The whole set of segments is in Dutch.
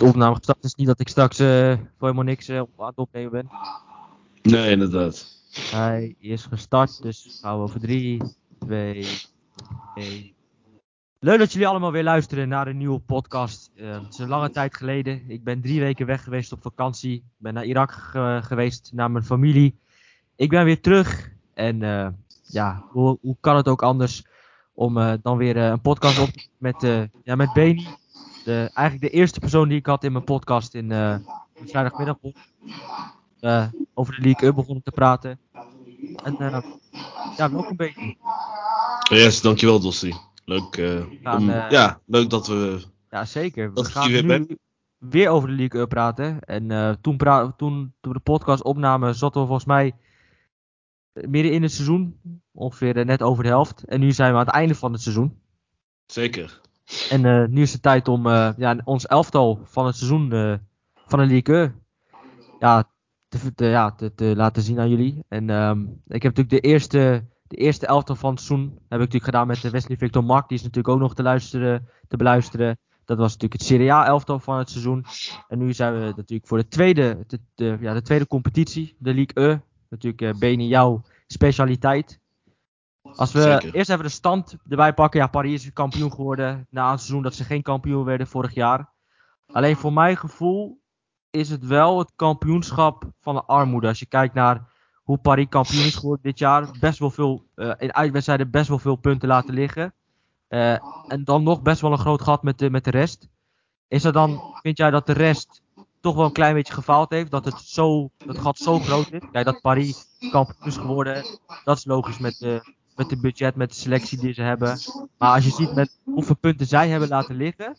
De opname gestart is. Niet dat ik straks eh, voor helemaal niks op aan het opnemen ben. Nee, inderdaad. Hij is gestart, dus gaan we over 3, 2, 1. Leuk dat jullie allemaal weer luisteren naar een nieuwe podcast. Eh, het is een lange tijd geleden. Ik ben drie weken weg geweest op vakantie. Ik ben naar Irak ge- geweest, naar mijn familie. Ik ben weer terug. En ja, hoe, hoe kan het ook anders om dan weer een podcast op met, ja, met Beni. De, eigenlijk de eerste persoon die ik had in mijn podcast in eh, de vrijdagmiddag. eh over de League Up begonnen te praten. En eh, ja, welkom Beni. Yes, dankjewel Dossi. Leuk, eh, gaan, om- eh, ja, leuk dat we... Ja, zeker. We Dat gaan weer nu weer over de League Up praten. En eh, toen, pra- toen, toen we de podcast opnamen, zaten we volgens mij midden in het seizoen. Ongeveer eh, net over de helft. En nu zijn we aan het einde van het seizoen. Zeker. En eh, nu is het tijd om eh, ja, ons elftal van het seizoen eh, van de League Up ja, te, ja, te, te laten zien aan jullie. En ehm, ik heb natuurlijk de eerste, de eerste elftal van het seizoen heb ik natuurlijk gedaan met Wesley Victor Mark. Die is natuurlijk ook nog te, luisteren, te beluisteren. Dat was natuurlijk het Serie A elftal van het seizoen. En nu zijn we natuurlijk voor de tweede, de, ja, de tweede competitie, de League E. Natuurlijk Beni, jouw specialiteit. Als we Zeker. eerst even de stand erbij pakken. Ja, Paris is kampioen geworden na een seizoen dat ze geen kampioen werden vorig jaar. Alleen voor mijn gevoel is het wel het kampioenschap van de armoede. Als je kijkt naar hoe Paris kampioen is geworden dit jaar. Best wel veel, eh, in uitwedstrijden best wel veel punten laten liggen. Eh, en dan nog best wel een groot gat met de, met de rest. Is er dan, vind jij dat de rest toch wel een klein beetje gefaald heeft? Dat het, zo, dat gat zo groot is? Kijk, dat Paris kampioen is geworden, dat is logisch met de, met de budget, met de selectie die ze hebben. Maar als je ziet met hoeveel punten zij hebben laten liggen,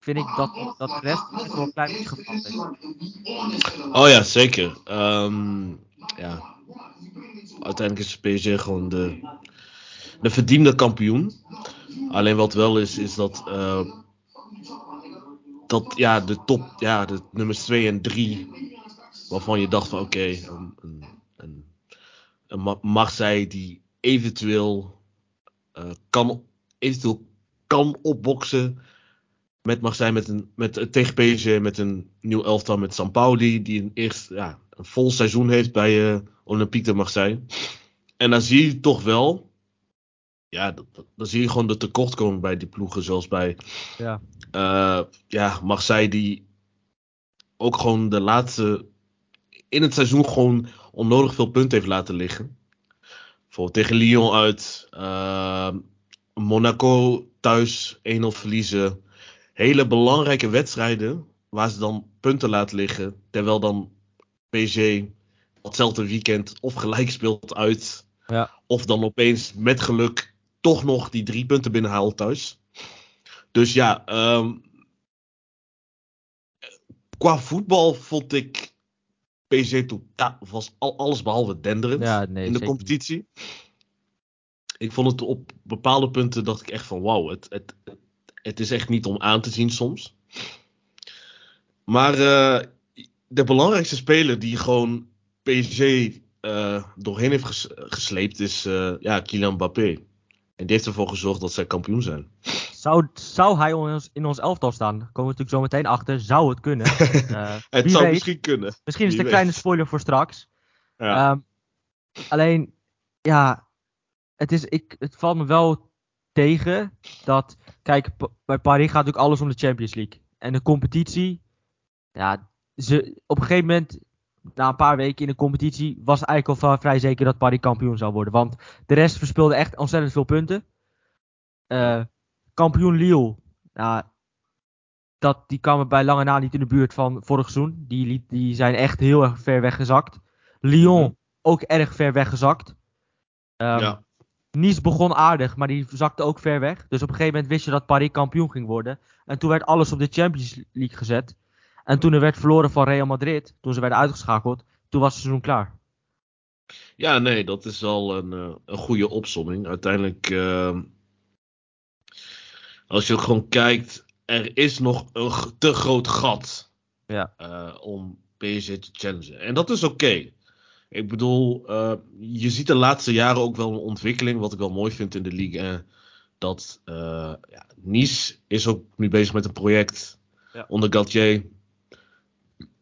vind ik dat, dat de rest echt wel een klein beetje heeft. Oh ja, zeker. Ehm, ja. Uiteindelijk is PSG gewoon de, de verdiende kampioen. Alleen wat wel is, is dat, eh, dat ja, de top, ja, de nummers 2 en 3, waarvan je dacht van oké, een, een, een, een die eventueel, eh, kan, eventueel kan opboksen met Marseille met een, met, eh, tegen PSG met een nieuw elftal met Sampaoli, die een, eerst, ja, een vol seizoen heeft bij eh, Olympique de Marseille. En dan zie je toch wel, ja, dan zie je gewoon de tekortkoming bij die ploegen, zoals bij Ja. eh, ja, Marseille die ook gewoon de laatste in het seizoen gewoon onnodig veel punten heeft laten liggen. Bijvoorbeeld tegen Lyon uit, eh, Monaco thuis 1-0 verliezen. Hele belangrijke wedstrijden waar ze dan punten laten liggen. Terwijl dan PSG datzelfde weekend of gelijk speelt uit. Ja. Of dan opeens met geluk toch nog die drie punten binnenhaalt thuis. Dus ja, ehm, qua voetbal vond ik PSG toe, ja, was al, alles behalve denderend Ja, nee, in de competitie. Ik vond het op bepaalde punten dacht ik echt van wauw, het, het, het is echt niet om aan te zien soms. Maar eh, de belangrijkste speler die gewoon PSG eh, doorheen heeft ges- gesleept is eh, ja, Kylian Mbappé. En die heeft ervoor gezorgd dat zij kampioen zijn. Zou, zou hij in ons, in ons elftal staan? Daar komen we natuurlijk zo meteen achter. Zou het kunnen? Eh, Het zou weet. misschien kunnen. Misschien is het een kleine spoiler voor straks. Ja. Ehm, alleen, ja, het, is, ik, het valt me wel tegen dat, kijk, bij Paris gaat natuurlijk alles om de Champions League. En de competitie, ja, ze, op een gegeven moment, na een paar weken in de competitie, was eigenlijk al vrij zeker dat Paris kampioen zou worden. Want de rest verspeelde echt ontzettend veel punten. Eh, kampioen Lille, ja, dat, die kwamen bij lange na niet in de buurt van vorig seizoen. Die, die zijn echt heel erg ver weggezakt. Lyon Mhm. ook erg ver weggezakt. Ehm ja. Nice begon aardig, maar die zakte ook ver weg. Dus op een gegeven moment wist je dat Paris kampioen ging worden. En toen werd alles op de Champions League gezet. En toen er werd verloren van Real Madrid, toen ze werden uitgeschakeld, toen was het seizoen klaar. Ja, nee, dat is wel een, eh, een goede opsomming. Uiteindelijk, ehm, als je ook gewoon kijkt, er is nog een te groot gat Ja. eh, om PSG te challengen. En dat is oké. Ik bedoel, eh, je ziet de laatste jaren ook wel een ontwikkeling, wat ik wel mooi vind in de league. eh, dat ja, Nice is ook nu bezig met een project Ja. onder Galtier.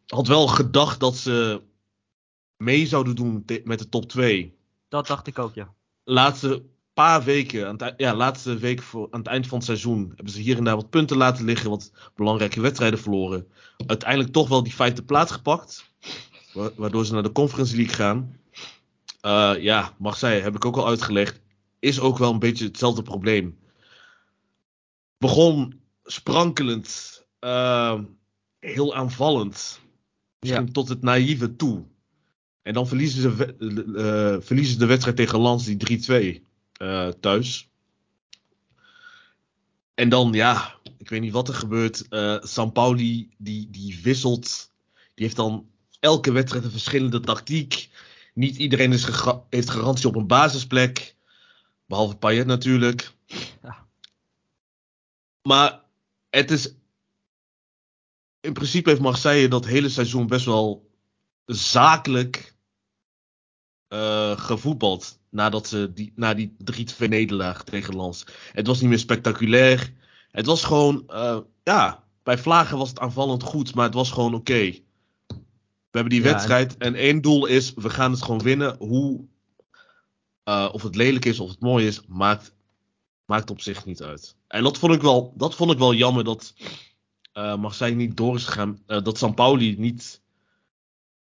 Had wel gedacht dat ze mee zouden doen met de top 2. Dat dacht ik ook, ja. Laatste paar weken, aan het, ei- ja, laatste week voor, aan het eind van het seizoen, hebben ze hier en daar wat punten laten liggen, wat belangrijke wedstrijden verloren. Uiteindelijk toch wel die vijfde plaats gepakt, wa- waardoor ze naar de Conference League gaan. Eh, ja, Marseille, heb ik ook al uitgelegd, is ook wel een beetje hetzelfde probleem. Begon sprankelend, eh, heel aanvallend, misschien tot het naïeve toe. En dan verliezen ze, eh, verliezen ze de wedstrijd tegen Lens, die 3-2 eh, thuis. En dan, ja, ik weet niet wat er gebeurt. Eh Sampaoli, die, die wisselt. Die heeft dan elke wedstrijd een verschillende tactiek. Niet iedereen is gega- heeft garantie op een basisplek. Behalve Payet natuurlijk. Ja. Maar het is... In principe heeft Marseille dat hele seizoen best wel zakelijk eh, gevoetbald. Nadat ze die, na die 3-2 nederlaag tegen Lens. Het was niet meer spectaculair. Het was gewoon, eh, ja, bij Vlagen was het aanvallend goed, maar het was gewoon oké. We hebben die Ja, wedstrijd en één doel is, we gaan het gewoon winnen. Hoe, eh, of het lelijk is of het mooi is, maakt, maakt op zich niet uit. En dat vond ik wel, dat vond ik wel jammer dat Marseille niet door is gegaan. dat Sampaoli niet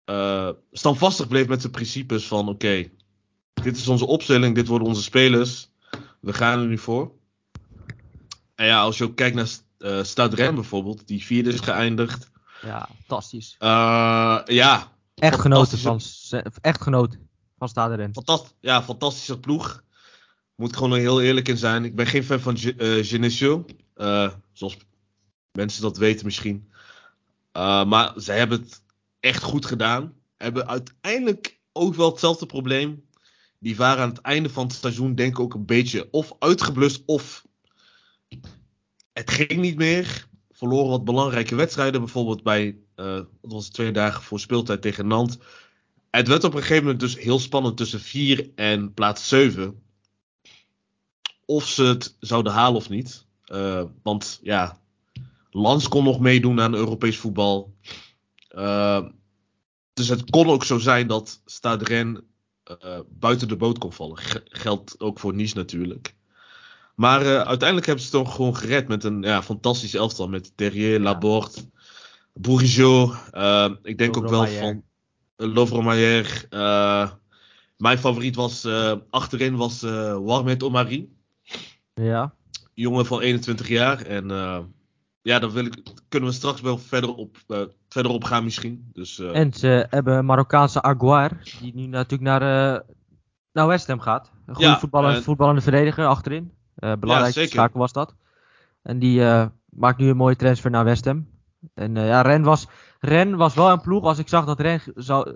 eh, standvastig bleef met zijn principes van oké, dit is onze opstelling, dit worden onze spelers. We gaan er nu voor. En ja, als je ook kijkt naar eh Stade Rennes bijvoorbeeld, die vierde is geëindigd. Ja, fantastisch. Eh, ja, Echt genoten van, echt genoten van Stade Rennes. fantast ja, fantastische ploeg. Moet ik gewoon er heel eerlijk in zijn. Ik ben geen fan van Ge- eh, Genesio. eh, zoals mensen dat weten misschien. Eh, maar zij hebben het echt goed gedaan. Hebben uiteindelijk ook wel hetzelfde probleem. Die waren aan het einde van het seizoen denk ik ook een beetje of uitgeblust of het ging niet meer. Verloren wat belangrijke wedstrijden. Bijvoorbeeld bij, eh wat was twee dagen voor speeltijd tegen Nantes. Het werd op een gegeven moment dus heel spannend tussen 4 en plaats 7. Of ze het zouden halen of niet. Eh, want ja, Lans kon nog meedoen aan Europees voetbal. Eh, dus het kon ook zo zijn dat Stade Rennes eh, buiten de boot kon vallen. G- geldt ook voor Nice natuurlijk. Maar eh, uiteindelijk hebben ze het toch gewoon gered met een ja, fantastisch elftal. Met Terrier, Laborde, Bourigeau. eh, ik denk ook wel van uh, Lovromayer. eh mijn favoriet was eh, achterin was eh Warmet Omari. Ja. Jongen van 21 jaar. En eh, ja, daar wil ik, kunnen we straks wel verder op, eh, verder op gaan misschien. Dus, eh, En ze hebben Marokkaanse Aguar, die nu natuurlijk naar, eh, naar West Ham gaat. Een goede Ja, voetballer, en- voetballende verdediger achterin. Belangrijkste zeker. schakel was dat. En die maakt nu een mooie transfer naar West Ham. En ja, Ren was, Ren was wel een ploeg, als ik zag dat Ren zou,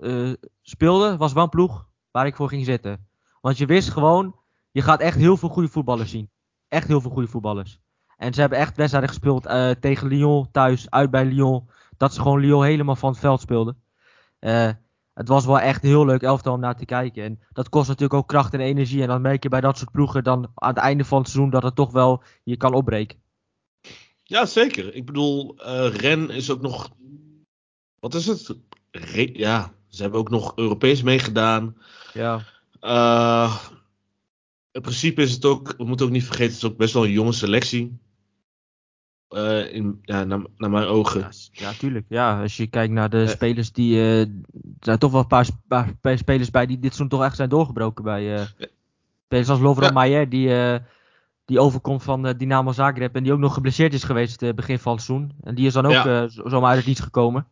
speelde, was wel een ploeg waar ik voor ging zitten. Want je wist gewoon, je gaat echt heel veel goede voetballers zien. Echt heel veel goede voetballers. En ze hebben echt wedstrijden gespeeld eh, tegen Lyon thuis, uit bij Lyon. Dat ze gewoon Lyon helemaal van het veld speelden. Eh, het was wel echt een heel leuk elftal om naar te kijken. En dat kost natuurlijk ook kracht en energie. En dan merk je bij dat soort ploegen dan aan het einde van het seizoen dat het toch wel je kan opbreken. Ja, zeker. Ik bedoel, eh Ren is ook nog. Wat is het? Re- ja, ze hebben ook nog Europees meegedaan. Ja. In principe is het ook, we moeten ook niet vergeten, het is ook best wel een jonge selectie. Eh, in, ja, naar, naar mijn ogen. Ja, tuurlijk. Ja, als je kijkt naar de Eh. spelers die. eh, er zijn toch wel een paar, paar sp- spelers bij die dit seizoen toch echt zijn doorgebroken. Bij eh, spelers als Lovro. Maier, die, die overkomt van Dynamo Zagreb. En die ook nog geblesseerd is geweest begin van het seizoen. En die is dan ook zomaar uit het niets gekomen.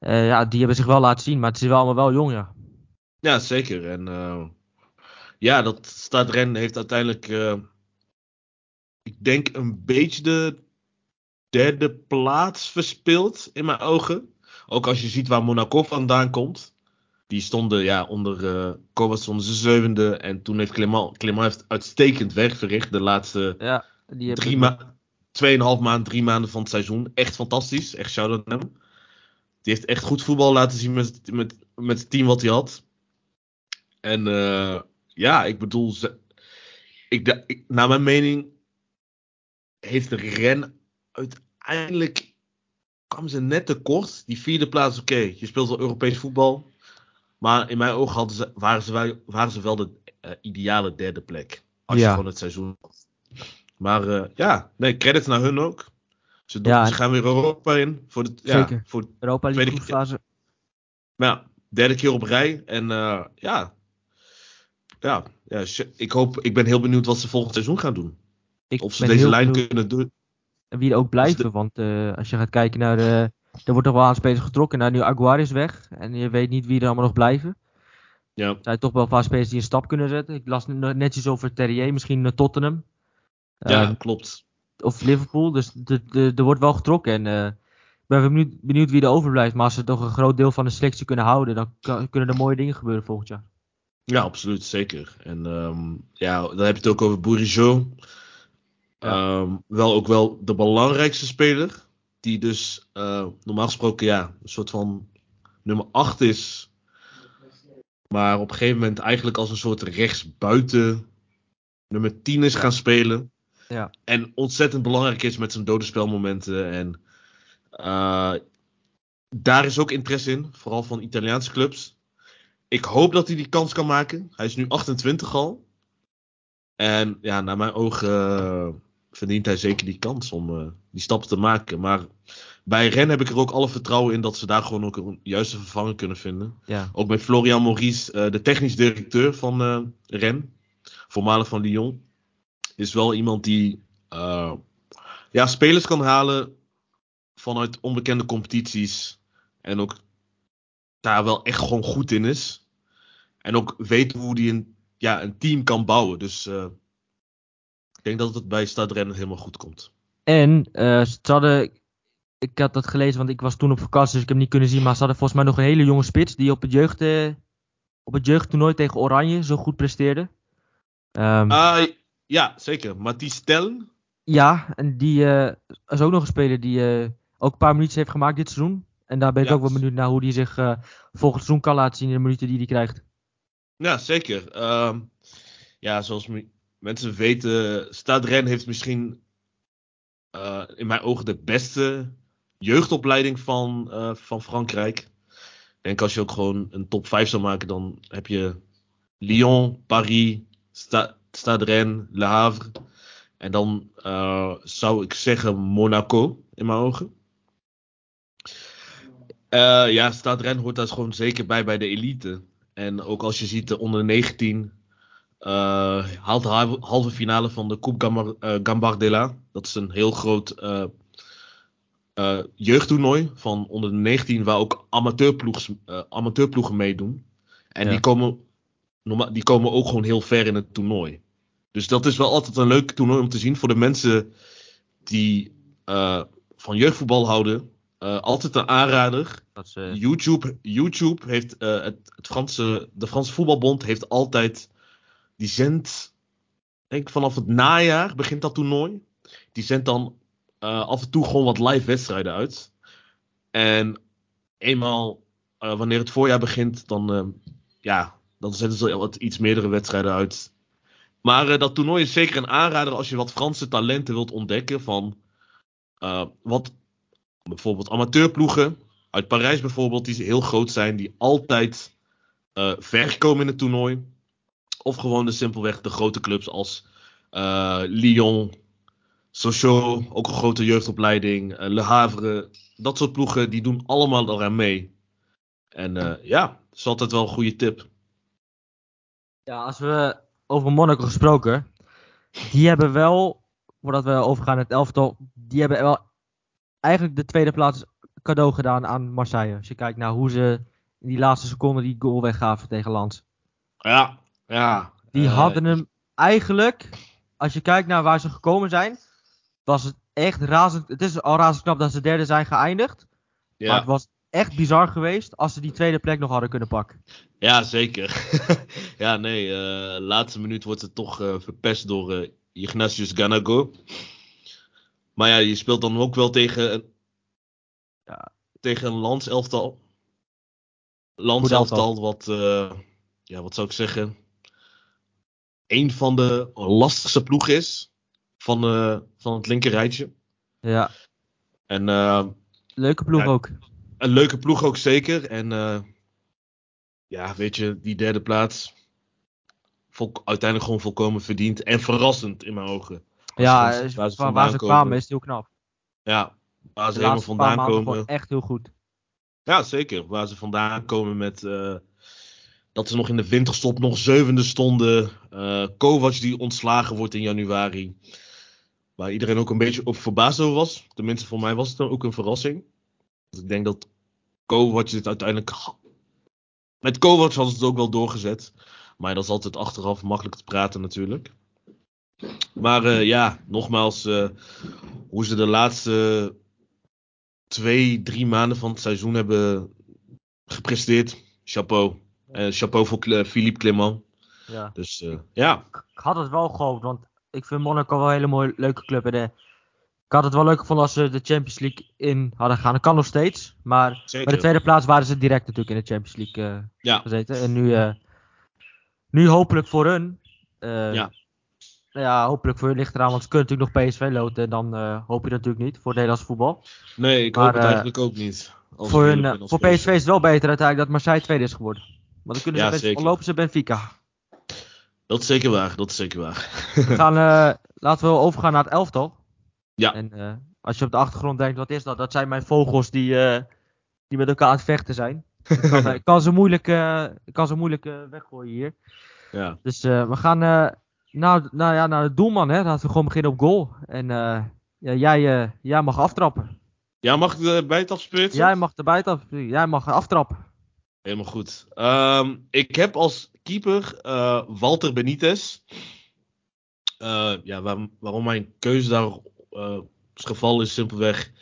Ja, die hebben zich wel laten zien, maar het is wel allemaal wel jong, ja. Ja, zeker. En ja, dat staat Ren heeft uiteindelijk, ik denk, een beetje de derde plaats verspeeld in mijn ogen. Ook als je ziet waar Monaco vandaan komt. Die stonden ja, onder eh Kovac stonden ze zevende. En toen heeft Clement, Clement heeft uitstekend werk verricht de laatste ja die drie ma tweeënhalf maand, drie maanden van het seizoen. Echt fantastisch. Echt shout-out naar hem. Die heeft echt goed voetbal laten zien met, met, met het team wat hij had. En eh, ja, ik bedoel, ze, ik, da- ik, naar mijn mening heeft de Ren uiteindelijk kwamen ze net tekort. Die vierde plaats, oké, je speelt wel Europees voetbal. Maar in mijn ogen hadden ze, waren, ze wel, waren ze wel de eh, ideale derde plek. Als Ja. je gewoon het seizoen had. Maar eh, ja, nee, credits naar hun ook. Ze, doen- Ja, ze gaan weer Europa in. Voor de, ja, Zeker. voor, Europa League maar ja, derde keer op rij. En eh, ja, ja, ja ik, hoop, ik ben heel benieuwd wat ze volgend seizoen gaan doen. Ik Of ze deze lijn benieuwd kunnen doen. Wie er ook blijven. de- Want eh, als je gaat kijken naar de... Er wordt toch wel aan spelers getrokken. Nou, nu Aguar is weg. En je weet niet wie er allemaal nog blijven. Ja, Er zijn toch wel een paar spelers die een stap kunnen zetten. Ik las net net iets over Terrier. Misschien naar Tottenham. ja Ehm, klopt. of Liverpool. Dus er wordt wel getrokken. En eh, ik ben benieuwd, benieuwd wie er overblijft. Maar als ze toch een groot deel van de selectie kunnen houden, dan kan- kunnen er mooie dingen gebeuren volgend jaar. Ja, absoluut, zeker. En ehm, ja, dan heb je het ook over Bourigeau. Ja. Ehm, wel ook wel de belangrijkste speler. Die dus eh, normaal gesproken ja, een soort van nummer 8 is. Maar op een gegeven moment eigenlijk als een soort rechtsbuiten nummer 10 is gaan spelen. Ja. En ontzettend belangrijk is met zijn dode spelmomenten. En eh, daar is ook interesse in, vooral van Italiaanse clubs. Ik hoop dat hij die kans kan maken. Hij is nu 28 al. En ja, naar mijn ogen eh, verdient hij zeker die kans om eh, die stappen te maken. Maar bij Ren heb ik er ook alle vertrouwen in dat ze daar gewoon ook een juiste vervanger kunnen vinden. Ja, Ook met Florian Maurice, eh, de technisch directeur van eh Ren, voormalig van Lyon, is wel iemand die ja, spelers kan halen vanuit onbekende competities. En ook daar wel echt gewoon goed in is. En ook weet hoe hij een, ja, een team kan bouwen. Dus ik denk dat het bij Stad Rennes helemaal goed komt. En eh, ze hadden, ik had dat gelezen, want ik was toen op vakantie, dus ik heb hem niet kunnen zien. Maar ze hadden volgens mij nog een hele jonge spits die op het, jeugd, eh, op het jeugdtoernooi tegen Oranje zo goed presteerde. Ehm, Ah, ja, zeker. Mathies Tellen. Ja, en die eh, is ook nog een speler die ook een paar minuutjes heeft gemaakt dit seizoen. En daar ben ik Ja. ook wel benieuwd naar hoe die zich volgend seizoen kan laten zien in de minuten die hij krijgt. Ja, zeker. Ehm, ja, zoals mensen weten, Stade Rennes heeft misschien eh, in mijn ogen de beste jeugdopleiding van, eh, van Frankrijk. Ik denk als je ook gewoon een top 5 zou maken, dan heb je Lyon, Paris, Sta- Stade Rennes, Le Havre. En dan eh, zou ik zeggen Monaco in mijn ogen. Ja, Stade Rennes hoort daar gewoon zeker bij bij de elite. En ook als je ziet de onder 19 eh, haalt de halve, finale van de Coupe Gambar, eh, Gambardella. Dat is een heel groot eh, eh, jeugdtoernooi van onder de 19 waar ook eh, amateurploegen meedoen. En Ja. die, komen, die komen ook gewoon heel ver in het toernooi. Dus dat is wel altijd een leuk toernooi om te zien voor de mensen die eh, van jeugdvoetbal houden. Eh, altijd een aanrader. Dat is, eh, YouTube, YouTube heeft eh, het, het Franse, de Franse voetbalbond heeft altijd die zendt, vanaf het najaar begint dat toernooi. Die zendt dan eh, af en toe gewoon wat live wedstrijden uit. En eenmaal eh, wanneer het voorjaar begint, dan, eh, ja, dan zetten ze wat iets meerdere wedstrijden uit. Maar dat toernooi is zeker een aanrader als je wat Franse talenten wilt ontdekken van wat bijvoorbeeld amateurploegen uit Parijs bijvoorbeeld, die heel groot zijn, die altijd ver komen in het toernooi. Of gewoon de simpelweg de grote clubs als eh, Lyon, Sochaux, ook een grote jeugdopleiding, eh, Le Havre. Dat soort ploegen, die doen allemaal eraan mee. En eh, ja, dat is altijd wel een goede tip. ja, als we over Monaco gesproken, die hebben wel, voordat we overgaan naar het elftal, die hebben wel eigenlijk de tweede plaats cadeau gedaan aan Marseille. Als je kijkt naar hoe ze in die laatste seconde die goal weggaven tegen Lens. Ja, ja. Die eh, hadden hem eigenlijk, als je kijkt naar waar ze gekomen zijn, was het echt razend. Het is al razend knap dat ze derde zijn geëindigd. Maar Ja, het was echt bizar geweest als ze die tweede plek nog hadden kunnen pakken. ja zeker. ja, nee, eh laatste minuut wordt het toch eh, verpest door Ignatius Ganago. Maar ja, je speelt dan ook wel tegen een, Ja. tegen een landselftal. Landselftal, wat, ja, wat zou ik zeggen, een van de lastigste ploegen is van, eh, van het linkerrijtje. Ja. En eh, leuke ploeg Ja. ook. Een leuke ploeg ook zeker. En eh, ja, weet je, die derde plaats. Vol, uiteindelijk gewoon volkomen verdiend. En verrassend in mijn ogen. Als Ja, waar ze waar kwamen is het heel knap. Ja, waar ze helemaal vandaan komen. echt heel goed. Ja, zeker. Waar ze vandaan komen met. Dat ze nog in de winterstop nog zevende stonden. eh Kovac die ontslagen wordt in januari. Waar iedereen ook een beetje op verbaasd over was. Tenminste, voor mij was het dan ook een verrassing. Dus ik denk dat Kovac dit uiteindelijk. Met Kovac hadden ze het ook wel doorgezet. Maar dat is altijd achteraf makkelijk te praten natuurlijk. Maar eh, ja, nogmaals, eh, hoe ze de laatste twee, drie maanden van het seizoen hebben gepresteerd. Chapeau. Eh, chapeau voor Philippe Clement. Ja. Dus eh, ja, Ik had het wel gehoopt, want ik vind Monaco wel een hele mooie, leuke club. En, eh, ik had het wel leuk gevonden als ze de Champions League in hadden gegaan. Dat kan nog steeds, maar bij de tweede plaats waren ze direct natuurlijk in de Champions League Ja, gezeten. En nu, nu hopelijk voor hun. eh, Ja. nou ja, hopelijk voor hun ligt eraan, want ze kunnen natuurlijk nog PSV loten. En dan hoop je dat natuurlijk niet voor het Nederlands voetbal. nee, ik Maar, hoop het eigenlijk ook niet. Voor, hun, voor PSV is het wel beter uiteindelijk dat Marseille tweede is geworden. Want dan kunnen ze Ja, best, lopen ze Benfica. Dat is zeker waar, dat is zeker waar. We gaan, eh, laten we overgaan naar het elftal. Ja. En eh, als je op de achtergrond denkt, wat is dat? Dat zijn mijn vogels die, eh, die met elkaar aan het vechten zijn. Ik kan, ze moeilijk, kan ze moeilijk weggooien hier. ja. Dus we gaan naar, nou ja, naar de doelman. Hè. Laten we gewoon beginnen op goal. En ja, jij, jij mag aftrappen. ja, mag ik bij het afsplitsen? Jij mag erbij af, Jij mag aftrappen. Helemaal goed. Ehm, ik heb als keeper eh, Walter Benitez. Eh, ja, waar- waarom mijn keuze daar eh, is gevallen is simpelweg.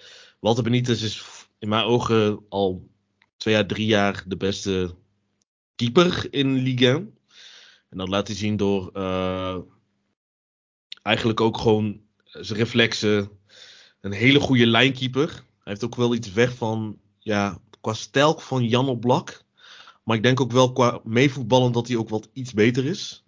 Walter Benitez is in mijn ogen al twee jaar, drie jaar de beste keeper in Ligue 1. En dat laat hij zien door eh, eigenlijk ook gewoon zijn reflexen. Een hele goede lijnkeeper. Hij heeft ook wel iets weg van, ja, qua stijl van Jan op Blak. Maar ik denk ook wel qua meevoetballen dat hij ook wat iets beter is.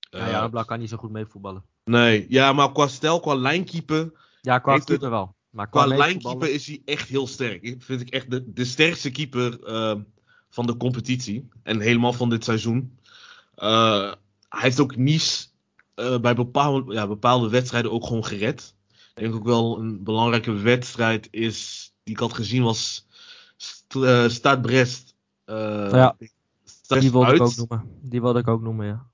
Ja, Eh, ja, Blak kan niet zo goed mee voetballen. Nee, ja, maar qua stijl, qua lijnkeeper. Ja, qua het- wel. Maar Qua qua lijnkeeper meevoetballen- is hij echt heel sterk. Ik vind ik echt de, de sterkste keeper eh, van de competitie. En helemaal van dit seizoen. Eh, hij heeft ook Nice eh, bij bepaalde, ja, bepaalde wedstrijden ook gewoon gered. Ik denk ook wel een belangrijke wedstrijd is, die ik had gezien was St Stade Brest. Eh, Ja, Die wilde uit. ik ook noemen. Die wilde ik ook noemen, ja.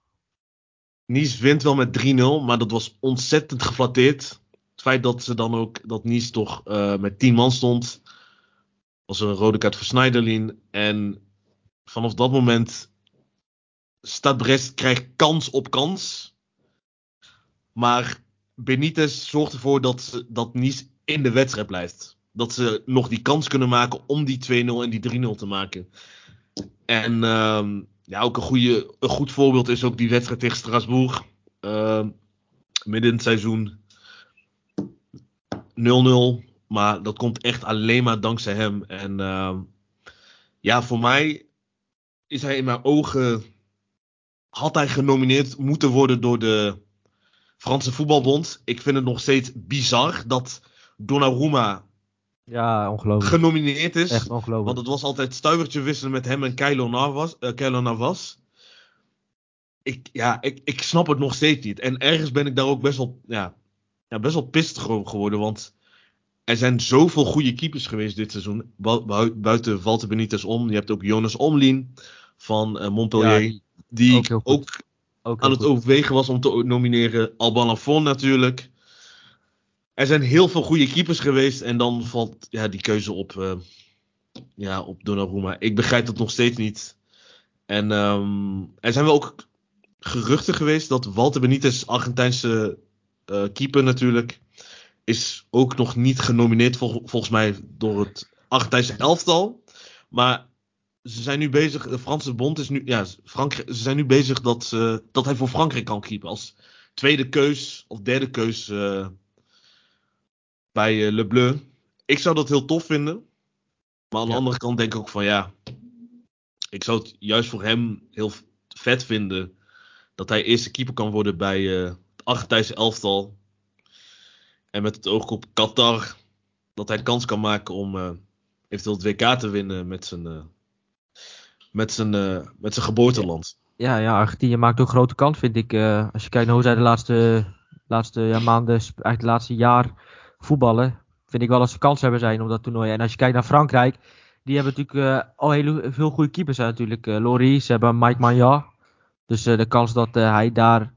Nice wint wel met 3-0, maar dat was ontzettend geflatteerd. Het feit dat ze dan ook, dat Nice toch eh, met 10 man stond, was een rode kaart voor Schneiderlin. En vanaf dat moment staat Brest krijgt kans op kans. Maar Benitez zorgt ervoor dat, ze, dat Nice in de wedstrijd blijft. Dat ze nog die kans kunnen maken om die 2-0 en die 3-0 te maken. En ehm, ja, ook een, goede, een goed voorbeeld is ook die wedstrijd tegen Strasbourg. Ehm, midden in het seizoen 0-0. Maar dat komt echt alleen maar dankzij hem. En ehm, ja, voor mij is hij in mijn ogen. Had hij genomineerd moeten worden door de Franse Voetbalbond. Ik vind het nog steeds bizar dat Donnarumma Ja, ongelooflijk. genomineerd is. Echt ongelooflijk. Want het was altijd stuivertje wisselen met hem en Kylo Navas. eh, Kylo Navas. Ik, ja, ik, ik snap het nog steeds niet. En ergens ben ik daar ook best wel, ja, ja, best wel over geworden. Want er zijn zoveel goede keepers geweest dit seizoen. Bu- bui- buiten Walter Benitez om. Je hebt ook Jonas Omlin van eh, Montpellier. Ja, die ook ook Ook aan het overwegen was om te nomineren. Alban Lafon natuurlijk. Er zijn heel veel goede keepers geweest. En dan valt ja, die keuze op, eh ja, op Donnarumma. Ik begrijp dat nog steeds niet. En ehm, er zijn wel ook geruchten geweest dat Walter Benitez, Argentijnse eh, keeper natuurlijk, is ook nog niet genomineerd vol- volgens mij door het Argentijnse elftal. Maar ze zijn nu bezig, de Franse bond is nu, ja, Frankrijk, ze zijn nu bezig dat, dat hij voor Frankrijk kan keepen als tweede keus of derde keus eh, bij eh, Le Bleu. Ik zou dat heel tof vinden. Maar aan de Ja. andere kant denk ik ook van ja, ik zou het juist voor hem heel vet vinden dat hij eerste keeper kan worden bij eh, het Argentijnse elftal. En met het oog op Qatar dat hij kans kan maken om eh, eventueel het WK te winnen met zijn, met zijn, met zijn geboorteland. Ja, ja, Argentinië maakt ook grote kans, vind ik. als je kijkt naar hoe zij de laatste, laatste ja, maanden, eigenlijk het laatste jaar voetballen, vind ik wel dat ze kans hebben zijn op dat toernooi. En als je kijkt naar Frankrijk, die hebben natuurlijk eh, al heel veel goede keepers hè, natuurlijk. Uh, Loris, ze hebben Mike Maignan. Dus eh, de kans dat eh, hij daar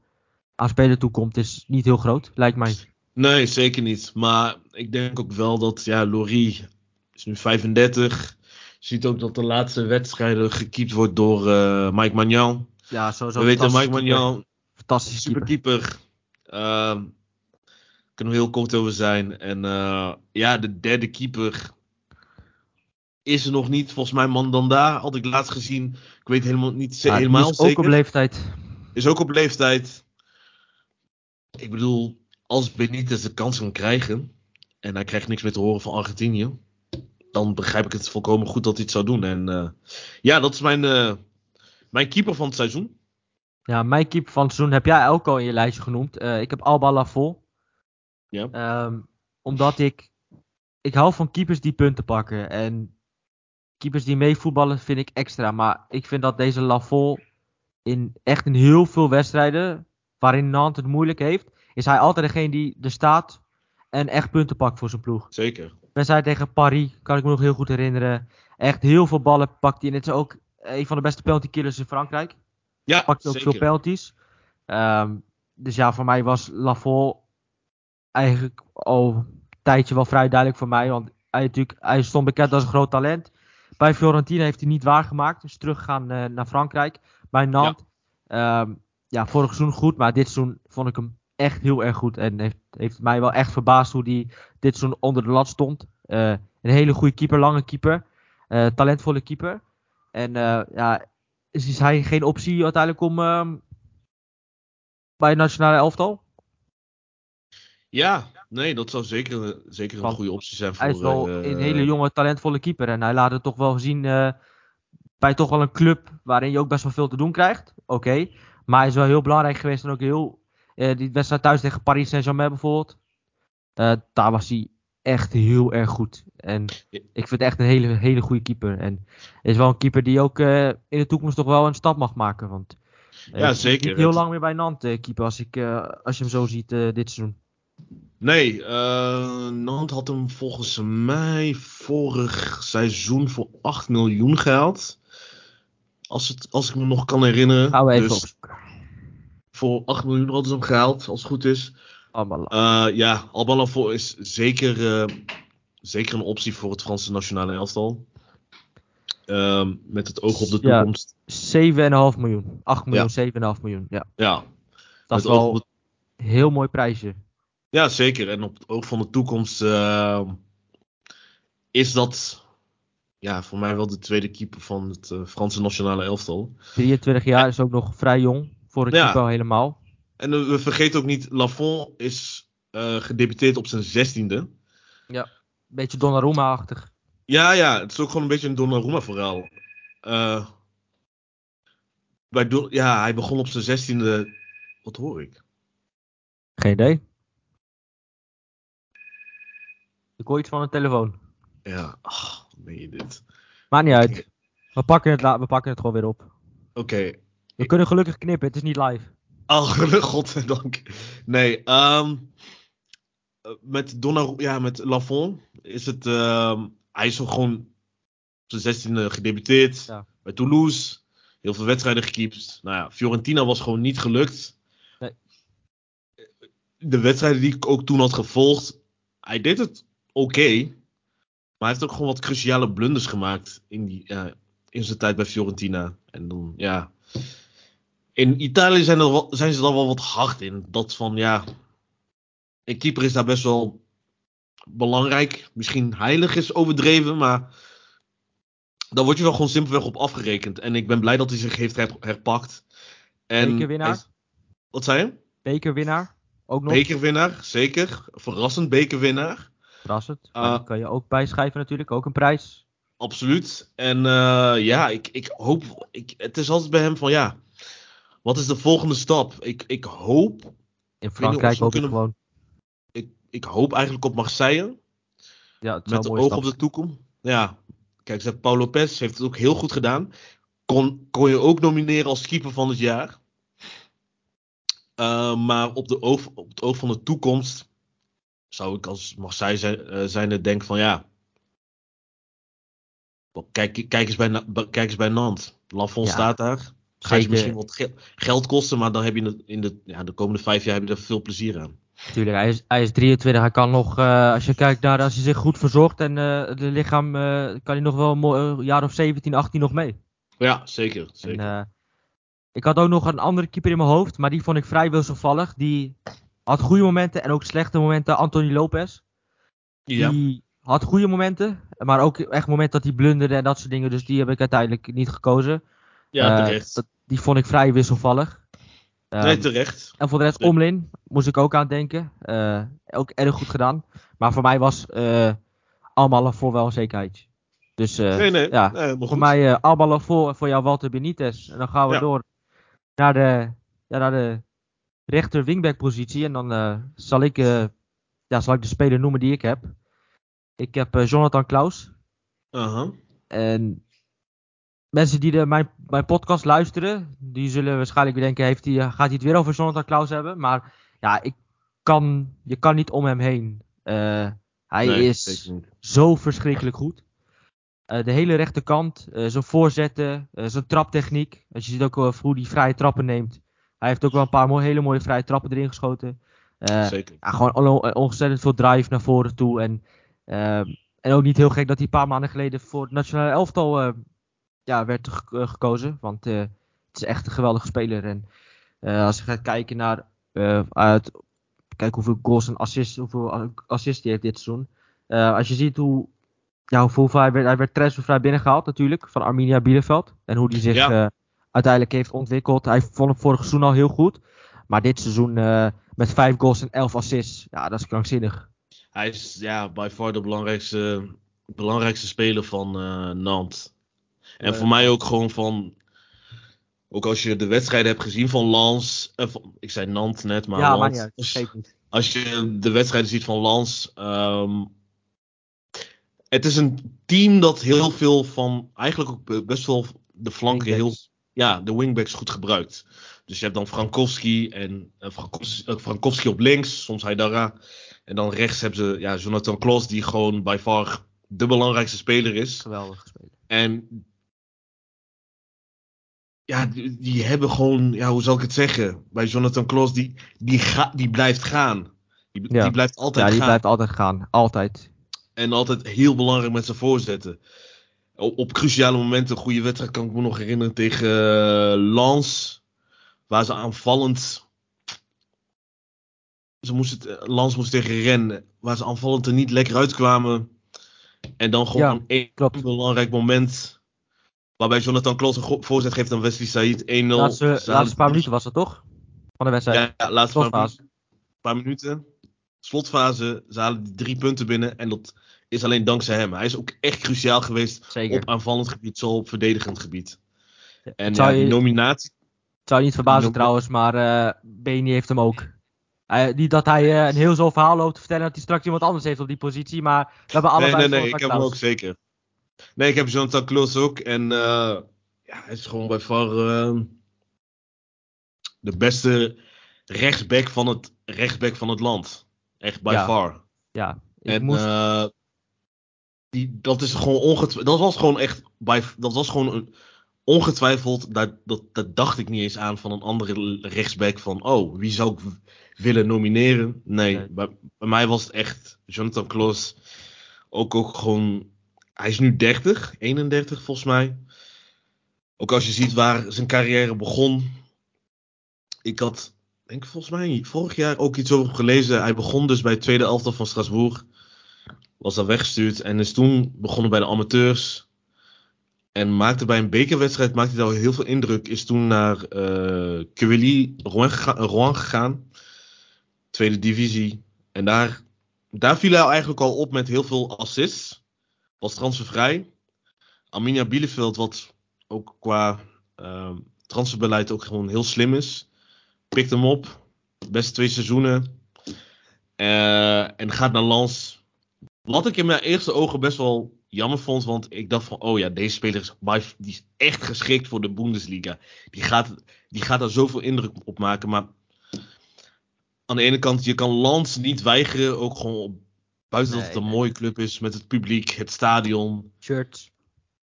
aan spelen toekomt is niet heel groot, lijkt mij. Nee, zeker niet. Maar ik denk ook wel dat, ja, Laurie is nu 35. Je ziet ook dat de laatste wedstrijden gekiept wordt door eh, Mike Magnan. Ja, sowieso. We weten, Mike keeper. Magnan, Fantastische keeper. superkeeper. Ehm kunnen we heel kort over zijn. En eh, ja, de derde keeper is er nog niet. Volgens mij Mandanda had ik laatst gezien. Ik weet helemaal niet ze- Ja, die helemaal is ook zeker. op leeftijd. is ook op leeftijd. Ik bedoel, als Benitez de kans kan krijgen. En hij krijgt niks meer te horen van Argentinië. Dan begrijp ik het volkomen goed dat hij het zou doen. En eh, ja, dat is mijn, eh, mijn keeper van het seizoen. Ja, mijn keeper van het seizoen heb jij ook al in je lijstje genoemd. Ik heb Alba Lafol. Ja. Ehm, omdat ik... Ik hou van keepers die punten pakken. En keepers die meevoetballen vind ik extra. Maar ik vind dat deze Lafol in echt in heel veel wedstrijden... waarin Nantes het moeilijk heeft... is hij altijd degene die er staat... en echt punten pakt voor zijn ploeg. Zeker. wedstrijd tegen Paris, kan ik me nog heel goed herinneren. Echt heel veel ballen pakt hij. En het is ook een van de beste penalty killers in Frankrijk. Ja, Pakt ook zeker. veel penalties. Ehm, dus ja, voor mij was Lafol eigenlijk al een tijdje wel vrij duidelijk voor mij. Want hij, natuurlijk, hij stond bekend als een groot talent. Bij Fiorentina heeft hij niet waargemaakt. Dus teruggegaan eh, naar Frankrijk. Bij Nantes. Ja. ja, vorig seizoen goed. Maar dit seizoen vond ik hem echt heel erg goed. En heeft, heeft mij wel echt verbaasd hoe hij dit seizoen onder de lat stond. Eh, een hele goede keeper, lange keeper. Eh, talentvolle keeper. En ja, is, is hij geen optie uiteindelijk om ehm, bij het nationale elftal? Ja, nee, dat zou zeker, zeker een Want goede optie zijn voor... Hij is wel eh, een hele jonge, talentvolle keeper. En hij laat het toch wel zien eh, bij toch wel een club waarin je ook best wel veel te doen krijgt. Oké. Maar hij is wel heel belangrijk geweest en ook heel... eh, die wedstrijd thuis tegen Paris Saint-Germain bijvoorbeeld. daar was hij echt heel erg goed. En ik vind het echt een hele, hele goede keeper. En is wel een keeper die ook in de toekomst toch wel een stap mag maken. Want Ja, zeker. Niet heel lang meer bij Nantes keeper als, ik, als je hem zo ziet dit seizoen. Nee, eh Nantes had hem volgens mij vorig seizoen voor 8 miljoen gehaald. Als, het, als ik me nog kan herinneren. Gaan we even dus opzoeken. voor 8 miljoen hadden ze hem gehaald, als het goed is. Allemaal. Eh, ja, Alban Lafont is zeker, eh, zeker een optie voor het Franse nationale elftal. Ehm, met het oog op de Ja. toekomst. 7,5 miljoen. 8 miljoen, 7,5 miljoen. Ja, Ja, dat is wel een heel mooi prijsje. Ja, zeker. En op het oog van de toekomst eh, is dat ja, voor mij wel de tweede keeper van het eh, Franse nationale elftal. 23 jaar is ook nog vrij jong. Voor een Ja. keeper al helemaal. En eh, we vergeten ook niet, Lafont is eh, gedebuteerd op zijn zestiende. Beetje Donnarumma-achtig. Ja, ja, het is ook gewoon een beetje een Donnarumma verhaal. Eh, bij Don- ja, hij begon op zijn zestiende. Wat hoor ik? Geen idee. Ik hoor iets van een telefoon. Ja, ach, meen je dit? Maakt niet uit. We pakken het, we pakken het gewoon weer op. Oké. We kunnen gelukkig knippen, het is niet live. Oh, godzijdank. Nee, ehm met Donnarumma, ja, met Lafont is het, ehm, hij is gewoon op zijn zestiende gedebuteerd Ja. bij Toulouse. Heel veel wedstrijden gekiept. Nou ja, Fiorentina was gewoon niet gelukt. Nee. De wedstrijden die ik ook toen had gevolgd, hij deed het oké. maar hij heeft ook gewoon wat cruciale blunders gemaakt in, die, ja, in zijn tijd bij Fiorentina. En dan, ja. In Italië zijn, er wel, zijn ze dan wel wat hard in. Dat van, ja. Een keeper is daar best wel belangrijk. Misschien heilig is overdreven, maar. Daar word je wel gewoon simpelweg op afgerekend. En ik ben blij dat hij zich heeft her- herpakt. En Bekerwinnaar? hij Wat zei je? Bekerwinnaar. Ook nog. Bekerwinnaar, zeker. Verrassend bekerwinnaar. Verrassend. Maar die kan je ook bijschrijven natuurlijk. Ook een prijs. Absoluut. En eh, ja, ik, ik hoop. Ik, het is altijd bij hem van ja. Wat is de volgende stap? Ik, ik hoop. In Frankrijk hoop ik gewoon. Ik, ik hoop eigenlijk op Marseille. Ja, het met een oog stap op de toekomst. Ja, kijk, Paul Lopez heeft het ook heel goed gedaan. Kon, kon je ook nomineren als keeper van het jaar. Uh, maar op, de oog, op het oog van de toekomst zou ik als Marseille zijn, uh, zijnde denken van ja. Kijk, kijk, eens, bij, kijk eens bij Nantes. Lafont Ja, staat daar. Ga je misschien wat ge- geld kosten, maar dan heb je in de, in de, ja, de komende vijf jaar heb je er veel plezier aan. Tuurlijk, hij is, hij is 23. Hij kan nog, eh, als je kijkt naar, als hij zich goed verzorgt en het lichaam, eh, kan hij nog wel een jaar of 17, 18 nog mee. Ja, zeker. En, zeker. eh, ik had ook nog een andere keeper in mijn hoofd, maar die vond ik vrij wisselvallig. Die had goede momenten en ook slechte momenten. Anthony Lopez. ja. Die had goede momenten, maar ook echt momenten dat hij blunderde en dat soort dingen. Dus die heb ik uiteindelijk niet gekozen. ja, Eh, terecht. dat- die vond ik vrij wisselvallig. nee, Ehm, terecht. en voor de rest, Nee. Omlin, moest ik ook aan denken. Eh, ook erg goed gedaan. Maar voor mij was eh allemaal voor wel een zekerheid. Dus nee, nee. ja, nee, voor goed. mij allemaal voor, voor jou Walter Benitez. En dan gaan we Ja. door naar de, ja, naar de rechter wingback positie. En dan eh, zal, ik, eh, ja, zal ik de speler noemen die ik heb. Ik heb eh, Jonathan Klaus. En mensen die de, mijn, mijn podcast luisteren, die zullen waarschijnlijk weer denken, heeft hij, gaat hij het weer over Jonathan Klaus hebben? Maar ja, ik kan, je kan niet om hem heen. Hij Nee, is zo verschrikkelijk goed. De hele rechterkant, eh zijn voorzetten, eh, zijn traptechniek. Als je ziet ook hoe hij vrije trappen neemt. Hij heeft ook wel een paar mooie, hele mooie vrije trappen erin geschoten. Eh, Zeker. ja, gewoon on- ontzettend veel drive naar voren toe. En, ehm, en ook niet heel gek dat hij een paar maanden geleden voor het nationale elftal eh, ja, werd ge- eh, gekozen. Want het is echt een geweldige speler. En als je gaat kijken naar uit, kijk hoeveel goals en assists, hoeveel assists hij heeft dit seizoen. Als je ziet hoe, ja, hoeveel hij werd, hij werd transfervrij binnengehaald natuurlijk van Arminia Bielefeld. En hoe hij zich Ja. Uiteindelijk heeft ontwikkeld. Hij vond hem vorig seizoen al heel goed. Maar dit seizoen eh, met 5 goals en 11 assists. Ja, dat is krankzinnig. Hij is ja, by far de belangrijkste, belangrijkste speler van eh Nantes. En voor mij ook gewoon van. Ook als je de wedstrijden hebt gezien van Lens. eh, van- ik zei Nantes net, maar ja, maar niet uit. Als- Geeft niet. als je de wedstrijden ziet van Lans. ehm, het is een team dat heel veel van. Eigenlijk ook be- best wel de flanken heel. Ja, de wingbacks goed gebruikt. Dus je hebt dan Frankowski en uh, Frankowski, eh, Frankowski op links, soms Haidara. En dan rechts hebben ze ja, Jonathan Klos, die gewoon by far de belangrijkste speler is. Geweldig gespeeld. En ja, die, die hebben gewoon, ja, hoe zal ik het zeggen? Bij Jonathan Klos, die, die, ga, die blijft gaan. Die, Ja. die blijft altijd Ja, die gaan. blijft altijd gaan. Altijd. En altijd heel belangrijk met zijn voorzetten. Op, op cruciale momenten, een goede wedstrijd kan ik me nog herinneren tegen uh, Lans. Waar ze aanvallend. Ze moest het, eh, Lans moest tegen Ren. Waar ze aanvallend er niet lekker uitkwamen. En dan gewoon Ja, één klopt. belangrijk moment. Waarbij Jonathan Kloos een voorzet geeft aan Wesley Said 1-0. Laatste, laatste paar minuten was dat toch? Van de wedstrijd. Ja, ja, laatste paar, minuten- paar minuten. Slotfase. Ze halen die drie punten binnen. En dat is alleen dankzij hem. Hij is ook echt cruciaal geweest. Zeker. Op aanvallend gebied, zo op verdedigend gebied. En ja, die je- nominatie. Het zou je niet verbazen trouwens, maar eh Beni heeft hem ook. Niet dat hij eh, een heel zo'n verhaal loopt te vertellen dat hij straks iemand anders heeft op die positie, maar we hebben Nee, allebei nee, nee. Jonathan Ik heb hem ook zeker. Nee, ik heb Jonathan Kloos ook. En eh, ja, hij is gewoon bij far eh, de beste rechtsback van het, rechtsback van het land. Echt by Ja. far. Ja, ik En moest, eh, die, dat is gewoon ongetwijfeld. Dat was gewoon echt. Bij, dat was gewoon een, ongetwijfeld. Dat, dat, dat dacht ik niet eens aan van een andere rechtsback. Van oh, wie zou ik willen nomineren? Nee, Nee. Bij, bij mij was het echt Jonathan Kloos. Ook, ook gewoon. Hij is nu 30, 31 volgens mij. Ook als je ziet waar zijn carrière begon. Ik had, denk ik volgens mij vorig jaar ook iets over gelezen. Hij begon dus bij het tweede elftal van Strasbourg. Was daar weggestuurd en is toen begonnen bij de amateurs. En maakte bij een bekerwedstrijd maakte hij al heel veel indruk. Is toen naar eh Quevilly, Rouen, gega- Rouen gegaan. Tweede divisie. En daar, daar viel hij eigenlijk al op met heel veel assists. Was transfervrij. Arminia Bielefeld, wat ook qua ehm, transferbeleid ook gewoon heel slim is. Pikt hem op. Beste twee seizoenen. Eh, en gaat naar Lens. Wat ik in mijn eerste ogen best wel jammer vond, want ik dacht van, oh ja, deze speler is, die is echt geschikt voor de Bundesliga. Die gaat, die gaat daar zoveel indruk op maken, maar aan de ene kant, je kan Lans niet weigeren, ook gewoon buiten dat het een nee. mooie club is, met het publiek, het stadion Shirts.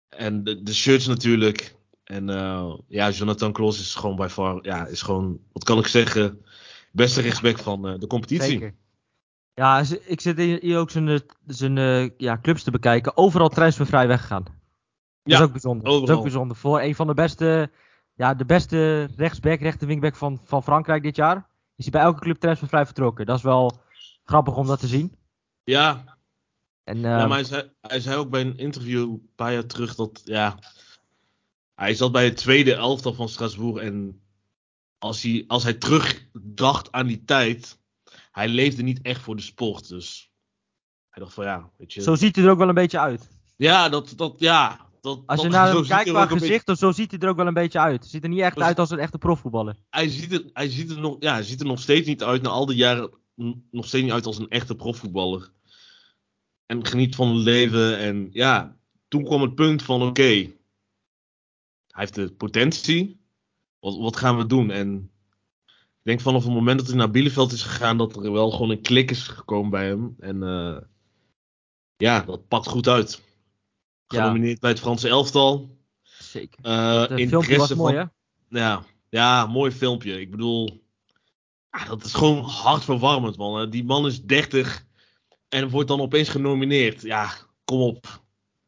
en de, de shirts natuurlijk. En eh, ja, Jonathan Kloos is gewoon bij far, ja, is gewoon, wat kan ik zeggen, beste rechtsback van eh, de competitie. Zeker. Ja, ik zit hier ook zijn, eh, zijn eh, ja, clubs te bekijken. Overal transfervrij weggegaan. Dat Ja, is ook bijzonder. Dat is ook bijzonder. Voor een van de beste, ja, de beste rechtsback, rechter wingback van, van Frankrijk dit jaar. Is hij bij elke club transfervrij vertrokken. Dat is wel grappig om dat te zien. Ja, En, Ja, ehm, maar hij zei, hij zei ook bij een interview een paar jaar terug dat, ja, hij zat bij het tweede elftal van Strasbourg en als hij, als hij terugdacht aan die tijd, hij leefde niet echt voor de sport, dus hij dacht van ja, weet je. Zo ziet hij er ook wel een beetje uit. ja, dat, dat, ja. Dat, Als je dat- naar zo hem kijkt qua gezicht, zo ziet hij er ook wel een beetje uit. Ziet er niet echt Dus- uit als een echte profvoetballer. hij, ziet er, hij, ziet er nog, ja, hij ziet er nog steeds niet uit, na al die jaren, nog steeds niet uit als een echte profvoetballer. En geniet van het leven en ja, toen kwam het punt van oké, hij heeft de potentie. Wat, wat gaan we doen? En ik denk vanaf het moment dat hij naar Bielefeld is gegaan, dat er wel gewoon een klik is gekomen bij hem. En eh, ja, dat pakt goed uit. Ja. Genomineerd bij het Franse elftal. Zeker. Eh Het filmpje interesse was mooi, hè? Ja, ja, mooi filmpje. Ik bedoel, ja, dat is gewoon hartverwarmend, man. hè. Die man is 30 en wordt dan opeens genomineerd. Ja, kom op.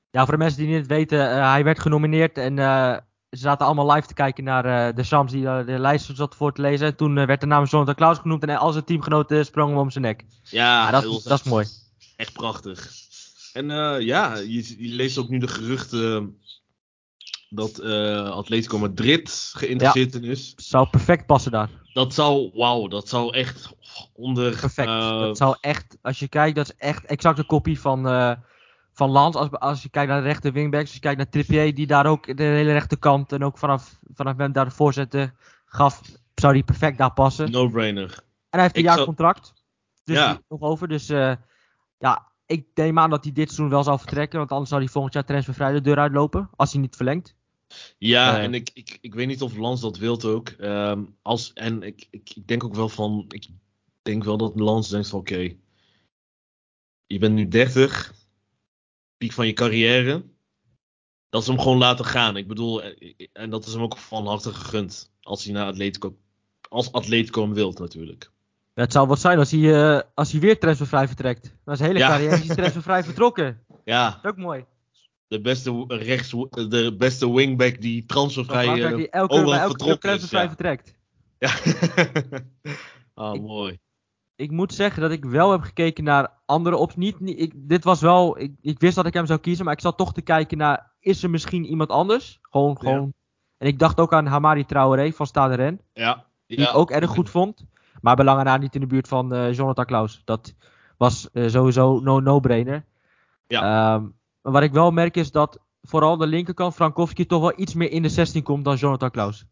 Ja, voor de mensen die het weten, eh, hij werd genomineerd en eh, ze zaten allemaal live te kijken naar eh, de Sams die eh, de lijst zat voor te lezen. En toen eh, werd de naam Jonathan Klaus genoemd en al zijn teamgenoten sprongen hem om zijn nek. Ja, Ja, dat, heel- dat is mooi. echt prachtig. En eh, ja, je, je leest ook nu de geruchten dat eh Atletico Madrid geïnteresseerd in is. Zou perfect passen daar. Dat zou, wauw, dat zou echt onder... Perfect. dat zou echt, als je kijkt, dat is echt exact een kopie van, eh van Lans. Als, als je kijkt naar de rechter wingbacks, als je kijkt naar Trippier, die daar ook de hele rechterkant en ook vanaf, vanaf hem daar de voorzetten gaf, zou die perfect daar passen. No-brainer. En hij heeft een Ik jaar zou- contract. Dus Ja. nog over. Dus eh, ja, ik neem aan dat hij dit seizoen wel zal vertrekken. Want anders zou hij volgend jaar transfervrij de deur uitlopen. Als hij niet verlengt. Ja, Eh. en ik, ik, ik weet niet of Lans dat wilt ook. Ehm, als, en ik, ik, ik denk ook wel van. Ik denk wel dat Lans denkt van oké. je bent nu 30. Piek van je carrière. Dat ze hem gewoon laten gaan. Ik bedoel, eh, en dat is hem ook van harte gegund. Als hij naar Atletico. Als Atletico hem wilt natuurlijk. Ja, het zou wat zijn als hij, eh, als hij weer transfervrij vertrekt. Na zijn hele Ja. carrière is hij transfervrij vertrokken. Ja, Dat is ook mooi. de beste, rechts, de beste wingback die transfervrij. Eh, die elke, elke transfervrij ja. vertrekt. Ja. ah, Ik- mooi. Ik moet zeggen dat ik wel heb gekeken naar andere opties. Niet, niet, ik, dit was wel, ik, ik wist dat ik hem zou kiezen. Maar ik zat toch te kijken naar, is er misschien iemand anders? Gewoon, Ja. gewoon. En ik dacht ook aan Hamari Traoré van Stade Rennes. Ja. Die ik ook erg goed vond. Maar belangen na niet in de buurt van eh, Jonathan Klaus. Dat was eh, sowieso no- no-brainer. Ja. Ehm, maar wat ik wel merk is dat vooral de linkerkant Frankowski toch wel iets meer in de 16 komt dan Jonathan Klaus.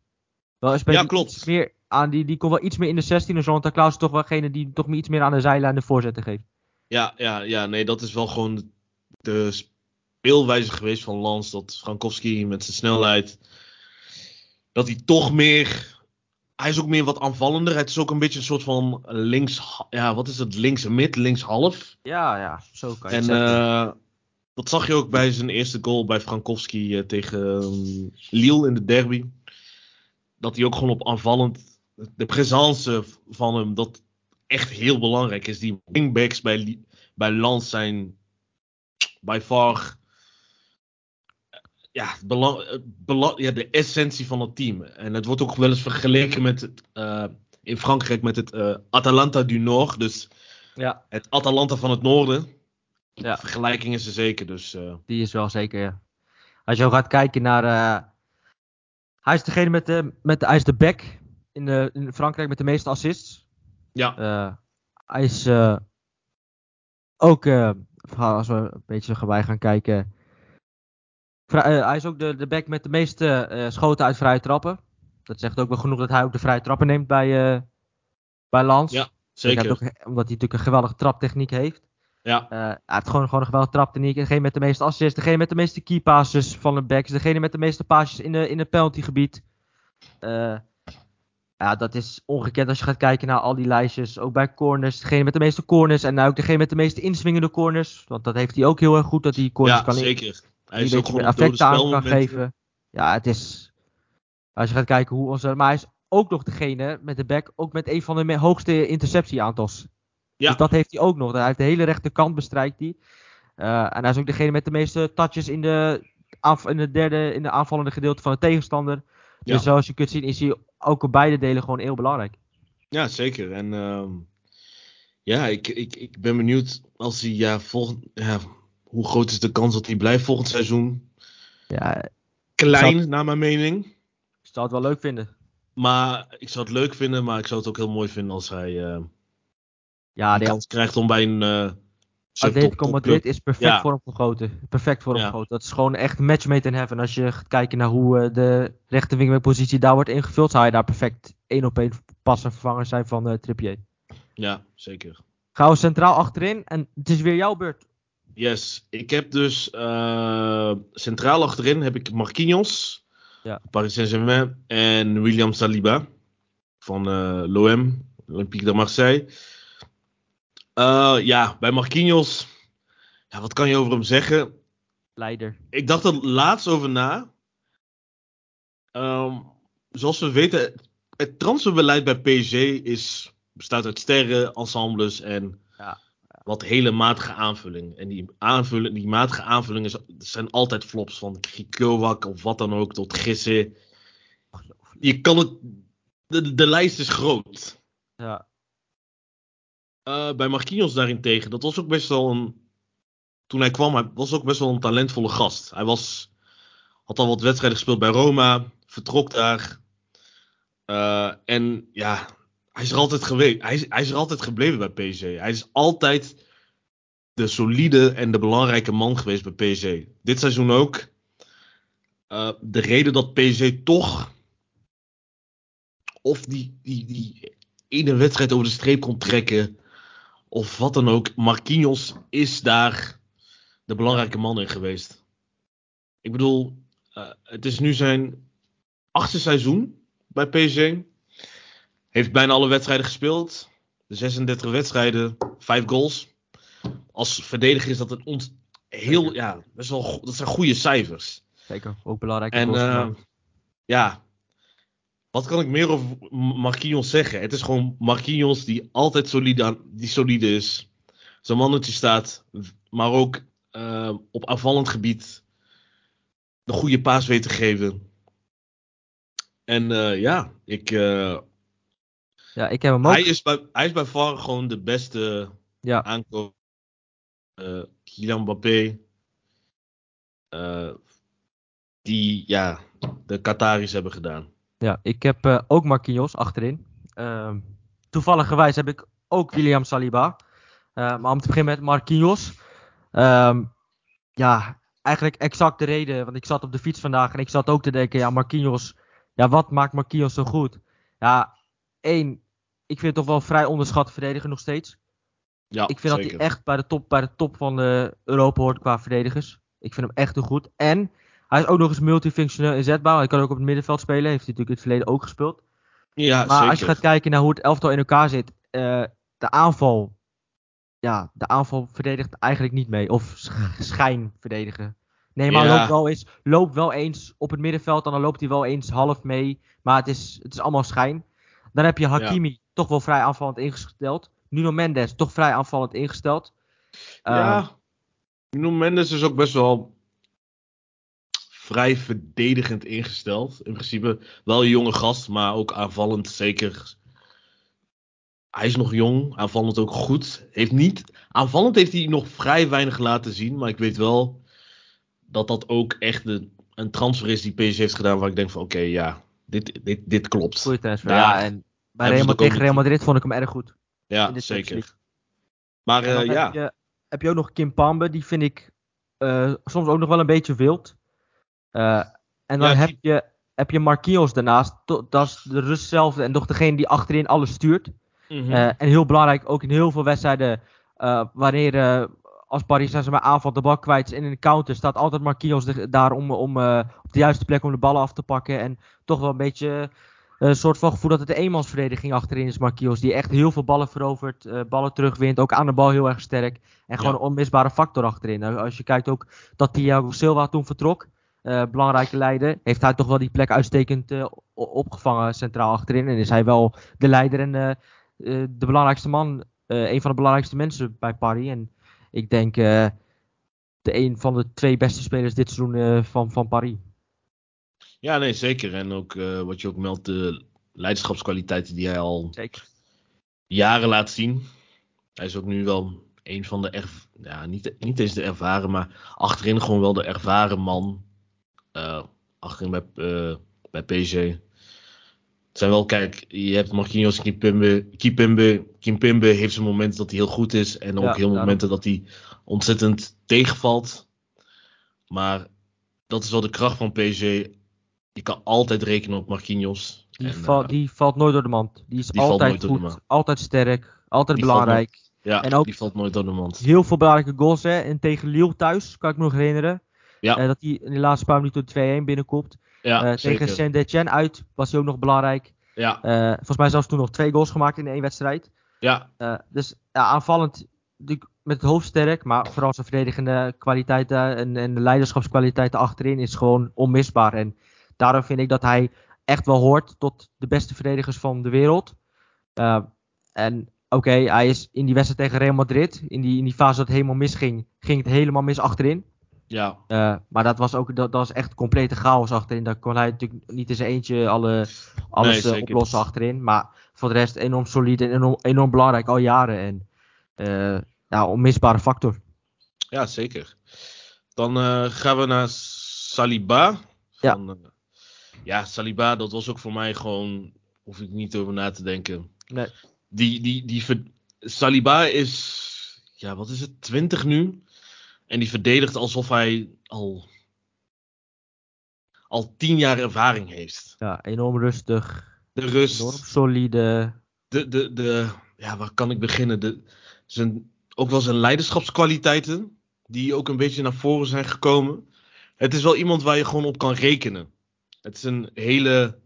Wel, Ja, klopt. Meer aan die, die komt wel iets meer in de 16 en Jonathan Klaus is toch wel degene die toch iets meer aan de zijlijn de voorzetten geeft. Ja, ja, ja, nee, dat is wel gewoon de speelwijze geweest van Lans. Dat Frankowski met zijn snelheid. Dat hij toch meer. Hij is ook meer wat aanvallender. Het is ook een beetje een soort van links. Ja, wat is het? Links mid, links half. Ja, ja, zo kan je En zeggen. eh, dat zag je ook bij zijn eerste goal bij Frankowski eh, tegen ehm, Lille in de derby. Dat hij ook gewoon op aanvallend. De presence van hem, dat echt heel belangrijk is. Die wingbacks bij, bij Lans zijn by far. Ja, belang, belang, ja, de essentie van het team. En het wordt ook wel eens vergeleken met het, eh, in Frankrijk met het eh, Atalanta du Nord. Dus ja, het Atalanta van het noorden. Ja. Vergelijking is er zeker. Dus eh, die is wel zeker, ja. Als je gaat kijken naar... hij is degene met de, met de, hij is de back in, de, in Frankrijk met de meeste assists. ja, Eh, hij is eh, ook, eh, als we een beetje erbij gaan kijken. hij is ook de, de back met de meeste schoten uit vrije trappen. Dat zegt ook wel genoeg dat hij ook de vrije trappen neemt bij, bij Lans. Ja, zeker. ook, omdat hij natuurlijk een geweldige traptechniek heeft. Ja. Hij heeft gewoon, gewoon een geweldige traptechniek. Degene met de meeste assists, degene met de meeste key passes van de backs, degene met de meeste passes in, de, in het penaltygebied. Eh, ja, dat is ongekend als je gaat kijken naar al die lijstjes. Ook bij corners, degene met de meeste corners en ook degene met de meeste inswingende corners. Want dat heeft hij ook heel erg goed, dat hij corners Ja, kan in- zeker. Hij is ook gewoon effect aan kan geven. Ja, het is. Als je gaat kijken hoe onze. Maar hij is ook nog degene met de back, ook met een van de hoogste interceptieaantals. Ja. Dus dat heeft hij ook nog. Hij heeft de hele rechterkant bestrijkt hij. Eh, en hij is ook degene met de meeste touches in de, aanv- in de derde, in de aanvallende gedeelte van de tegenstander. Ja. Dus zoals je kunt zien is hij ook op beide delen gewoon heel belangrijk. Ja, zeker. En ehm, ja, ik, ik, ik ben benieuwd als hij ja, volgend, ja, hoe groot is de kans dat hij blijft volgend seizoen? Ja, Klein, naar mijn mening. ik zou het wel leuk vinden. Maar ik zou het leuk vinden, maar ik zou het ook heel mooi vinden als hij eh Ja, de kans krijgt om bij een uh, Atletico Madrid is perfect Ja. voor hem gegoten. Perfect voor hem Ja. gegoten. Dat is gewoon echt match made in heaven. Als je gaat kijken naar hoe eh, de rechter wingbackpositie daar wordt ingevuld, zou hij daar perfect één op één pas en vervanger zijn van eh Trippier. Ja, zeker. Gaan we centraal achterin en het is weer jouw beurt. Yes, ik heb dus eh, centraal achterin heb ik Marquinhos, Ja. Paris Saint-Germain en William Saliba van eh l'OM, Olympique de Marseille. Eh, ja, bij Marquinhos, ja, wat kan je over hem zeggen? Leider. Ik dacht er laatst over na. Ehm, zoals we weten, het transferbeleid bij PSG is, bestaat uit sterren, ensembles en Ja. wat hele matige aanvulling. En die, aanvulling, die matige aanvullingen zijn altijd flops. Van Krikowak of wat dan ook tot Gissen. Je kan het. De, de lijst is groot. Ja. Eh, bij Marquinhos daarentegen, dat was ook best wel een. Toen hij kwam, hij was ook best wel een talentvolle gast. Hij was, had al wat wedstrijden gespeeld bij Roma, vertrok daar. Eh, en ja, hij is er altijd geweest. Hij is, hij is er altijd gebleven bij PSG. Hij is altijd de solide en de belangrijke man geweest bij PSG. Dit seizoen ook. Eh, de reden dat PSG toch. Of die, die, die ene wedstrijd over de streep kon trekken. Of wat dan ook. Marquinhos is daar de belangrijke man in geweest. Ik bedoel, eh, het is nu zijn achtste seizoen bij PSG. Heeft bijna alle wedstrijden gespeeld. 36 wedstrijden, 5 goals. Als verdediger is dat een ont heel, ja, best wel, dat zijn goede cijfers. Zeker. Ook belangrijk. En eh, ja, wat kan ik meer over Marquinhos zeggen? Het is gewoon Marquinhos die altijd solide, aan- die solide is. Zijn mannetje staat, maar ook eh, op aanvallend gebied de goede paas weet te geven. En eh, ja, ik, eh, ja, ik heb hem ook. hij, is bij, hij is bij far gewoon de beste Ja. aankoop. eh Kylian Mbappé. die ja, de Qataris hebben gedaan. Ja, ik heb eh, ook Marquinhos achterin. Ehm toevalligerwijs heb ik ook William Saliba. Eh, maar om te beginnen met Marquinhos. Ehm, ja, eigenlijk exact de reden. Want ik zat op de fiets vandaag en ik zat ook te denken, ja, Marquinhos. Ja, wat maakt Marquinhos zo goed? Ja, één, ik vind het toch wel vrij onderschat verdediger nog steeds. Ja, Ik vind dat hij echt bij de top, bij de top van de Europa hoort qua verdedigers. Ik vind hem echt heel goed. En hij is ook nog eens multifunctioneel inzetbaar. Hij kan ook op het middenveld spelen. Heeft hij natuurlijk in het verleden ook gespeeld. Ja, maar zeker. als je gaat kijken naar hoe het elftal in elkaar zit. eh, de aanval. Ja, de aanval verdedigt eigenlijk niet mee. Of sch- schijn verdedigen. Nee, maar Ja. loopt, wel eens, loopt wel eens op het middenveld. En dan loopt hij wel eens half mee. Maar het is, het is allemaal schijn. Dan heb je Hakimi. Toch wel vrij aanvallend ingesteld. Nuno Mendes. Toch vrij aanvallend ingesteld. Ja, Ehm, Nuno Mendes is ook best wel vrij verdedigend ingesteld. In principe wel een jonge gast, maar ook aanvallend zeker. Hij is nog jong, aanvallend ook goed. Heeft niet, aanvallend heeft hij nog vrij weinig laten zien, maar ik weet wel dat dat ook echt de, een transfer is die PSG heeft gedaan waar ik denk van oké, ja, dit, dit, dit klopt. Transfer. Ja, en bij Real, de tegen Real Madrid vond ik hem erg goed. Ja, zeker. Maar eh, ja, heb, je, heb je ook nog Kim Pambe, die vind ik eh, soms ook nog wel een beetje wild. Eh, en dan Ja, heb, je, heb je Marquinhos daarnaast. To- Dat is de rust zelf en toch degene die achterin alles stuurt. Mhm. Eh, en heel belangrijk, ook in heel veel wedstrijden eh, wanneer als Paris Saint-Germain aanvalt de bal kwijt en in de counter staat altijd Marquinhos daar om, om op de juiste plek om de ballen af te pakken. En toch wel een beetje een soort van gevoel dat het de eenmansverdediging achterin is, Marquinhos. Die echt heel veel ballen verovert, ballen terugwint. Ook aan de bal heel erg sterk. En gewoon een onmisbare factor achterin. Nou, als je kijkt ook dat Thiago Silva toen vertrok. Uh, belangrijke leider. Heeft hij toch wel die plek uitstekend uh, opgevangen centraal achterin. En is hij wel de leider en uh, de belangrijkste man. een van de belangrijkste mensen bij Paris. En ik denk de een van de twee beste spelers dit seizoen van, van Paris. Ja, nee, zeker. En ook wat je ook meldt, de leiderschapskwaliteiten die hij al zeker. jaren laat zien. Hij is ook nu wel een van de, ja, niet, niet eens de ervaren, maar achterin gewoon wel de ervaren man uh, achterin bij, uh, bij PSG. Het zijn wel, kijk, je hebt Marquinhos, Kimpembe. Kimpembe, Kimpembe heeft zijn momenten dat hij heel goed is. En ook heel momenten dat hij ontzettend tegenvalt. Maar dat is wel de kracht van PSG. Je kan altijd rekenen op Marquinhos. Die, en, val, uh, die valt nooit door de mand. Die is die altijd goed, altijd sterk, altijd die belangrijk. ja, en ook die valt nooit door de mand. Heel veel belangrijke goals. Hè. En tegen Lille thuis, kan ik me nog herinneren. Ja. Uh, dat hij in de laatste paar minuten 2-1 binnenkomt. Ja, uh, tegen Saint-Etienne uit was hij ook nog belangrijk. Ja. Uh, volgens mij zelfs toen nog twee goals gemaakt in één wedstrijd. Ja. dus ja, aanvallend met het hoofd sterk, maar vooral zijn verdedigende kwaliteiten en, en de leiderschapskwaliteiten achterin is gewoon onmisbaar. En daarom vind ik dat hij echt wel hoort tot de beste verdedigers van de wereld. en oké, okay, hij is in die wedstrijd tegen Real Madrid, in die, in die fase dat het helemaal misging, ging het helemaal mis achterin. Ja. Uh, maar dat was ook dat, dat was echt complete chaos achterin. Daar kon hij natuurlijk niet in zijn eentje alle, alles nee, uh, oplossen achterin. Maar voor de rest enorm solide en enorm, enorm belangrijk al jaren. En uh, ja, onmisbare factor. Ja, zeker. Dan gaan we naar Saliba. Van, ja. ja, Saliba, dat was ook voor mij gewoon. Hoef ik niet over na te denken. Nee. Die, die, die, Saliba is. Ja, wat is het? 20 nu. En die verdedigt alsof hij al, al tien jaar ervaring heeft. Ja, enorm rustig. De rust. Enorm solide. De, de, de, ja, waar kan ik beginnen? De, zijn, ook wel zijn leiderschapskwaliteiten. Die ook een beetje naar voren zijn gekomen. Het is wel iemand waar je gewoon op kan rekenen. Het is een hele,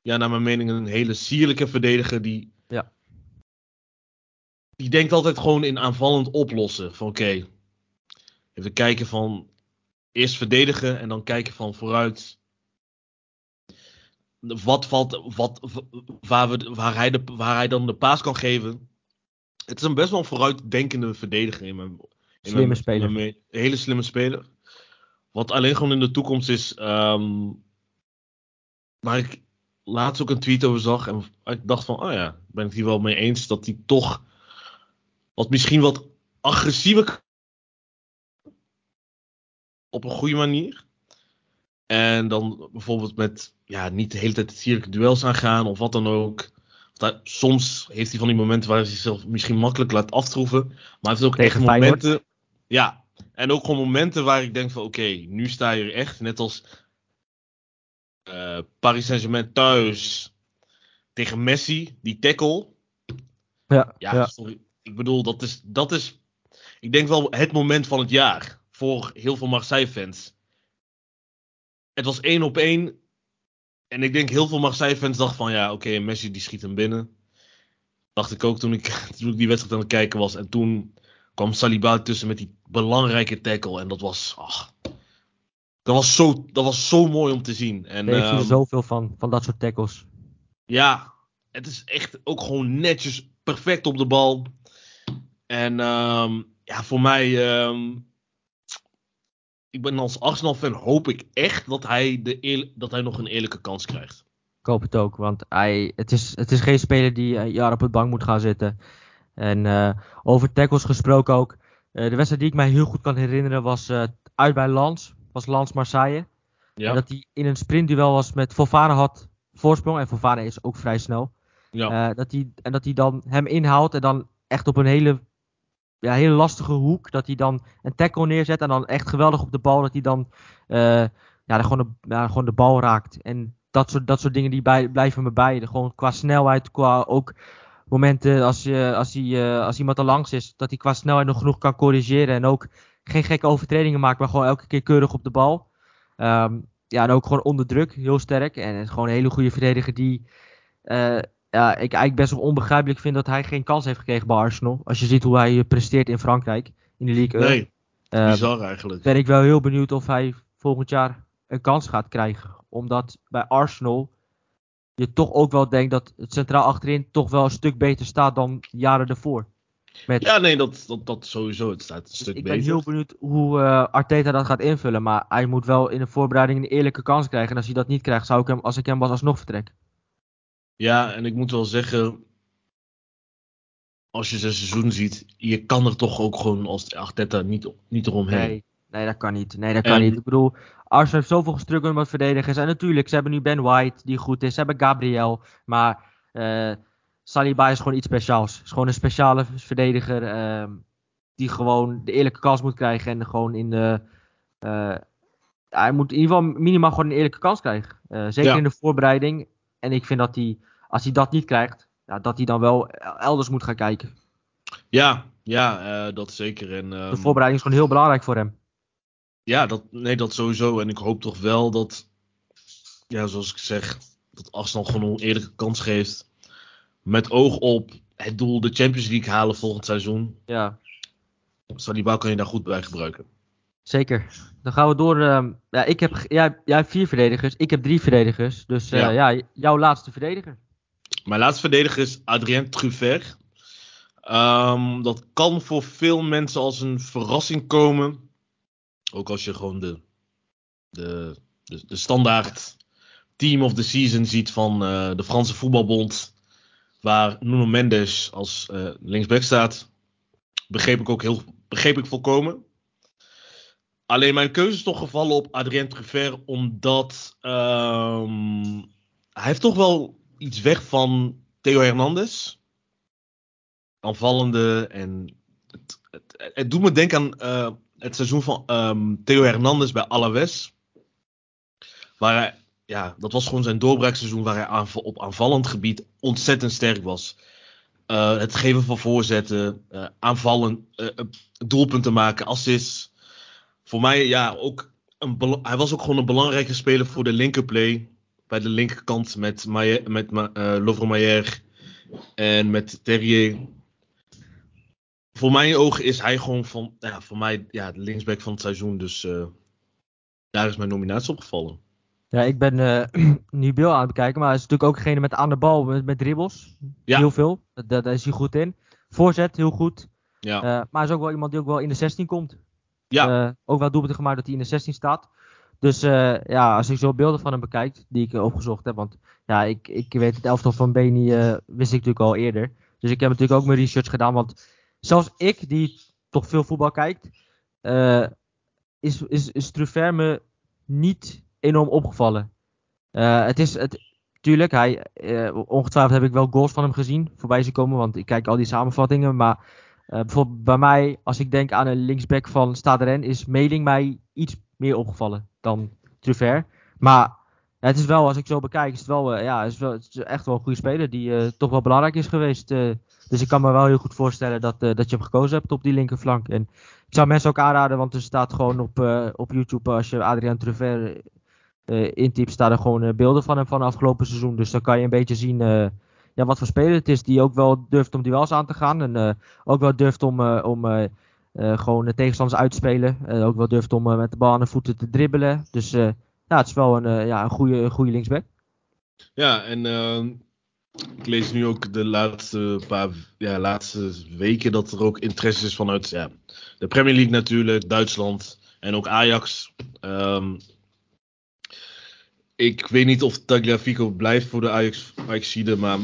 ja, naar mijn mening, een hele sierlijke verdediger. Die, ja. die denkt altijd gewoon in aanvallend oplossen. Van oké, Even kijken van eerst verdedigen en dan kijken van vooruit. Wat valt, wat, waar, we, waar, hij de, waar hij dan de paas kan geven. Het is een best wel vooruitdenkende verdediger in mijn. In slimme speler. Een hele slimme speler. Wat alleen gewoon in de toekomst is. Um, waar ik laatst ook een tweet over zag. En ik dacht van, oh ja, ben ik hier wel mee eens. Dat hij toch. Wat misschien wat agressiever op een goede manier. En dan bijvoorbeeld met ja, niet de hele tijd sierlijke duels aangaan of wat dan ook. soms heeft hij van die momenten waar hij zichzelf misschien makkelijk laat aftroeven. Maar hij heeft ook echt momenten. Ja, en ook gewoon momenten waar ik denk van oké, nu sta je er echt. Net als uh, Paris Saint-Germain thuis tegen Messi, die tackle. Ja, ja, ja. Sorry. Ik bedoel, dat is, dat is, ik denk wel het moment van het jaar voor heel veel Marseille-fans. Het was één op één. En ik denk heel veel Marseille-fans dachten van ja, oké, Messi die schiet hem binnen. Dacht ik ook toen ik, toen ik die wedstrijd aan het kijken was. En toen kwam Saliba tussen met die belangrijke tackle. En dat was, ach, dat was zo, dat was zo mooi om te zien. En, heeft er um, zoveel van, van dat soort tackles. Ja, het is echt ook gewoon netjes perfect op de bal. En um, ja, voor mij um, ik ben als Arsenal-fan hoop ik echt dat hij, de dat hij nog een eerlijke kans krijgt. Ik hoop het ook, want hij, het, is, het is geen speler die een jaar op het bank moet gaan zitten. En uh, over tackles gesproken ook. Uh, de wedstrijd die ik mij heel goed kan herinneren was uh, uit bij Lans. Was Lans Marseille. Ja. En dat hij in een sprintduel was met Fofana had voorsprong. En Fofana is ook vrij snel. Ja. dat hij, en dat hij dan hem inhaalt en dan echt op een hele ja, hele lastige hoek. Dat hij dan een tackle neerzet en dan echt geweldig op de bal. Dat hij dan uh, ja, gewoon, de, gewoon de bal raakt. En dat soort, dat soort dingen die bij, blijven me bij. Gewoon qua snelheid, qua ook momenten als, je, als, hij, als iemand er langs is, dat hij qua snelheid nog genoeg kan corrigeren. En ook geen gekke overtredingen maakt, maar gewoon elke keer keurig op de bal. Ehm, ja, en ook gewoon onder druk, heel sterk. En gewoon een hele goede verdediger die ja, ik eigenlijk best wel onbegrijpelijk vind dat hij geen kans heeft gekregen bij Arsenal. Als je ziet hoe hij presteert in Frankrijk, in de League Nee, uh, bizar eigenlijk. Ben ik wel heel benieuwd of hij volgend jaar een kans gaat krijgen. Omdat bij Arsenal je toch ook wel denkt dat het centraal achterin toch wel een stuk beter staat dan jaren ervoor. Met... Ja, nee, dat, dat, dat sowieso. Het staat een dus stuk ik beter. Ik ben heel benieuwd hoe uh, Arteta dat gaat invullen. Maar hij moet wel in de voorbereiding een eerlijke kans krijgen. En als hij dat niet krijgt, zou ik hem, als ik hem was, alsnog vertrekken. Ja, en ik moet wel zeggen, als je zijn seizoen ziet, je kan er toch ook gewoon als Arteta niet, niet eromheen. Nee, nee, dat kan niet. Nee, dat kan niet. Ik bedoel, Arsenal heeft zoveel gestruggeld met verdedigers. En natuurlijk, ze hebben nu Ben White, die goed is. Ze hebben Gabriel, maar uh, Saliba is gewoon iets speciaals. Is gewoon een speciale verdediger, uh, die gewoon de eerlijke kans moet krijgen. En gewoon in de... Uh, hij moet in ieder geval minimaal gewoon een eerlijke kans krijgen. Uh, zeker ja. in de voorbereiding. En ik vind dat hij, als hij dat niet krijgt, ja, dat hij dan wel elders moet gaan kijken. Ja, ja uh, dat zeker. En, um, de voorbereiding is gewoon heel belangrijk voor hem. Ja, dat, nee, dat sowieso. En ik hoop toch wel dat, ja, zoals ik zeg, dat Arsenal gewoon een eerlijke kans geeft. Met oog op het doel de Champions League halen volgend seizoen. Ja. Saliba kan je daar goed bij gebruiken. Zeker. Dan gaan we door. Uh, ja, ik heb, jij, jij hebt vier verdedigers, ik heb drie verdedigers. Dus uh, ja. ja. jouw laatste verdediger. Mijn laatste verdediger is Adrien Truffert. Um, dat kan voor veel mensen als een verrassing komen. Ook als je gewoon de, de, de, de standaard team of the season ziet van uh, de Franse voetbalbond. Waar Nuno Mendes als linksback staat. Begreep ik ook heel begreep ik volkomen. Alleen mijn keuze is toch gevallen op Adrien Truffert, omdat um, hij heeft toch wel iets weg van Theo Hernandez. Aanvallende en het, het, het doet me denken aan uh, het seizoen van um, Theo Hernandez bij Alaves. Waar ja, dat was gewoon zijn doorbraakseizoen waar hij aanv op aanvallend gebied ontzettend sterk was. Uh, het geven van voorzetten, uh, aanvallen, doelpunten maken, assists voor mij, ja, ook een hij was ook gewoon een belangrijke speler voor de linkerplay. Bij de linkerkant met, Maier, met uh, Lovre Maier en met Terrier. Voor mijn ogen is hij gewoon van, ja, voor mij ja, de linksback van het seizoen. Dus uh, daar is mijn nominatie opgevallen. Ja, ik ben uh, nu Bill aan het bekijken, maar hij is natuurlijk ook degene met aan de bal, met, met dribbles. Ja. Heel veel, daar, daar is hij goed in. Voorzet, heel goed. Ja. maar hij is ook wel iemand die ook wel in de 16 komt. Ja. Uh, ook wel doelpunten gemaakt dat hij in de 16 staat. Dus uh, ja, als ik zo beelden van hem bekijk, die ik opgezocht heb. Want ja, ik, ik weet het elftal van Beni uh, wist ik natuurlijk al eerder. Dus ik heb natuurlijk ook mijn research gedaan. Want zelfs ik, die toch veel voetbal kijkt, is, is, is me niet enorm opgevallen. het is, het, tuurlijk, hij, ongetwijfeld heb ik wel goals van hem gezien voorbij zien komen. Want ik kijk al die samenvattingen. Maar uh, bijvoorbeeld bij mij, als ik denk aan een linksback van Stade Rennes, is Meling mij iets meer opgevallen dan Truffert. Maar het is wel, als ik zo bekijk, is het wel, uh, ja, is wel echt wel een goede speler die uh, toch wel belangrijk is geweest. dus ik kan me wel heel goed voorstellen dat, dat je hem gekozen hebt op die linkerflank. En ik zou mensen ook aanraden, want er staat gewoon op, op YouTube, als je Adriaan Truffert intypt, staan er gewoon beelden van hem van het afgelopen seizoen. Dus dan kan je een beetje zien ja, wat voor speler het is die ook wel durft om duels aan te gaan. En uh, ook wel durft om, uh, om uh, gewoon de tegenstanders uit te spelen. En ook wel durft om met de bal aan de voeten te dribbelen. Dus ja, het is wel een, ja, een, goede, goede linksback. Ja, en ehm, ik lees nu ook de laatste paar ja, laatste weken dat er ook interesse is vanuit ja, de Premier League natuurlijk, Duitsland en ook Ajax. Um, ik weet niet of Tagliafico blijft voor de Ajax, Ajaxide, maar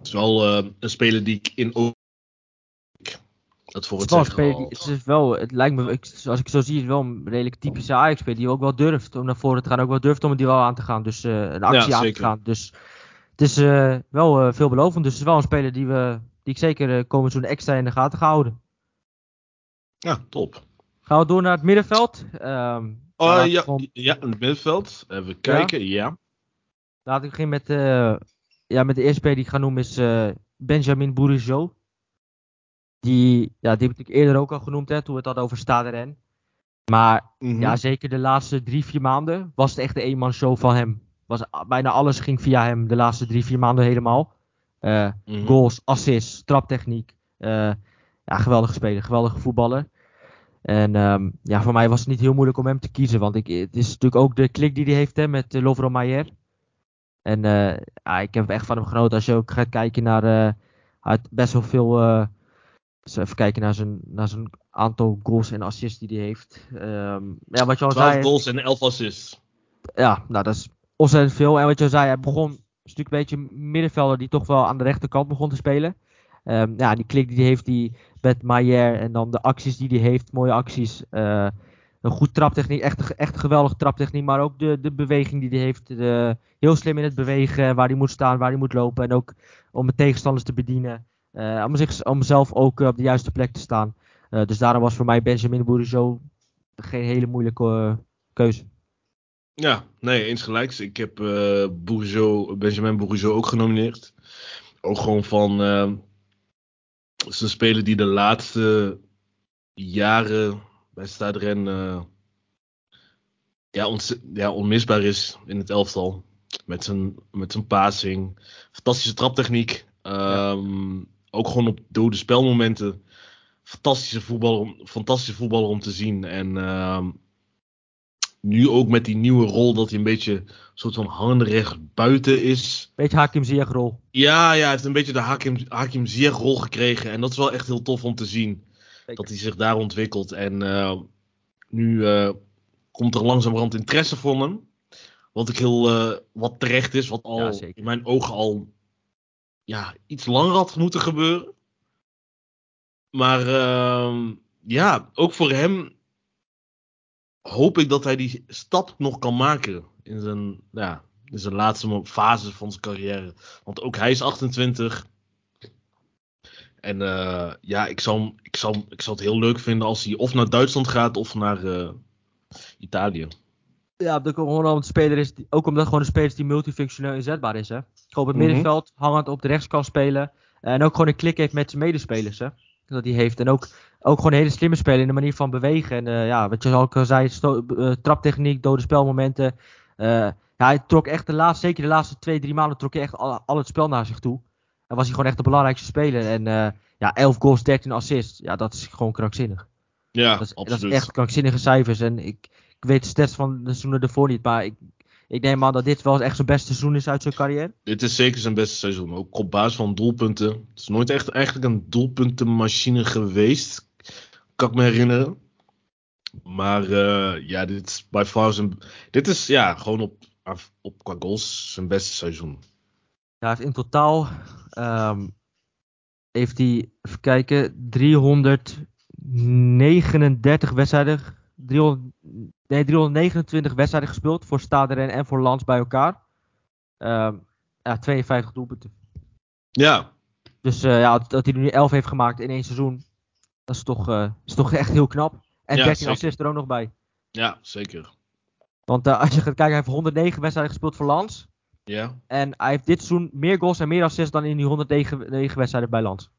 het is wel uh, een speler die ik in ook dat voor het, het, het is wel, het lijkt me, ik, als ik zo zie, is het wel een redelijk typische Ajax-speler die ook wel durft om naar voren te gaan, ook wel durft om die wel aan te gaan, dus uh, een actie ja, aan te gaan. Dus het is uh, wel veelbelovend, dus het is wel een speler die, we, die ik zeker komend seizoen extra in de gaten ga houden. Ja, top. Gaan we door naar het middenveld. Um, Oh, ja, ja, in het middenveld. Even kijken, ja. Laat ik beginnen met, ja, met de eerste speler die ik ga noemen is uh, Benjamin Bourigeau. Die, ja, die heb ik eerder ook al genoemd, hè, toen we het hadden over Stade Rennes. Maar Mhm. ja, zeker de laatste drie, vier maanden was het echt de eenmanshow van hem. Was, bijna alles ging via hem de laatste drie, vier maanden helemaal. Eh, Mhm. Goals, assists, traptechniek. Eh, ja, geweldige speler, geweldige voetballer. En ehm, ja, voor mij was het niet heel moeilijk om hem te kiezen. Want ik, het is natuurlijk ook de klik die hij heeft hè, met uh, Lovro Maier. En eh, ja, ik heb echt van hem genoten. Als je ook gaat kijken naar. eh, hij had best wel veel. dus even kijken naar zijn, naar zijn aantal goals en assists die hij heeft. Ehm, ja, wat je al 12 zei. goals en 11 assists. Ja, nou dat is ontzettend veel. En wat je al zei, hij begon is natuurlijk een beetje een middenvelder die toch wel aan de rechterkant begon te spelen. Ehm, ja, die klik die hij heeft die met Maier en dan de acties die hij heeft, mooie acties. eh, een goed traptechniek, echt, echt een geweldige traptechniek, maar ook de, de beweging die hij heeft. De, heel slim in het bewegen, waar hij moet staan, waar hij moet lopen. En ook om de tegenstanders te bedienen. eh, om, zich, om zelf ook eh, op de juiste plek te staan. Eh, dus daarom was voor mij Benjamin Bourigeau geen hele moeilijke eh, keuze. Ja, nee, eens gelijks. Ik heb eh Bourigeau, Benjamin Bourigeau ook genomineerd. Ook gewoon van. eh het is speler die de laatste jaren bij Stade Rennes eh, ja, ontze- ja, onmisbaar is in het elftal. Met zijn, met zijn passing. Fantastische traptechniek. Ehm, Ook gewoon op dode spelmomenten. Fantastische voetballer, om- fantastische voetballer om te zien. En ehm, nu ook met die nieuwe rol dat hij een beetje een soort van hangende rechts buiten is. Beetje Hakim Ziyech rol. Ja, ja, hij heeft een beetje de Hakim, Hakim Ziyech rol gekregen. En dat is wel echt heel tof om te zien. Dat hij zich daar ontwikkelt. En eh, nu eh, komt er langzamerhand interesse voor hem. Wat ik heel, eh, wat terecht is. Wat al Ja, in mijn ogen al ja, iets langer had moeten gebeuren. Maar ehm, ja, ook voor hem hoop ik dat hij die stap nog kan maken in zijn, ja, in zijn laatste fase van zijn carrière. Want ook hij is 28. En eh, ja, ik zou, hem- ik, zou, hem- ik zou het heel leuk vinden als hij of naar Duitsland gaat of naar eh, Italië. Ja, dat ook gewoon een speler is, die- ook omdat gewoon een speler is die multifunctioneel inzetbaar is. Hè? Gewoon op het Mhm. middenveld, hangend op de rechts kan spelen. En ook gewoon een klik heeft met zijn medespelers. Hè? Dat hij heeft. En ook, ook gewoon een hele slimme speler in de manier van bewegen. En eh, ja, wat je al zei, eh, traptechniek, dode spelmomenten. Ja, hij trok echt de laatste, zeker de laatste twee, drie maanden, trok hij echt al, al het spel naar zich toe. En was hij gewoon echt de belangrijkste speler. En eh, ja, 11 goals, 13 assists. Ja, dat is gewoon krankzinnig. Ja, Dat is, dat absoluut. is echt krankzinnige cijfers. En ik, ik weet de stats van de seizoenen ervoor niet. Maar ik, ik neem aan dat dit wel echt zijn beste seizoen is uit zijn carrière. Dit is zeker zijn beste seizoen. Ook op basis van doelpunten. Het is nooit echt eigenlijk een doelpuntenmachine geweest. Kan ik me herinneren. Maar eh, ja, dit is by far zijn. Dit is ja, gewoon op, op qua goals zijn beste seizoen. Ja, hij heeft in totaal ehm, heeft hij, even kijken, 339 wedstrijden, 300, nee, 329 wedstrijden gespeeld voor Stade Rennes en voor Lans bij elkaar. Ehm, ja, 52 doelpunten. Ja, Dus eh, ja, dat hij er nu 11 heeft gemaakt in één seizoen, dat is toch, eh, is toch echt heel knap. En Ja, 13 zeker. assists er ook nog bij. ja, zeker. Want eh, als je gaat kijken, hij heeft 109 wedstrijden gespeeld voor Lans. Ja, En hij heeft dit seizoen meer goals en meer assists dan in die 109 negen wedstrijden bij Lans. Dat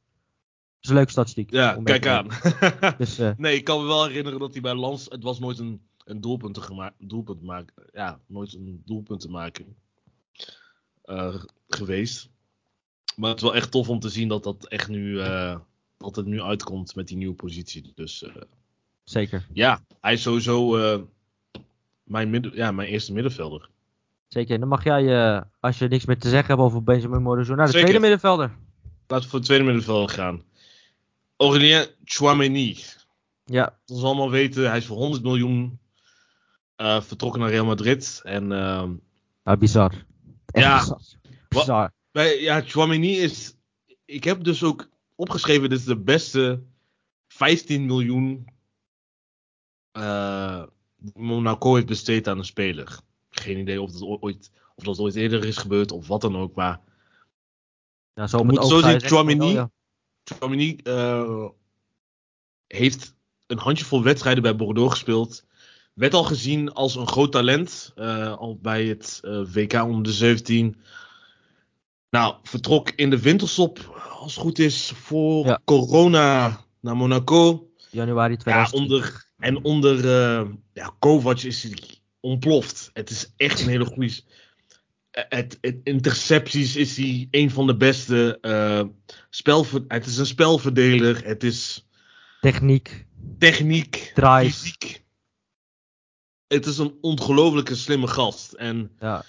is een leuke statistiek. ja kijk aan. Dus eh, nee, ik kan me wel herinneren dat hij bij Lans. Het was nooit een, een doelpunt te doelpunt maken. Ja, nooit een doelpunt te maken. eh, geweest. Maar het is wel echt tof om te zien dat dat echt nu. eh, dat het nu uitkomt met die nieuwe positie. Dus zeker. ja, hij is sowieso mijn, midden, ja, mijn eerste middenvelder. Zeker. En dan mag jij, eh, als je niks meer te zeggen hebt over Benjamin Morizot, naar de Zeker. tweede middenvelder. Laten we voor de tweede middenvelder gaan. Aurélien Chouameni. Ja, Zoals we allemaal weten, hij is voor 100 miljoen eh, vertrokken naar Real Madrid. En ehm, nou, bizar. Echt Ja. bizar. Bizar. bij, ja, Chouameni is... Ik heb dus ook opgeschreven, dit is de beste 15 miljoen eh Monaco heeft besteed aan een speler. Geen idee of dat ooit, of dat ooit eerder is gebeurd of wat dan ook. Maar Ja, zo moet zo zien, Tchouaméni- oh eh, heeft een handjevol wedstrijden bij Bordeaux gespeeld. Werd al gezien als een groot talent. eh, al bij het eh, WK onder de 17. Nou, vertrok in de winterstop, als het goed is, voor Ja. corona naar Monaco. Januari Ja, 2020. onder, en onder eh, ja, Kovac is hij ontploft. Het is echt een hele goede. eh, Het, het intercepties is hij een van de beste. eh spelver, het is een spelverdeler. Het is Techniek, techniek, Drive. fysiek. Het is een ongelofelijke slimme gast. En ja.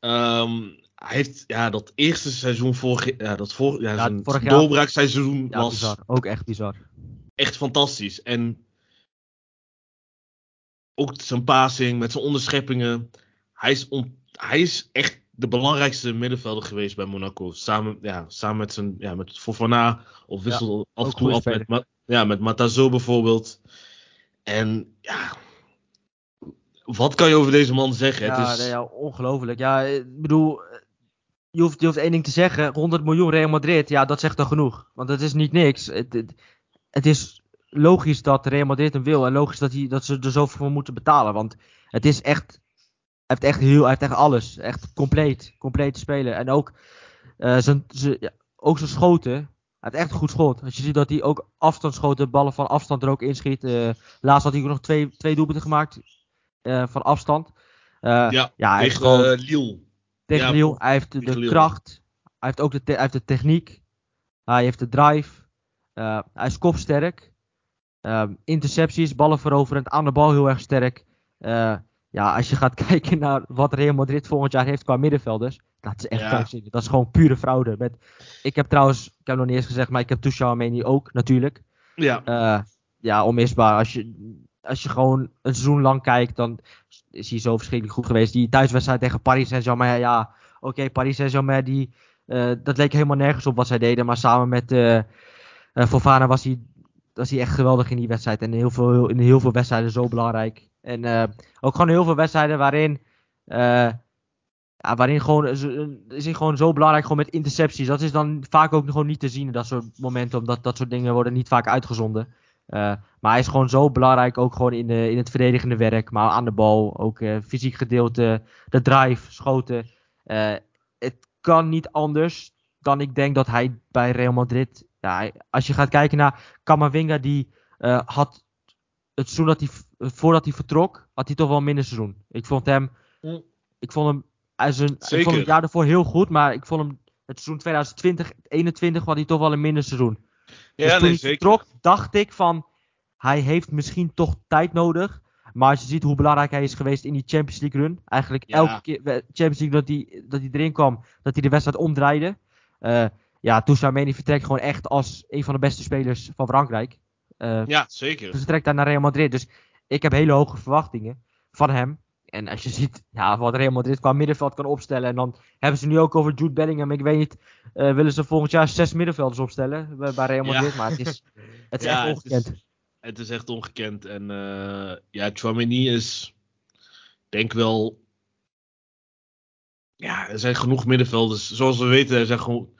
ehm, hij heeft ja, dat eerste seizoen vorig, ja, dat vor, ja, Ja, zijn vorig jaar- doorbraakseizoen ja, was bizar. Ook echt bizar. echt fantastisch. En ook zijn passing met zijn onderscheppingen. Hij is, on- hij is echt de belangrijkste middenvelder geweest bij Monaco. Samen, ja, samen met, zijn, ja, met Fofana. Of wissel af ook en toe af met, Ma- ja, met Matazo bijvoorbeeld. En ja, wat kan je over deze man zeggen? Ja, het is, nee, ja, ongelooflijk. Ja, ik bedoel, je hoeft, je hoeft één ding te zeggen. 100 miljoen Real Madrid, ja, dat zegt dan genoeg. Want het is niet niks. Het, het, het is logisch dat Real Madrid hem wil. En logisch dat, hij, dat ze er zoveel voor moeten betalen. Want het is echt, hij heeft echt, heel, hij heeft echt alles. Echt compleet, compleet te spelen. En ook, eh, zijn, zijn, ja, ook zijn schoten. Hij heeft echt een goed schot. Als je ziet dat hij ook afstandsschoten, ballen van afstand er ook inschiet. Eh laatst had hij ook nog twee, twee doelpunten gemaakt eh, van afstand. Ja, ja, hij tegen gewoon Lille. tegen ja, Lille. Hij heeft de, kracht. Hij heeft ook de, hij heeft de techniek. Hij heeft de drive. Hij is kopsterk. Ehm, intercepties, ballen veroverend, aan de bal heel erg sterk. Eh, ja, als je gaat kijken naar wat Real Madrid volgend jaar heeft qua middenvelders. Dat is echt Ja. krankzinnig. Dat is gewoon pure fraude. Met, ik heb trouwens, ik heb nog niet eens gezegd, maar ik heb Tuchel ook natuurlijk. Ja, Eh, ja, onmisbaar. Als je, als je gewoon een seizoen lang kijkt, dan is hij zo verschrikkelijk goed geweest. Die thuiswedstrijd tegen Paris Saint-Germain, ja, oké, Paris Saint-Germain, die, eh, dat leek helemaal nergens op wat zij deden. Maar samen met eh, Fofana was hij, was hij echt geweldig in die wedstrijd. En heel veel, in heel veel wedstrijden zo belangrijk. En eh, ook gewoon heel veel wedstrijden waarin... eh, ja, waarin gewoon, is is hij gewoon zo belangrijk gewoon met intercepties. Dat is dan vaak ook gewoon niet te zien in dat soort momenten. Omdat dat soort dingen worden niet vaak uitgezonden. Eh, maar hij is gewoon zo belangrijk ook gewoon in, de, in het verdedigende werk. Maar aan de bal, ook eh, fysiek gedeelte, de drive, schoten. Eh, het kan niet anders dan ik denk dat hij bij Real Madrid... Ja, als je gaat kijken naar Camavinga, die eh, had het seizoen dat hij, voordat hij vertrok, had hij toch wel een minder seizoen. Ik vond hem... Mm. Ik vond hem hij is een, ik vond hem het jaar daarvoor heel goed, maar ik vond hem het seizoen 2020, 2021 had hij toch wel een minder seizoen. dus ja toen nee, hij zeker. vertrok, dacht ik van, hij heeft misschien toch tijd nodig. Maar als je ziet hoe belangrijk hij is geweest in die Champions League run. Eigenlijk Ja. elke keer Champions League dat hij, dat hij erin kwam, dat hij de wedstrijd omdraaide. Eh ja, Toussaint vertrekt gewoon echt als een van de beste spelers van Frankrijk. Eh Ja, zeker. dus vertrekt daar naar Real Madrid. Dus ik heb hele hoge verwachtingen van hem. En als je ziet ja, wat Real Madrid qua middenveld kan opstellen. En dan hebben ze nu ook over Jude Bellingham. Ik weet niet, eh, willen ze volgend jaar zes middenvelders opstellen bij, Real Ja. Madrid. Maar het is, het is Ja, echt het is- ongekend. Het is echt ongekend. En eh ja, Chouameni is, denk wel. Ja, er zijn genoeg middenvelders. Zoals we weten, er zijn gewoon.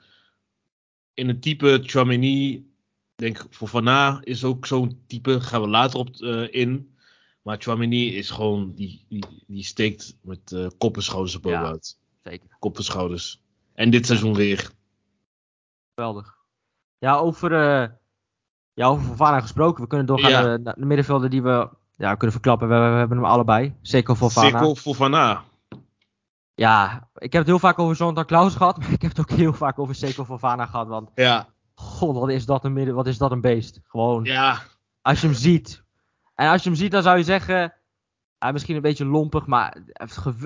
In het type Chouameni, denk Fofana is ook zo'n type. Gaan we later op eh, in. Maar Chouameni is gewoon, die, die, die steekt met eh kop en schouders er Ja. bovenuit. Zeker, Kop en schouders. En dit seizoen weer. geweldig. Ja, over, eh ja, over Fofana gesproken. We kunnen doorgaan Ja. naar, de, naar de middenvelden die we ja, kunnen verklappen. We, we hebben hem allebei. Seco Fofana. Seco Fofana. Ja, ik heb het heel vaak over Jonathan Klaus gehad. Maar ik heb het ook heel vaak over Seco Fofana gehad. Want, Ja, god, wat is dat een, midden, wat is dat een beest. Gewoon. ja, Als je hem ziet. En als je hem ziet, dan zou je zeggen. Hij is misschien een beetje lompig, maar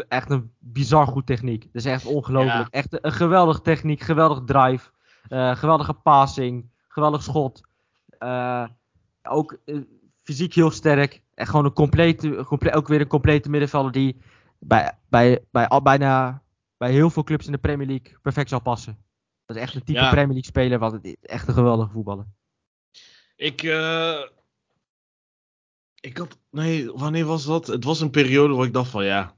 echt een bizar goed techniek. Dat is echt ongelooflijk. Echt een geweldige techniek, geweldig drive. eh, geweldige passing, geweldig schot. Eh, ook eh, fysiek heel sterk. En gewoon een complete, comple ook weer een complete middenvelder die bij, bij, bij, al, bijna bij heel veel clubs in de Premier League perfect zou passen. Dat is echt een type Ja. Premier League speler, wat het, echt een geweldige voetballer. Ik, eh, ik had, nee, wanneer was dat? Het was een periode waar ik dacht van ja,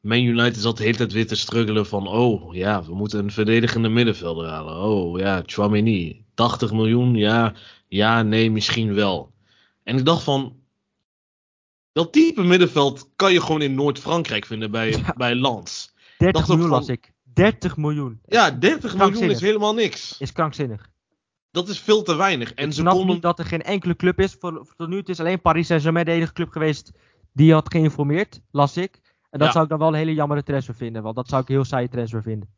Man United zat de hele tijd weer te struggelen van oh ja, we moeten een verdedigende middenvelder halen. Oh ja, Chouameni, 80 miljoen, ja, ja, nee, misschien wel. En ik dacht van, dat type middenveld kan je gewoon in Noord-Frankrijk vinden bij, Ja. bij Lens. 30 Dacht ook miljoen van- las ik. 30 miljoen. Ja, 30 miljoen is helemaal niks. Is krankzinnig. Dat is veel te weinig. En ik ze konden... niet dat er geen enkele club is. Voor, voor tot nu toe is alleen Paris Saint-Germain de enige club geweest die had geïnformeerd, las ik. En dat Ja. zou ik dan wel een hele jammere transfer vinden. Want dat zou ik een heel saaie transfer vinden.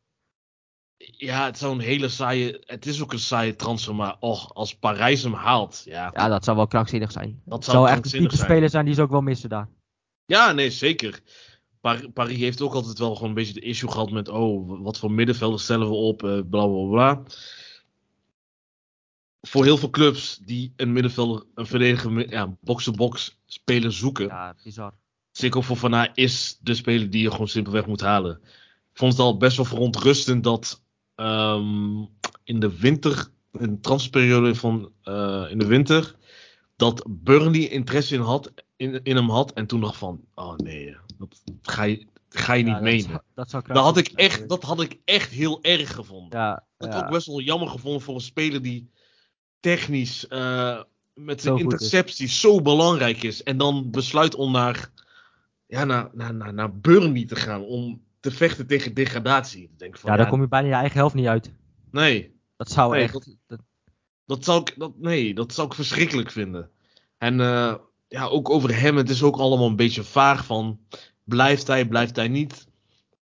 Ja, het zou een hele saaie... Het is ook een saaie transfer, maar och, als Parijs hem haalt, ja. Ja, dat zou wel krankzinnig zijn. Dat Het zou zou echt een type zijn. speler zijn die ze ook wel missen daar. Ja, nee, zeker. Par- Paris heeft ook altijd wel gewoon een beetje de issue gehad met, oh, wat voor middenvelders stellen we op, eh, bla bla bla. Voor heel veel clubs die een middenvelder, een verdediger, ja, box-to-box speler zoeken. Ja, bizar. Sikko Fofana is de speler die je gewoon simpelweg moet halen. Ik vond het al best wel verontrustend dat ehm, in de winter, in de transferperiode van eh, in de winter, dat Burnley interesse in, had, in, in hem had. En toen dacht van, oh nee, dat ga je, ga je niet Ja, menen. zou- Dat, zou Dat had, ik echt, dat had ik echt heel erg gevonden. Ja, Dat ja. had ik ook best wel jammer gevonden voor een speler die technisch eh, met zijn intercepties zo belangrijk is. En dan besluit om naar, ja, naar, naar, naar, naar Burnley te gaan om te vechten tegen degradatie. Denk van, ja, ja, daar kom je bijna je eigen helft niet uit. Nee, Dat zou Nee, echt... dat- dat- dat zou ik, dat, nee, dat zou ik verschrikkelijk vinden. En eh, ja, ook over hem, het is ook allemaal een beetje vaag van, blijft hij, blijft hij niet?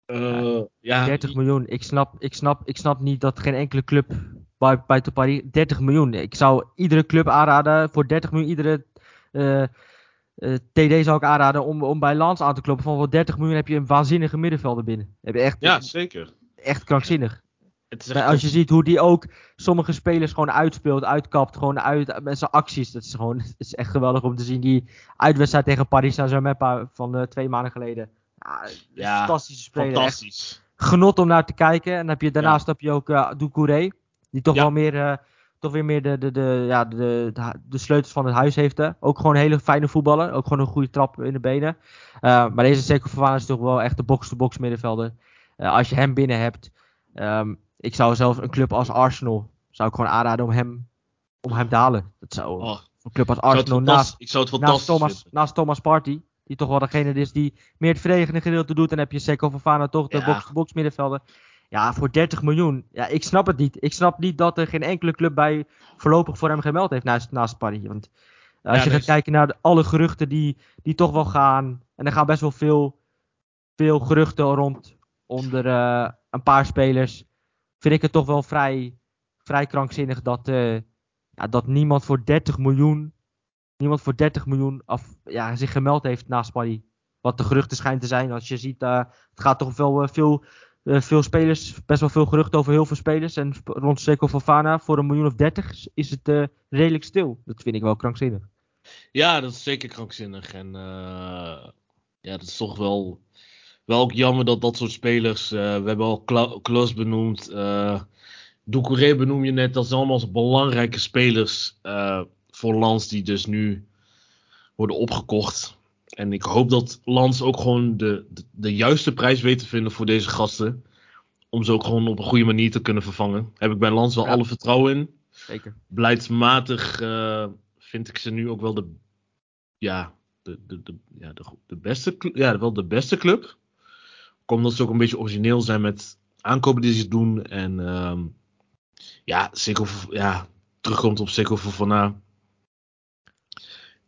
Eh, ja, 30 miljoen. Ik snap, ik, snap, ik snap niet dat geen enkele club bij, buiten Paris... 30 miljoen. Ik zou iedere club aanraden voor 30 miljoen. Iedere eh, TD zou ik aanraden om, om bij Lans aan te kloppen. Van voor 30 miljoen heb je een waanzinnige middenvelder binnen. Heb je echt, ja, zeker. echt krankzinnig. Het is als je ziet hoe die ook sommige spelers gewoon uitspeelt, uitkapt, gewoon uit met zijn acties. Dat is gewoon, is echt geweldig om te zien. Die uitwedstrijd tegen Paris Saint-Germain van eh, twee maanden geleden. Ja, Ja, fantastische speler. Echt fantastisch. genot om naar te kijken. En dan heb je, daarnaast heb je ook eh Doucouré. Die toch Ja. wel meer, eh, toch weer meer de, de, de, ja, de, de, de sleutels van het huis heeft. Hè. Ook gewoon een hele fijne voetballer. Ook gewoon een goede trap in de benen. Maar deze Seco Fofana is toch wel echt de box-to-box middenvelder. Als je hem binnen hebt. ehm, ik zou zelfs een club als Arsenal. Zou ik gewoon aanraden om hem, om hem te halen. Dat zou Oh, een club als Arsenal naast, ik zou het naast, Thomas, naast Thomas Partey. Die toch wel degene is die meer het verdedigende gedeelte doet. En dan heb je Seco Fofana toch de Ja. box-to-box middenvelder. Ja, voor 30 miljoen. Ja, ik snap het niet. Ik snap niet dat er geen enkele club bij voorlopig voor hem gemeld heeft naast, naast Paris. Want als Ja, je gaat dus- kijken naar de, alle geruchten die, die toch wel gaan. En er gaan best wel veel, veel geruchten rond onder eh, een paar spelers. Vind ik het toch wel vrij, vrij krankzinnig dat, eh, ja, dat niemand voor 30 miljoen. Niemand voor 30 miljoen af, ja, zich gemeld heeft naast Paris. Wat de geruchten schijnt te zijn. Als je ziet, eh, het gaat toch wel eh, veel, veel spelers. Best wel veel geruchten over heel veel spelers. En rond Seco Fofana voor een miljoen of 30 is het redelijk stil. Dat vind ik wel krankzinnig. Ja, dat is zeker krankzinnig. En ja, dat is toch wel, wel ook jammer dat dat soort spelers. eh, we hebben al Kla- Klos benoemd. eh Doucouré benoem je net. Dat zijn allemaal belangrijke spelers eh, voor Lans die dus nu worden opgekocht. En ik hoop dat Lans ook gewoon de, de, de juiste prijs weet te vinden voor deze gasten. Om ze ook gewoon op een goede manier te kunnen vervangen. Heb ik bij Lans wel Ja. alle vertrouwen in Zeker. beleidsmatig vind ik ze nu ook wel de, ja, de, de, de, ja, de, de beste, ja, wel de beste club. Ook Omdat ze ook een beetje origineel zijn met aankopen die ze doen. En ehm, ja, ja, terugkomt op Seco Fofana.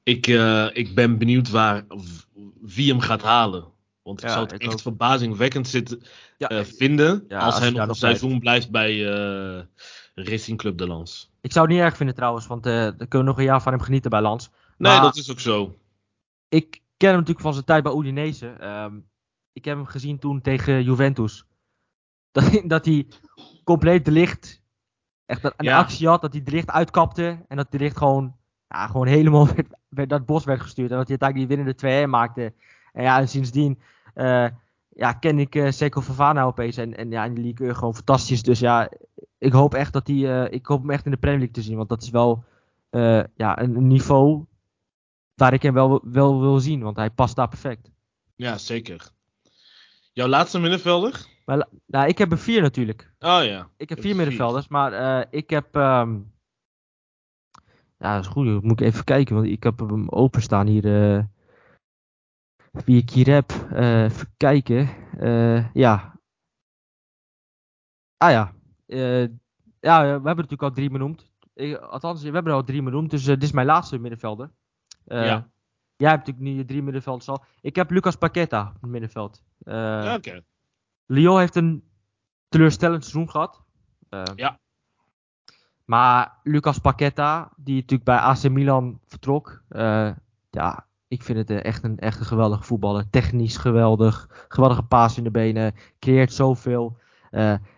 Ik, eh, ik ben benieuwd waar, wie hem gaat halen. Want ik Ja, zou het echt ook. verbazingwekkend zitten, Ja, eh, vinden ja, als, als hij nog een seizoen blijft bij eh, Racing Club de Lans. ik zou het niet erg vinden trouwens, want dan kunnen we nog een jaar van hem genieten bij Lans. Nee, Maar- dat is ook zo. ik ken hem natuurlijk van zijn tijd bij Udinese. Ehm, ik heb hem gezien toen tegen Juventus. Dat, dat hij compleet de licht echt een Ja. actie had, dat hij de licht uitkapte en dat de licht gewoon, ja, gewoon helemaal werd, werd dat bos werd gestuurd en dat hij uiteindelijk die winnende 2-1 maakte. En ja, en sindsdien eh, ja, ken ik eh Seco Fofana opeens en, en ja, in de league gewoon fantastisch. Dus ja, ik hoop echt dat hij, eh, ik hoop hem echt in de Premier League te zien, want dat is wel ja, een, een niveau waar ik hem wel, wel wil zien, want hij past daar perfect. Ja, zeker. Jouw laatste middenvelder? Maar nou, ik heb er vier natuurlijk. Oh ja. Ik heb vier middenvelders, maar eh, ik heb. ehm, ja, dat is goed. Moet ik even kijken, want ik heb hem openstaan hier. eh, wie ik hier heb. Eh, even kijken. Ja. Ah ja. Ja, we hebben natuurlijk al drie benoemd. Ik, althans, we hebben er al drie benoemd. Dus dit is mijn laatste middenvelder. Ja. Jij hebt natuurlijk nu je drie middenvelders al. Ik heb Lucas Paqueta op het middenveld. Ja, Oké. Lyon heeft een teleurstellend seizoen gehad. Eh, Ja. Maar Lucas Paqueta, die natuurlijk bij AC Milan vertrok. eh, ja, ik vind het echt een, echt een geweldige voetballer. Technisch geweldig. Geweldige paas in de benen. Creëert zoveel.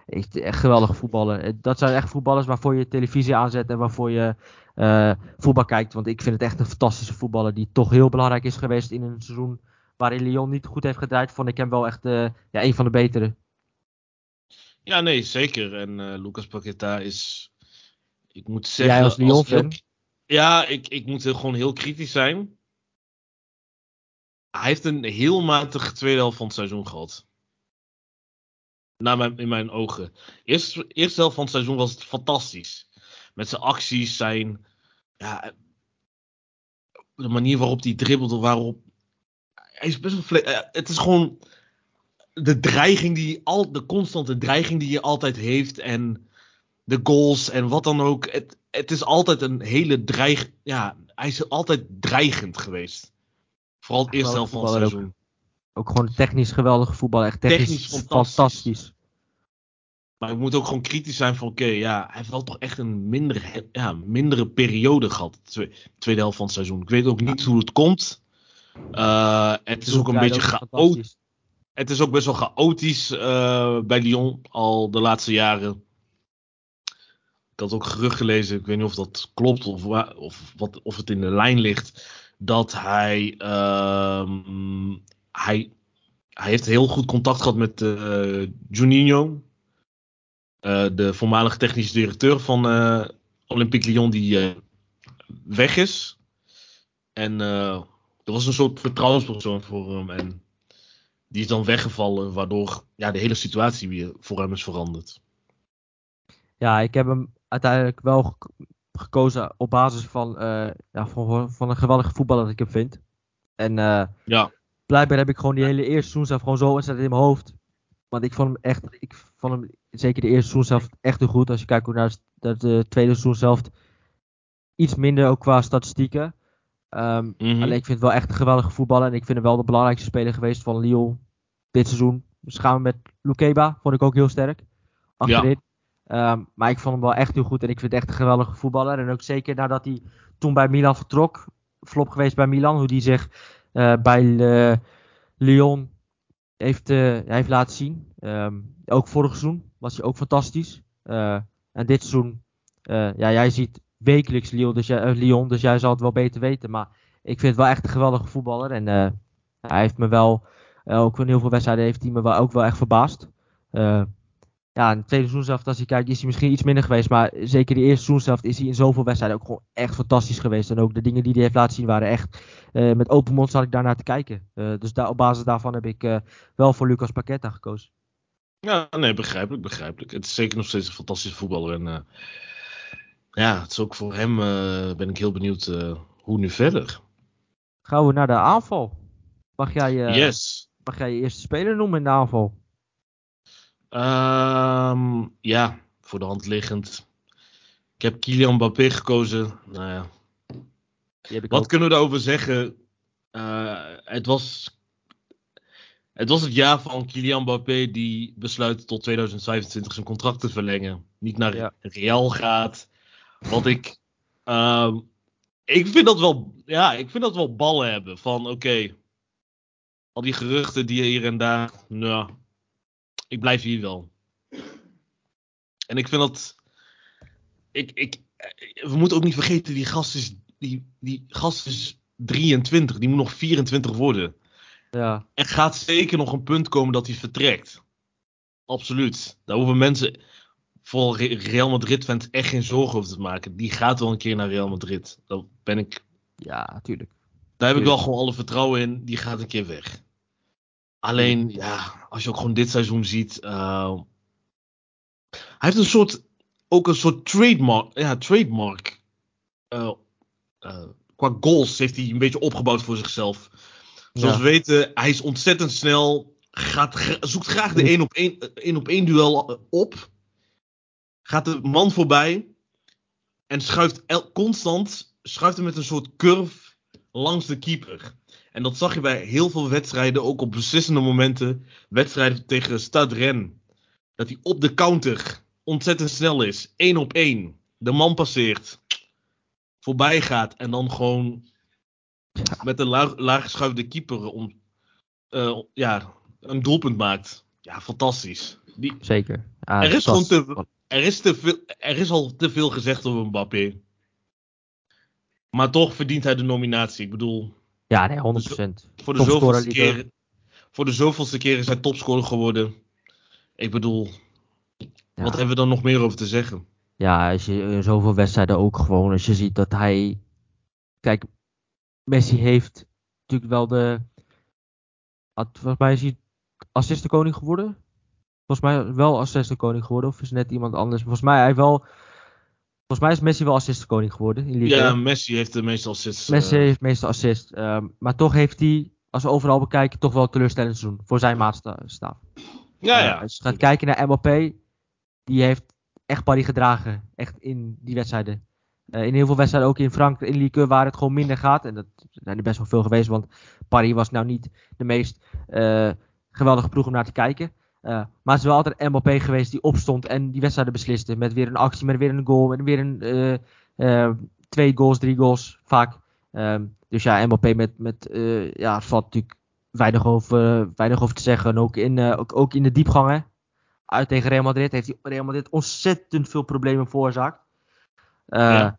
echt, geweldige voetballer. Dat zijn echt voetballers waarvoor je televisie aanzet en waarvoor je eh, voetbal kijkt. Want ik vind het echt een fantastische voetballer die toch heel belangrijk is geweest in een seizoen waarin Lyon niet goed heeft gedraaid. Vond ik hem wel echt eh, ja, een van de betere. Ja, nee, zeker. En eh, Lucas Paqueta is. Ik moet zeggen. Jij als Lyon-fan? heel- Ja, ik, ik moet gewoon heel kritisch zijn. Hij heeft een heel matige tweede helft van het seizoen gehad. Naar mijn, in mijn ogen. Eerst, eerste helft van het seizoen was het fantastisch. Met zijn acties, zijn. Ja, de manier waarop hij dribbelde, waarop. Hij is best wel. eh, Het is gewoon de dreiging die al de constante dreiging die je altijd heeft en de goals en wat dan ook. Het, het is altijd een hele dreig. Ja, hij is altijd dreigend geweest. Vooral het eerste helft van het ook. seizoen. Ook gewoon technisch geweldige voetbal. Echt technisch, Technisch fantastisch. fantastisch. Maar ik moet ook gewoon kritisch zijn van oké, ja, hij heeft wel toch echt een mindere, ja, mindere periode gehad. Twe- tweede helft van het seizoen. Ik weet ook niet hoe het komt. Eh, het is ook een beetje chaotisch. Het is ook best wel chaotisch eh, bij Lyon al de laatste jaren. Ik had ook gerucht gelezen, ik weet niet of dat klopt of, of, wat, of het in de lijn ligt, dat hij, ehm, hij, hij heeft heel goed contact gehad met eh Juninho, de voormalige technische directeur van eh, Olympique Lyon die eh, weg is. En eh, er was een soort vertrouwenspersoon voor hem en die is dan weggevallen, waardoor ja, de hele situatie weer voor hem is veranderd. Ja, ik heb hem uiteindelijk wel gek- gekozen op basis van, eh, ja, van, van een geweldige voetballer dat ik hem vind. En eh, Ja, blijkbaar heb ik gewoon die hele eerste seizoen gewoon zo ontzettend in mijn hoofd. Want ik vond hem echt, ik vond hem zeker de eerste seizoen zelf echt heel goed. Als je kijkt hoe naar de, de tweede seizoen zelf iets minder ook qua statistieken. Ehm, mhm. Alleen ik vind het wel echt een geweldige voetballer. En ik vind hem wel de belangrijkste speler geweest van Lyon dit seizoen. Dus gaan we met Lukeba, vond ik ook heel sterk. Achterin. Ehm, maar ik vond hem wel echt heel goed. En ik vind het echt een geweldige voetballer. En ook zeker nadat hij toen bij Milan vertrok. Flop geweest bij Milan. Hoe hij zich eh, bij eh, Lyon heeft, eh, heeft laten zien. Ehm, ook vorig seizoen was hij ook fantastisch. Eh, en dit seizoen, eh, ja, jij ziet wekelijks Lyon dus, jij, eh, Lyon, dus jij zal het wel beter weten. Maar ik vind het wel echt een geweldige voetballer. En hij heeft me wel, ook in heel veel wedstrijden heeft hij me wel, ook wel echt verbaasd. Ja, in het tweede seizoen zelf, als je kijkt, is hij misschien iets minder geweest. Maar zeker de eerste seizoen zelf is hij in zoveel wedstrijden ook gewoon echt fantastisch geweest. En ook de dingen die hij heeft laten zien waren echt, met open mond zat ik daarnaar te kijken. Dus op basis daarvan heb ik wel voor Lucas Paqueta gekozen. Ja, nee, begrijpelijk, begrijpelijk. Het is zeker nog steeds een fantastische voetballer. En eh, ja, het is ook voor hem, eh, ben ik heel benieuwd eh, hoe nu verder. Gaan we naar de aanval. Mag jij, yes. mag jij je eerste speler noemen in de aanval? Ehm, ja, voor de hand liggend. Ik heb Kylian Mbappé gekozen. Nou ja, Wat ook. kunnen we daarover zeggen? Het, was, het was het jaar van Kylian Mbappé die besluit tot 2025 zijn contract te verlengen. Niet naar Ja. Real gaat. Wat ik. ehm, ik vind dat wel. Ja, ik vind dat wel ballen hebben. Van oké. al die geruchten die hier en daar. Nou, ik blijf hier wel. En ik vind dat. Ik, ik, we moeten ook niet vergeten, die gast is, die, die gast is 23. Die moet nog 24 worden. Ja, Er gaat zeker nog een punt komen dat hij vertrekt. Absoluut. Daar hoeven mensen, vooral Re- Real Madrid-fans, echt geen zorgen over te maken. Die gaat wel een keer naar Real Madrid. Daar, ben ik, ja, natuurlijk. daar heb ik wel gewoon alle vertrouwen in. Die gaat een keer weg. Alleen, ja, als je ook gewoon dit seizoen ziet. eh, hij heeft een soort, ook een soort trademark. Ja, trademark. eh, eh, qua goals heeft hij een beetje opgebouwd voor zichzelf. Zoals we weten, hij is ontzettend snel. Gaat, zoekt graag de één op één, één op één duel op. gaat de man voorbij en schuift el- constant schuift hem met een soort curve langs de keeper. En dat zag je bij heel veel wedstrijden, ook op beslissende momenten. Wedstrijden tegen Stade Rennes. Dat hij op de counter ontzettend snel is. één op één. De man passeert. Voorbij gaat en dan gewoon met een laag, laaggeschuifde keeper om, eh, ja, een doelpunt maakt. Ja, fantastisch. Die, Zeker. Er is gewoon te- er, is te veel, er is al te veel gezegd over Mbappé. Maar toch verdient hij de nominatie. Ik bedoel, Ja, nee, 100%. voor de, zoveelste keer, voor de zoveelste keer is hij topscorer geworden. Ik bedoel, Ja. wat hebben we dan nog meer over te zeggen? Ja, als je in zoveel wedstrijden ook gewoon, als je ziet dat hij. Kijk, Messi heeft natuurlijk wel de. Volgens mij is hij assistenkoning geworden. Volgens mij wel assistenkoning geworden, of is het net iemand anders? Volgens mij, hij wel. Volgens mij is Messi wel assistenkoning geworden in Ligue Ja, 1. Messi heeft de meeste assists. Messi eh, heeft meestal assist. ehm, maar toch heeft hij, als we overal bekijken, toch wel een teleurstellend seizoen. Voor zijn maatstaf. ja, Eh, ja. als je gaat kijken naar Mbappé, die heeft echt Paris gedragen. Echt in die wedstrijden. Eh, in heel veel wedstrijden, ook in Frankrijk, in Ligue 1, waar het gewoon minder gaat. En dat zijn er best wel veel geweest, want Paris was nou niet de meest eh, geweldige ploeg om naar te kijken. Eh, maar het is wel altijd Mbappé geweest die opstond en die wedstrijden besliste. Met weer een actie, met weer een goal, met weer een twee goals, drie goals vaak. Ehm, dus ja, Mbappé met, met ja, valt natuurlijk weinig over, weinig over te zeggen. En ook in, ook, ook in de diepgangen. Uit tegen Real Madrid heeft hij Real Madrid ontzettend veel problemen veroorzaakt. Eh, Ja.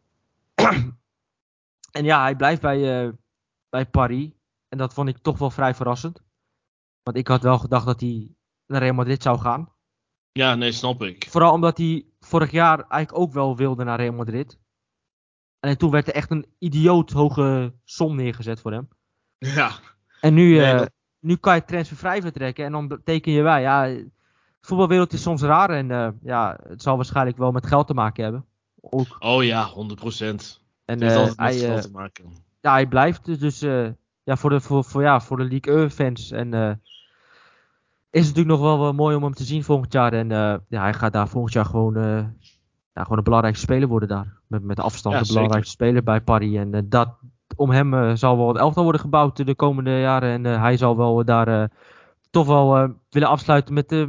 en ja, hij blijft bij, eh, bij Paris. En dat vond ik toch wel vrij verrassend. Want ik had wel gedacht dat hij naar Real Madrid zou gaan. ja, nee, snap ik. Vooral omdat hij vorig jaar eigenlijk ook wel wilde naar Real Madrid. En toen werd er echt een idioot hoge som neergezet voor hem. Ja, En nu, Nee, eh, dat- nu kan je transfervrij vertrekken en dan teken je bij. Ja, de voetbalwereld is soms raar en ja, het zal waarschijnlijk wel met geld te maken hebben. Ook. oh ja, 100%. En Het heeft eh, altijd met hij, eh, te maken. ja, hij blijft dus, dus eh, ja, voor, de, voor, voor, ja, voor de League 1 fans. En is het natuurlijk nog wel, wel mooi om hem te zien volgend jaar. En ja, hij gaat daar volgend jaar gewoon, ja, gewoon een belangrijke speler worden daar. Met, met afstand Ja, de belangrijkste speler bij Paris. En dat, om hem zal wel het elftal worden gebouwd de komende jaren. En hij zal wel daar toch wel willen afsluiten met, eh,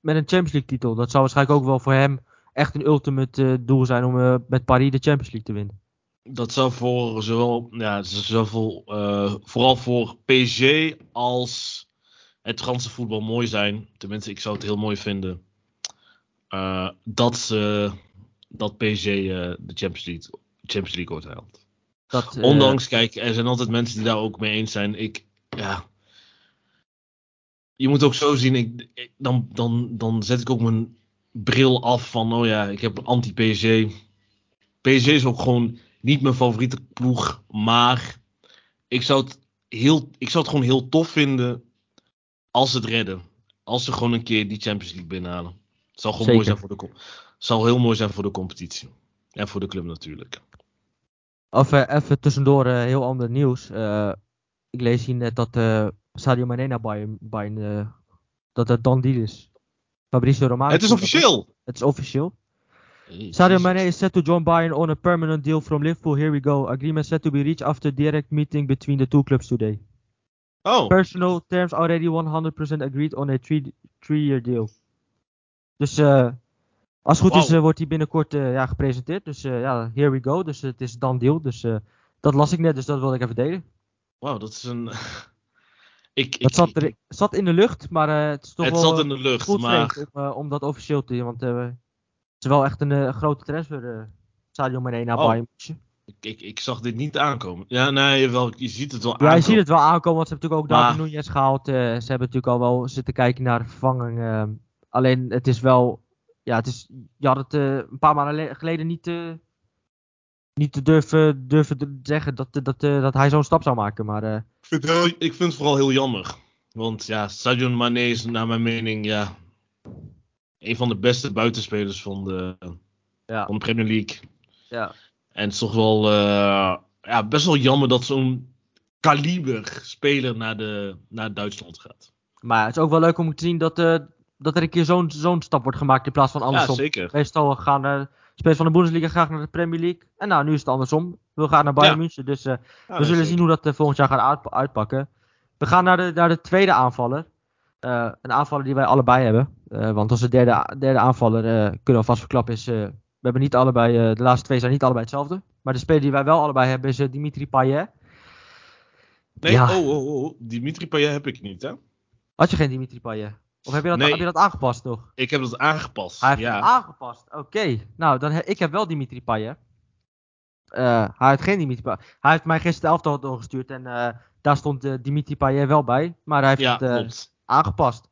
met een Champions League titel. Dat zal waarschijnlijk ook wel voor hem echt een ultimate eh, doel zijn om eh, met Paris de Champions League te winnen. Dat zou voor zowel, ja, zowel, eh, vooral voor PSG als het Franse voetbal mooi zijn. Tenminste, ik zou het heel mooi vinden. dat, ze, dat PSG de Champions League, Champions League ooit haalt. Dat, Ondanks, kijk, er zijn altijd mensen die daar ook mee eens zijn. Ik, ja. Je moet ook zo zien, ik, ik- dan, dan, dan zet ik ook mijn bril af van, oh ja, ik heb anti-PSG. PSG is ook gewoon niet mijn favoriete ploeg, maar ik zou het, heel, ik zou het gewoon heel tof vinden als ze het redden. Als ze gewoon een keer die Champions League binnenhalen. Het zal gewoon mooi zijn voor de zal heel mooi zijn voor de competitie. En voor de club natuurlijk. Of eh, even tussendoor eh, heel ander nieuws. Eh, ik lees hier net dat eh Sadio Mane naar Bayern, Bayern dat het dan deal is. Fabrizio Romano. het is officieel! Het is officieel. Sadio Mane is set to join Bayern on a permanent deal from Liverpool. Here we go. Agreement set to be reached after direct meeting between the two clubs today. Oh, Personal terms already 100% agreed on a three- three-year deal. Dus eh, als het goed is, eh, wordt hij binnenkort eh, ja, gepresenteerd. Dus eh, ja, here we go. Dus het is dan deal. Dus eh, dat las ik net, dus dat wilde ik even delen. wauw, dat is een. ik, zat, er, zat in de lucht, maar eh, het is toch het wel zat eh, in de lucht, maar. om, eh, om dat officieel te doen. Want het is wel echt een grote transfer. Sadio Mane naar Oh. Bayern. Ik, ik, ik zag dit niet aankomen. Ja, nee, wel, je ziet het wel Ja, je aankomen. ziet het wel aankomen, want ze hebben natuurlijk ook Maar- Nunez gehaald. eh, ze hebben natuurlijk al wel zitten kijken naar vervanging. alleen het is wel, ja, het is, je had het een paar maanden le- geleden niet, niet te durven, durven te zeggen dat, dat, eh, dat hij zo'n stap zou maken. Maar eh, Ik vind, heel, ik vind het vooral heel jammer. Want ja, Sadio Mane is naar mijn mening ja, een van de beste buitenspelers van de, ja, van de Premier League. ja. En het is toch wel eh, ja, best wel jammer dat zo'n kaliber speler naar, de, naar Duitsland gaat. Maar het is ook wel leuk om te zien dat, dat er een keer zo'n zo'n stap wordt gemaakt in plaats van Ja, andersom. zeker. Meestal gaan spelers van de Bundesliga graag naar de Premier League. En nou, nu is het andersom. We gaan naar Bayern Ja. München. Dus uh, Ja, we zullen zeker. zien hoe dat uh, volgend jaar gaat uit, uitpakken. We gaan naar de, naar de tweede aanvaller. Uh, een aanvaller die wij allebei hebben. Want onze derde, derde aanvaller, kunnen we vast verklappen, is... we hebben niet allebei... de laatste twee zijn niet allebei hetzelfde. Maar de speler die wij wel allebei hebben is Dimitri Payet. Nee, Ja. oh, oh, oh. Dimitri Payet heb ik niet, hè? Had je geen Dimitri Payet? Of heb je dat, Nee. heb je dat aangepast nog? Ik heb dat aangepast. Hij heeft ja. het aangepast. Oké. Nou, dan he- ik heb wel Dimitri Payet. Eh, hij heeft geen Dimitri Payet. Hij heeft mij gisteren de elftal doorgestuurd en eh, daar stond eh, Dimitri Payet wel bij. Maar hij heeft ja, het aangepast.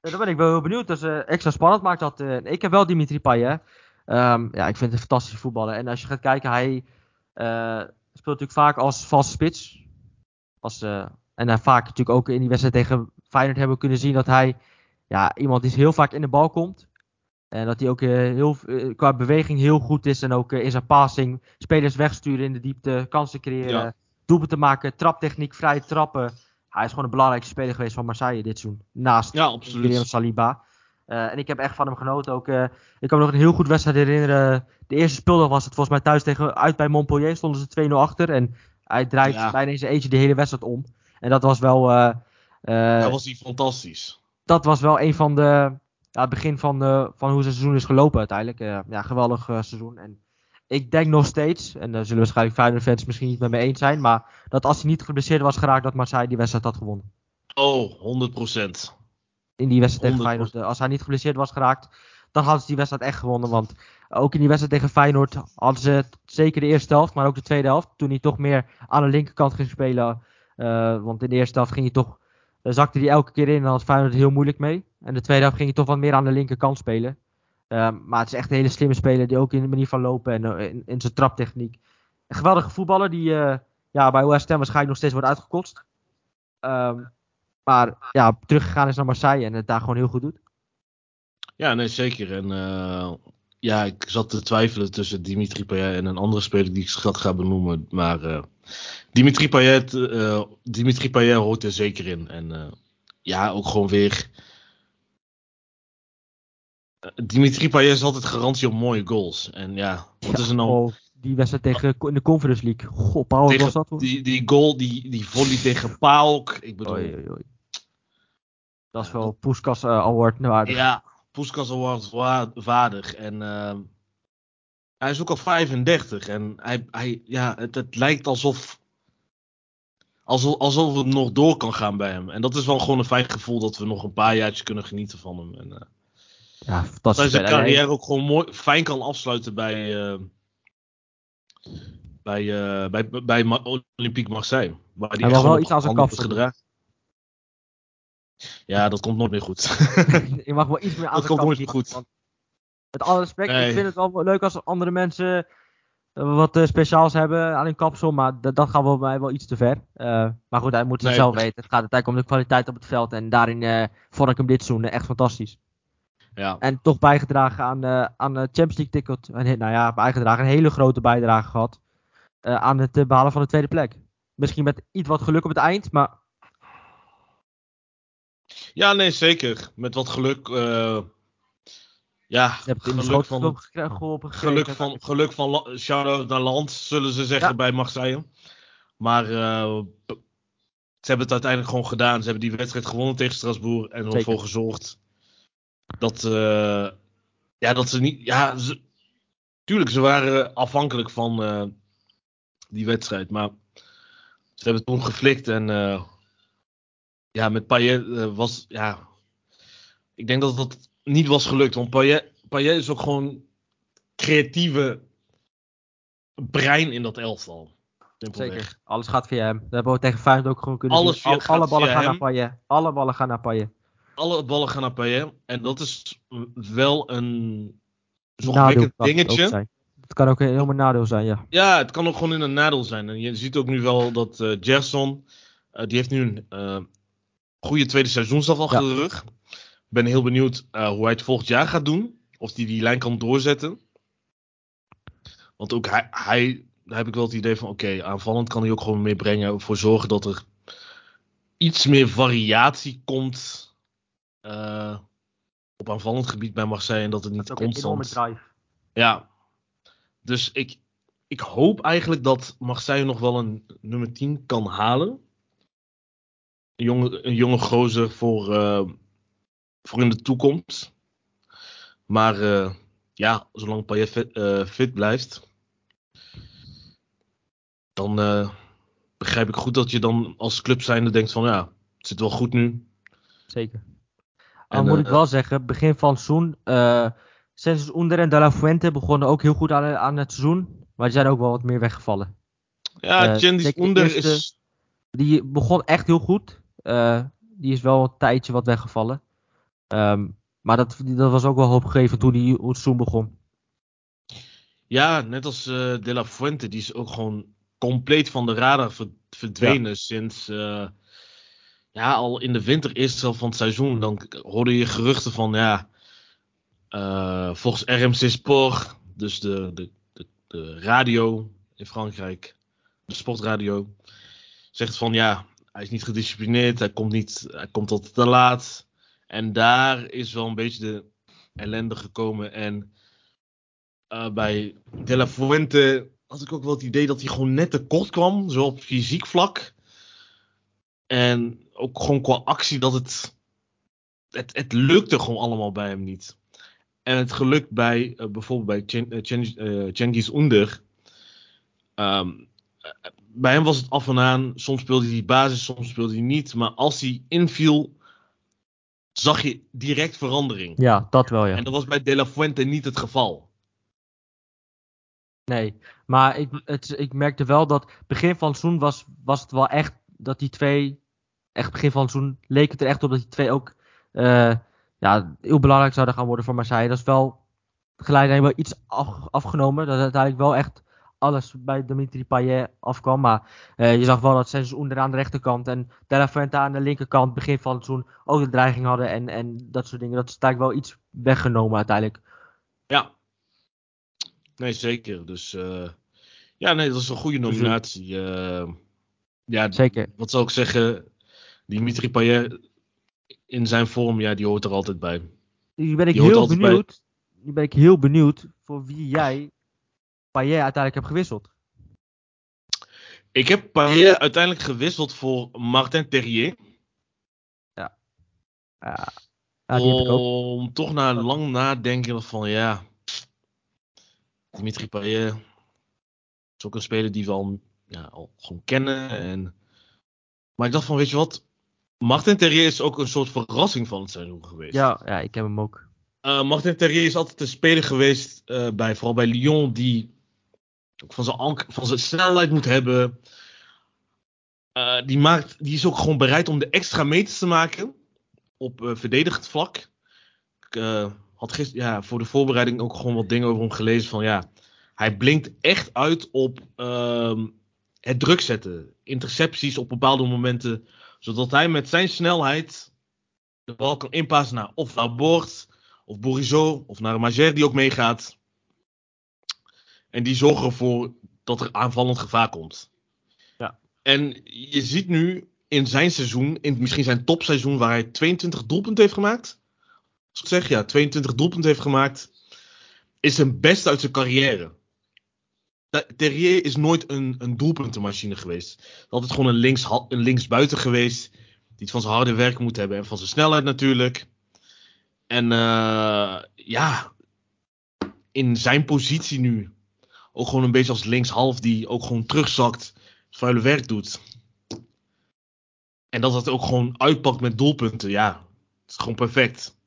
Dan ben ik wel heel benieuwd. Dus extra spannend maakt dat. ik heb wel Dimitri Payet. Ehm, ja, ik vind het een fantastische voetballer. En als je gaat kijken, hij speelt natuurlijk vaak als valse spits. Als, en hij vaak natuurlijk ook in die wedstrijd tegen Feyenoord hebben we kunnen zien dat hij ja, iemand is heel vaak in de bal komt. En dat hij ook eh, heel, eh, qua beweging heel goed is. En ook eh, in zijn passing spelers wegsturen in de diepte, kansen creëren, Ja. doelpunten maken, traptechniek, vrije trappen. Hij is gewoon een belangrijkste speler geweest van Marseille dit seizoen. Naast Ja, absoluut. Saliba. En ik heb echt van hem genoten. Ook, ik kan me nog een heel goed wedstrijd herinneren. De eerste speeldag was het volgens mij thuis tegen uit bij Montpellier. Stonden ze 2-0 achter. En hij draait Ja. bijna in zijn eentje de hele wedstrijd om. En dat was wel... Hij was die fantastisch. Dat was wel een van de. Ja, het begin van, van hoe zijn seizoen is gelopen uiteindelijk. Eh, ja, geweldig eh, seizoen. En ik denk nog steeds, en daar zullen waarschijnlijk Feyenoord fans misschien niet met me eens zijn, maar dat als hij niet geblesseerd was geraakt, dat Marseille die wedstrijd had gewonnen. Oh, 100%. In die wedstrijd tegen 100%. Feyenoord. Als hij niet geblesseerd was geraakt, dan hadden ze die wedstrijd echt gewonnen. Want ook in die wedstrijd tegen Feyenoord hadden ze zeker de eerste helft, maar ook de tweede helft. Toen hij toch meer aan de linkerkant ging spelen. eh, want in de eerste helft ging hij toch, eh, zakte hij elke keer in en had Feyenoord heel moeilijk mee. En de tweede helft ging hij toch wat meer aan de linkerkant spelen. Eh, maar het is echt een hele slimme speler die ook in de manier van lopen en eh, in, zijn traptechniek. Een geweldige voetballer die eh, ja, bij West Ham waarschijnlijk nog steeds wordt uitgekotst. Ehm, maar ja, teruggegaan is naar Marseille en het daar gewoon heel goed doet. Ja, nee, zeker. En eh, ja, ik zat te twijfelen tussen Dimitri Payet en een andere speler die ik straks ga benoemen. Maar Dimitri, Payet, eh, Dimitri Payet hoort er zeker in. En eh, ja, ook gewoon weer... Eh, Dimitri Payet is altijd garantie op mooie goals. En ja, wat is er nou... Oh, die wedstrijd tegen in de Conference League. Goh, Paul, was dat hoor? die, die goal, die, die volley tegen Pauk. Ik bedoel, Oei, oei, oei. Dat is wel Puskas eh, Award waardig. Ja, Puskas Award wa- waardig. En ehm, hij is ook al 35. En hij, hij, ja, het, het lijkt alsof, alsof, alsof het nog door kan gaan bij hem. En dat is wel gewoon een fijn gevoel dat we nog een paar jaartjes kunnen genieten van hem. En, eh, Ja, dat fantastisch. hij zijn carrière ook gewoon mooi, fijn kan afsluiten bij, eh, bij, bij, bij Olympique Marseille. Waar hij wel iets aan zijn heeft gedragen. Ja, dat komt nooit meer goed. je mag wel iets meer aan Dat de komt nooit zien, goed. Met alle respect, Nee. ik vind het wel leuk als andere mensen wat eh, speciaals hebben aan hun kapsel, maar dat, dat gaat bij mij wel iets te ver. Eh, maar goed, hij moet het Nee. zelf weten. Het gaat uiteindelijk om de kwaliteit op het veld en daarin eh, vond ik hem dit seizoen echt fantastisch. ja. En toch bijgedragen aan, eh aan de Champions League ticket. En, nou ja, bijgedragen, een hele grote bijdrage gehad eh, aan het eh, behalen van de tweede plek. Misschien met iets wat geluk op het eind, maar Ja, nee, zeker. Met wat geluk. Ja, in de geluk van, gekregen. geluk van, geluk van shout-out naar Land, zullen ze zeggen Ja. bij Marseille. Maar eh, ze hebben het uiteindelijk gewoon gedaan. Ze hebben die wedstrijd gewonnen tegen Strasbourg. En ervoor gezorgd dat, eh, ja, dat ze niet. Ja, ze, tuurlijk, ze waren afhankelijk van eh, die wedstrijd. Maar ze hebben toen geflikt. En ja, met Payet was. Ja, ik denk dat dat niet was gelukt. Want Payet, Payet is ook gewoon creatieve brein in dat elftal. Zeker. Alles gaat via hem. Dat hebben we tegen Feyenoord ook gewoon kunnen Alles zien. via- Al- alle ballen via gaan hem. naar Payet. Alle ballen gaan naar Payet. Alle ballen gaan naar Payet. En dat is wel een zorgwekkend dingetje. Het kan ook een helemaal nadeel zijn, ja. Ja, het kan ook gewoon in een nadeel zijn. En je ziet ook nu wel dat Gerson, eh, die heeft nu een eh, goede tweede seizoensstaf al achter Ja. de rug. Ik ben heel benieuwd eh, hoe hij het volgend jaar gaat doen. Of hij die lijn kan doorzetten. Want ook hij, hij daar heb ik wel het idee van, oké, aanvallend kan hij ook gewoon meer brengen. Ervoor zorgen dat er iets meer variatie komt. eh, op aanvallend gebied bij Marseille en dat het niet Dat constant. drive. Ja. Dus ik, ik hoop eigenlijk dat Marseille nog wel een nummer 10 kan halen. Een jonge, een jonge gozer voor, eh, voor in de toekomst. Maar eh, ja, zolang Payet fit, eh, fit blijft, dan eh, begrijp ik goed dat je dan als club zijnde denkt van ja, het zit wel goed nu. Zeker. Al moet ik wel zeggen, begin van het seizoen. Sensus Onder en De La Fuente begonnen ook heel goed aan, aan het seizoen. Maar die zijn ook wel wat meer weggevallen. Ja, de onder is... Die begon echt heel goed. Die is wel een tijdje wat weggevallen. Ehm, maar dat, dat was ook wel hoopgevend toen die, seizoen begon. Ja, net als eh, De La Fuente, die is ook gewoon compleet van de radar ver- verdwenen sinds, eh, ja, al in de winter eerste helft van het seizoen. Dan hoorde je geruchten van, ja, eh, volgens RMC Sport, dus de, de, de, de radio in Frankrijk, de sportradio, zegt van, ja, hij is niet gedisciplineerd, hij komt, niet, hij komt altijd te laat. En daar is wel een beetje de ellende gekomen en... Eh, bij De La Fuente had ik ook wel het idee dat hij gewoon net te kort kwam, zo op fysiek vlak. En ook gewoon qua actie dat het, het, het lukte gewoon allemaal bij hem niet. En het gelukt bij eh, bijvoorbeeld bij eh, Cengiz Under. Ehm, eh, bij hem was het af en aan. Soms speelde hij basis, soms speelde hij niet. Maar als hij inviel, zag je direct verandering. Ja, dat wel ja. En dat was bij De La Fuente niet het geval. Nee, maar ik, het, ik merkte wel dat begin van het seizoen was, was het wel echt dat die twee, echt begin van het seizoen leek het er echt op dat die twee ook eh, ja, heel belangrijk zouden gaan worden voor Marseille. Dat is wel geleidelijk wel iets af- afgenomen, dat uiteindelijk wel echt alles bij Dimitri Payet afkwam. Maar eh, je zag wel dat Sensus onder aan de rechterkant en De La Fuente aan de linkerkant begin van het seizoen ook de dreiging hadden en, en dat soort dingen. Dat is eigenlijk wel iets weggenomen uiteindelijk. Ja. Nee, zeker. Dus eh, ja, nee, dat is een goede nominatie. Eh, ja, Zeker. wat zou ik zeggen? Dimitri Payet in zijn vorm, ja, die hoort er altijd bij. Nu ben ik heel altijd bij- benieuwd. Nu ben ik heel benieuwd voor wie jij Payet uiteindelijk hebt gewisseld. Ik heb Payet uiteindelijk gewisseld voor Martin Terrier. Ja, ja om toch na lang nadenken van ja, Dimitri Payet is ook een speler die we al, ja, al gewoon kennen. En... Maar ik dacht van, weet je wat, Martin Terrier is ook een soort verrassing van het seizoen geweest. Ja, ja, ik heb hem ook. Eh, Martin Terrier is altijd een speler geweest, eh, bij, vooral bij Lyon, die ook van zijn, van zijn snelheid moet hebben. Eh, die, maakt, die is ook gewoon bereid om de extra meters te maken op eh, verdedigend vlak. Ik eh, had gisteren ja, voor de voorbereiding ook gewoon wat dingen over hem gelezen van ja, hij blinkt echt uit op ehm, het druk zetten. Intercepties op bepaalde momenten, zodat hij met zijn snelheid de bal kan inpassen naar of naar Bord of Bourigeau of naar Mager die ook meegaat. En die zorgen ervoor dat er aanvallend gevaar komt. Ja. En je ziet nu in zijn seizoen, in misschien zijn topseizoen, waar hij 22 doelpunten heeft gemaakt. Als ik zeg, ja, 22 doelpunten heeft gemaakt. Is zijn beste uit zijn carrière. Terrier is nooit een, een doelpuntenmachine geweest. Altijd gewoon een, links, een linksbuiten geweest. Die het van zijn harde werk moet hebben. En van zijn snelheid natuurlijk. En eh, ja, in zijn positie nu. Ook gewoon een beetje als linkshalf die ook gewoon terugzakt. Vuile werk doet. En dat het ook gewoon uitpakt met doelpunten. Ja, het is gewoon perfect.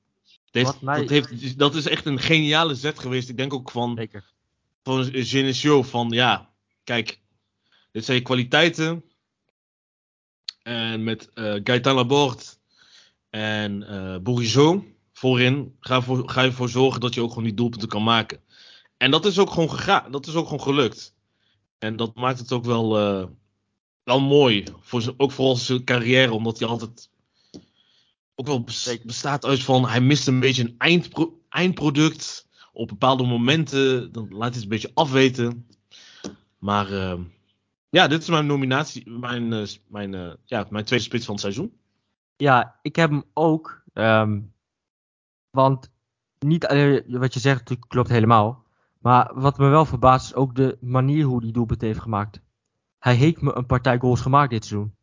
Mij- dat, heeft, dat is echt een geniale zet geweest. Ik denk ook van, Zeker. van Genesio van ja, kijk, dit zijn je kwaliteiten. En met eh Gaëtan Laborde en Bourigeau voorin ga, voor, ga je ervoor zorgen dat je ook gewoon die doelpunten kan maken. En dat is ook gewoon gegaan. Dat is ook gewoon gelukt. En dat maakt het ook wel, eh, wel mooi. Voor zijn, ook voor zijn carrière, omdat hij altijd ook wel bestaat uit van hij mist een beetje een eindpro- eindproduct. Op bepaalde momenten, dan laat hij het een beetje afweten. Maar eh, ja, dit is mijn nominatie, mijn, eh, mijn, eh, ja, mijn tweede spits van het seizoen. Ja, ik heb hem ook. ehm, Want niet alleen wat je zegt klopt helemaal. Maar wat me wel verbaast is ook de manier hoe die doelpunt heeft gemaakt. Hij heeft me een partij goals gemaakt dit seizoen.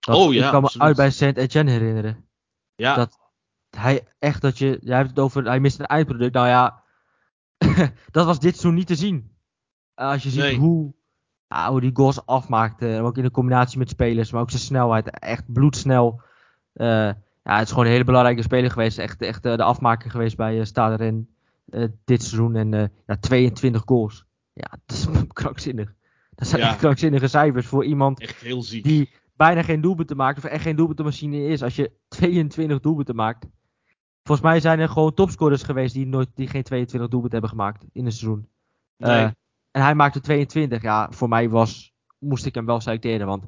Dat, Oh ja, Ik kan me absoluut. uit bij Saint-Etienne herinneren. Ja, dat- Hij echt dat je, jij hebt het over, hij mist een eindproduct. Nou ja, dat was dit seizoen niet te zien. Eh, Als je ziet Nee. hoe, hoe die goals afmaakte. Ook in de combinatie met spelers, maar ook zijn snelheid. Echt bloedsnel. Eh, ja, het is gewoon een hele belangrijke speler geweest. Echt, echt eh, de afmaker geweest bij uh, Stade eh, dit seizoen. En eh, ja, 22 goals. Ja, dat is krankzinnig. Dat zijn Ja. echt krankzinnige cijfers voor iemand echt heel ziek. die bijna geen doelpunten maakt. Of echt geen doelpuntenmachine is. Als je 22 doelpunten maakt. Volgens mij zijn er gewoon topscorers geweest die, nooit, die geen 22 doelpunten hebben gemaakt in een seizoen. Nee. Eh, en hij maakte 22. Ja, voor mij was, moest ik hem wel selecteren. Want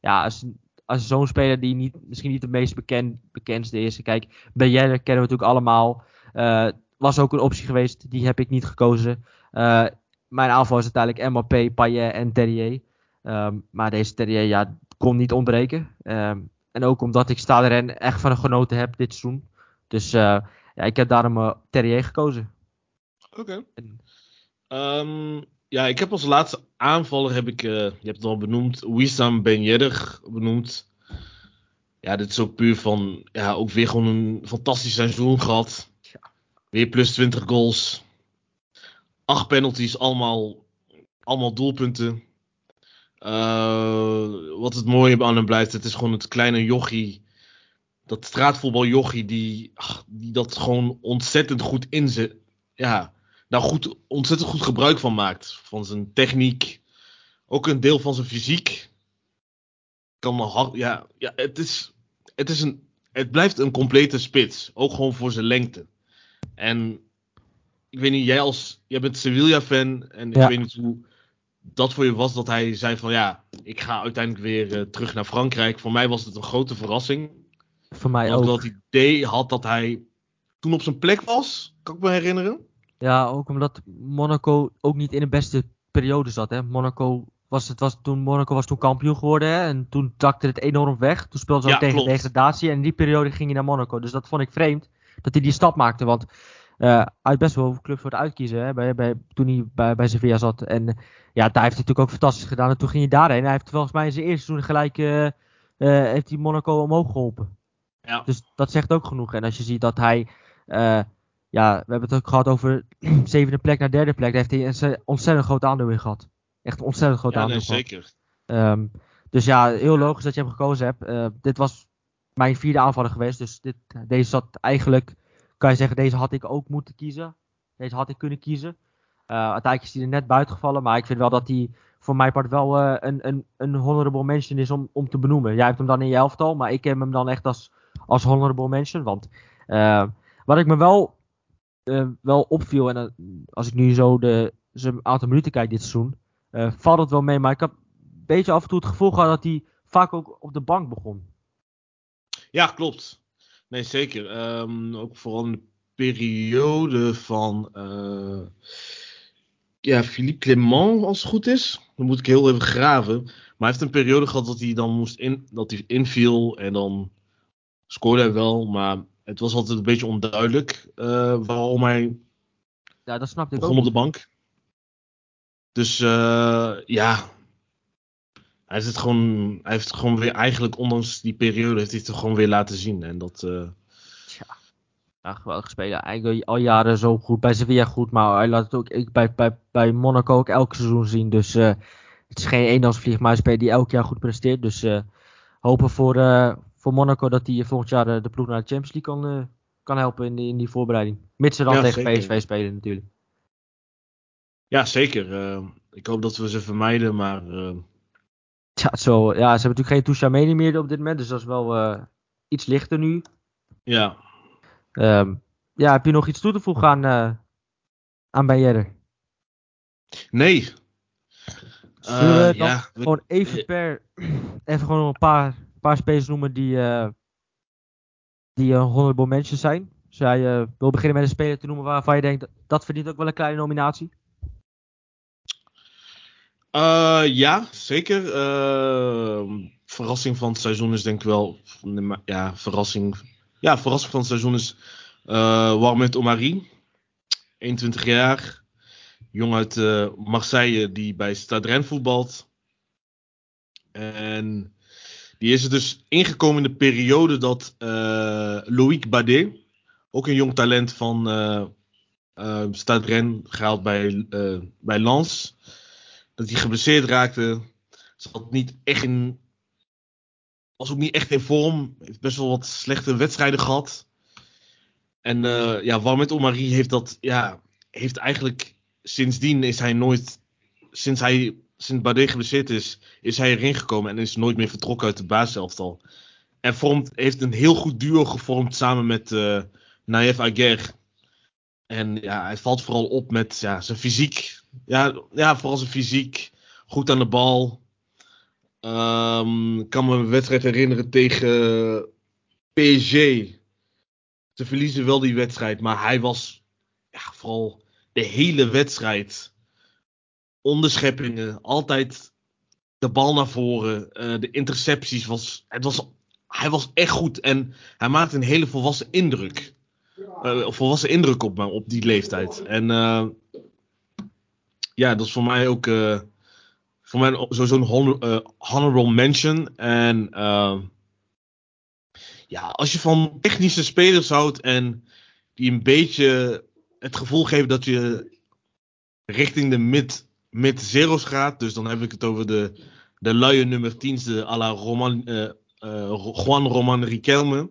ja, als, als zo'n speler die niet, misschien niet de meest bekend, bekendste is. Kijk, Beyer kennen we natuurlijk allemaal. Eh, was ook een optie geweest. Die heb ik niet gekozen. Eh, mijn aanval is uiteindelijk Mbappé, Payet en Terrier. Ehm, maar deze Terrier ja, kon niet ontbreken. Ehm, en ook omdat ik Stade Rennes echt van genoten heb dit seizoen. Dus eh, ja, ik heb daarom uh, Terrier gekozen. Oké. Ehm, ja, ik heb als laatste aanvaller, heb ik, je hebt het al benoemd, Wissam Ben Yedder benoemd. Ja, dit is ook puur van, ja, ook weer gewoon een fantastisch seizoen gehad. Weer plus 20 goals. Acht penalties, allemaal, allemaal doelpunten. Eh, wat het mooie aan hem blijft, het is gewoon het kleine jochie. Dat straatvoetbal jochie die, die dat gewoon ontzettend goed inzet. Ja, daar goed, ontzettend goed gebruik van maakt. Van zijn techniek. Ook een deel van zijn fysiek. Kan hard, ja, ja het, is, het, is een, het blijft een complete spits. Ook gewoon voor zijn lengte. En ik weet niet, jij als. Jij bent Sevilla-fan. En ik Ja. weet niet hoe dat voor je was dat hij zei van ja, ik ga uiteindelijk weer eh, terug naar Frankrijk. Voor mij was het een grote verrassing. Voor mij Omdat ook. wel het idee had dat hij toen op zijn plek was. Kan ik me herinneren. Ja, ook omdat Monaco ook niet in de beste periode zat. Hè. Monaco was, het was toen, Monaco was toen kampioen geworden. Hè. En toen takte het enorm weg. Toen speelden ze ook Ja, tegen klopt. degradatie. En in die periode ging hij naar Monaco. Dus dat vond ik vreemd. Dat hij die stap maakte. Want eh, hij had best wel clubs voor het uitkiezen. Hè, bij, bij, toen hij bij, bij Sevilla zat. En ja, daar heeft hij natuurlijk ook fantastisch gedaan. En toen ging hij daarheen. Hij heeft volgens mij in zijn eerste seizoen gelijk... eh, eh, heeft hij Monaco omhoog geholpen. Ja. Dus dat zegt ook genoeg. En als je ziet dat hij. ja, we hebben het ook gehad over zevende plek naar derde plek. Daar heeft hij een ze- ontzettend groot aandeel in gehad. Echt een ontzettend groot Ja, aandeel. nee, gehad. zeker. Ehm, dus ja, heel logisch dat je hem gekozen hebt. Dit was mijn vierde aanvaller geweest. Dus dit, deze zat eigenlijk. Kan je zeggen, deze had ik ook moeten kiezen. Deze had ik kunnen kiezen. Eh, uiteindelijk is hij er net buiten gevallen. Maar ik vind wel dat hij voor mijn part wel eh, een, een, een honorable mention is om, om te benoemen. Jij hebt hem dan in je elftal. Maar ik heb hem dan echt als, als honorable mention. Want eh, wat ik me wel, eh, wel opviel. En eh, als ik nu zo de, zijn aantal minuten kijk dit seizoen. eh, valt het wel mee. Maar ik heb een beetje af en toe het gevoel gehad dat hij vaak ook op de bank begon. Ja, klopt. Nee, zeker. Ehm, ook vooral in de periode van eh, ja, Philippe Clement, als het goed is. Dan moet ik heel even graven. Maar hij heeft een periode gehad dat hij dan moest in, dat hij inviel en dan scoorde hij wel. Maar het was altijd een beetje onduidelijk eh, waarom hij Ja, dat ik begon ook. op de bank. Dus eh, ja, hij heeft het gewoon, hij heeft het gewoon weer eigenlijk, ondanks die periode, heeft hij het gewoon weer laten zien. En dat, eh, Ja, geweldig spelen. Eigenlijk al jaren zo goed. Bij Sevilla goed, maar hij laat het ook bij, bij, bij Monaco ook elk seizoen zien. Dus eh, het is geen eendagsvlieg, maar een speler die elk jaar goed presteert. Dus eh, hopen voor, voor Monaco dat hij volgend jaar de ploeg naar de Champions League kan, kan helpen in die, in die voorbereiding. Mits ze dan Ja, tegen zeker. PSV spelen natuurlijk. ja, zeker. Ik hoop dat we ze vermijden, maar Ja, zo, ja, ze hebben natuurlijk geen Touchameni meer op dit moment. Dus dat is wel eh, iets lichter nu. ja. Ehm, ja, heb je nog iets toe te voegen aan, eh aan Bayerder? Nee. Zullen we dan ja, we- gewoon even per. Even gewoon een paar, paar spelers noemen die. die een honorable mentions zijn. Dus jij wil beginnen met een speler te noemen waarvan je denkt. Dat verdient ook wel een kleine nominatie. Eh, ja, zeker. Eh, verrassing van het seizoen is denk ik wel. Ja, verrassing. Ja, verrassing van het seizoen is Uh, Warmet Omari, 21 jaar. Jong uit uh, Marseille die bij Stade Rennes voetbalt. En die is er dus ingekomen in de periode dat uh, Loïc Badet, ook een jong talent van uh, Stade Rennes, gehaald bij, bij Lens, dat hij geblesseerd raakte. Zat niet echt in, was ook niet echt in vorm. Heeft best wel wat slechte wedstrijden gehad. En uh, ja, Warmet Omari heeft dat, ja, heeft eigenlijk sindsdien is hij nooit, sinds hij, sinds Bade geblesseerd is, is hij erin gekomen en is nooit meer vertrokken uit de basiselftal. En vormt, heeft een heel goed duo gevormd samen met uh, Naïef Aguer. En ja, hij valt vooral op met ja, zijn fysiek. Ja, ja, vooral zijn fysiek. Goed aan de bal. Um, ik kan me een wedstrijd herinneren tegen PSG. Ze verliezen wel die wedstrijd, maar hij was ja, vooral de hele wedstrijd. Onderscheppingen, altijd de bal naar voren. Uh, de intercepties was, het was. Hij was echt goed en hij maakte een hele volwassen indruk. Uh, volwassen indruk op me op die leeftijd. En uh, ja, dat is voor mij ook. voor mij sowieso een honor, honorable mention. En ja, als je van technische spelers houdt en die een beetje het gevoel geven dat je richting de mid, mid zeros gaat. Dus dan heb ik het over de, de luie nummer 10, de à la Roman, uh, uh, Juan Roman Riquelme.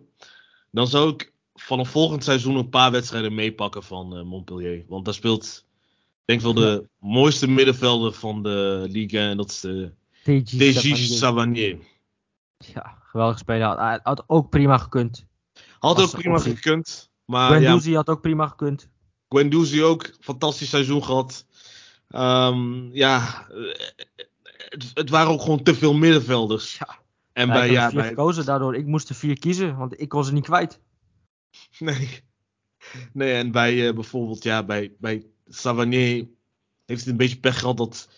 Dan zou ik vanaf volgend seizoen een paar wedstrijden meepakken van uh, Montpellier. Want daar speelt, denk ik wel, de mooiste middenvelder van de liga. En dat is de TG Savanier. Ja, geweldig speler. Had, had ook prima gekund. Had ook prima gekund. Maar Guendouzi ja, had ook prima gekund. Guendouzi ook, fantastisch seizoen gehad. Um, ja, het, het, waren ook gewoon te veel middenvelders. Ja, en bij, ja, bij... gekozen daardoor. Ik moest er vier kiezen, want ik kon ze niet kwijt. Nee. Nee, en bij uh, bijvoorbeeld, ja, bij, bij Savanier heeft het een beetje pech gehad dat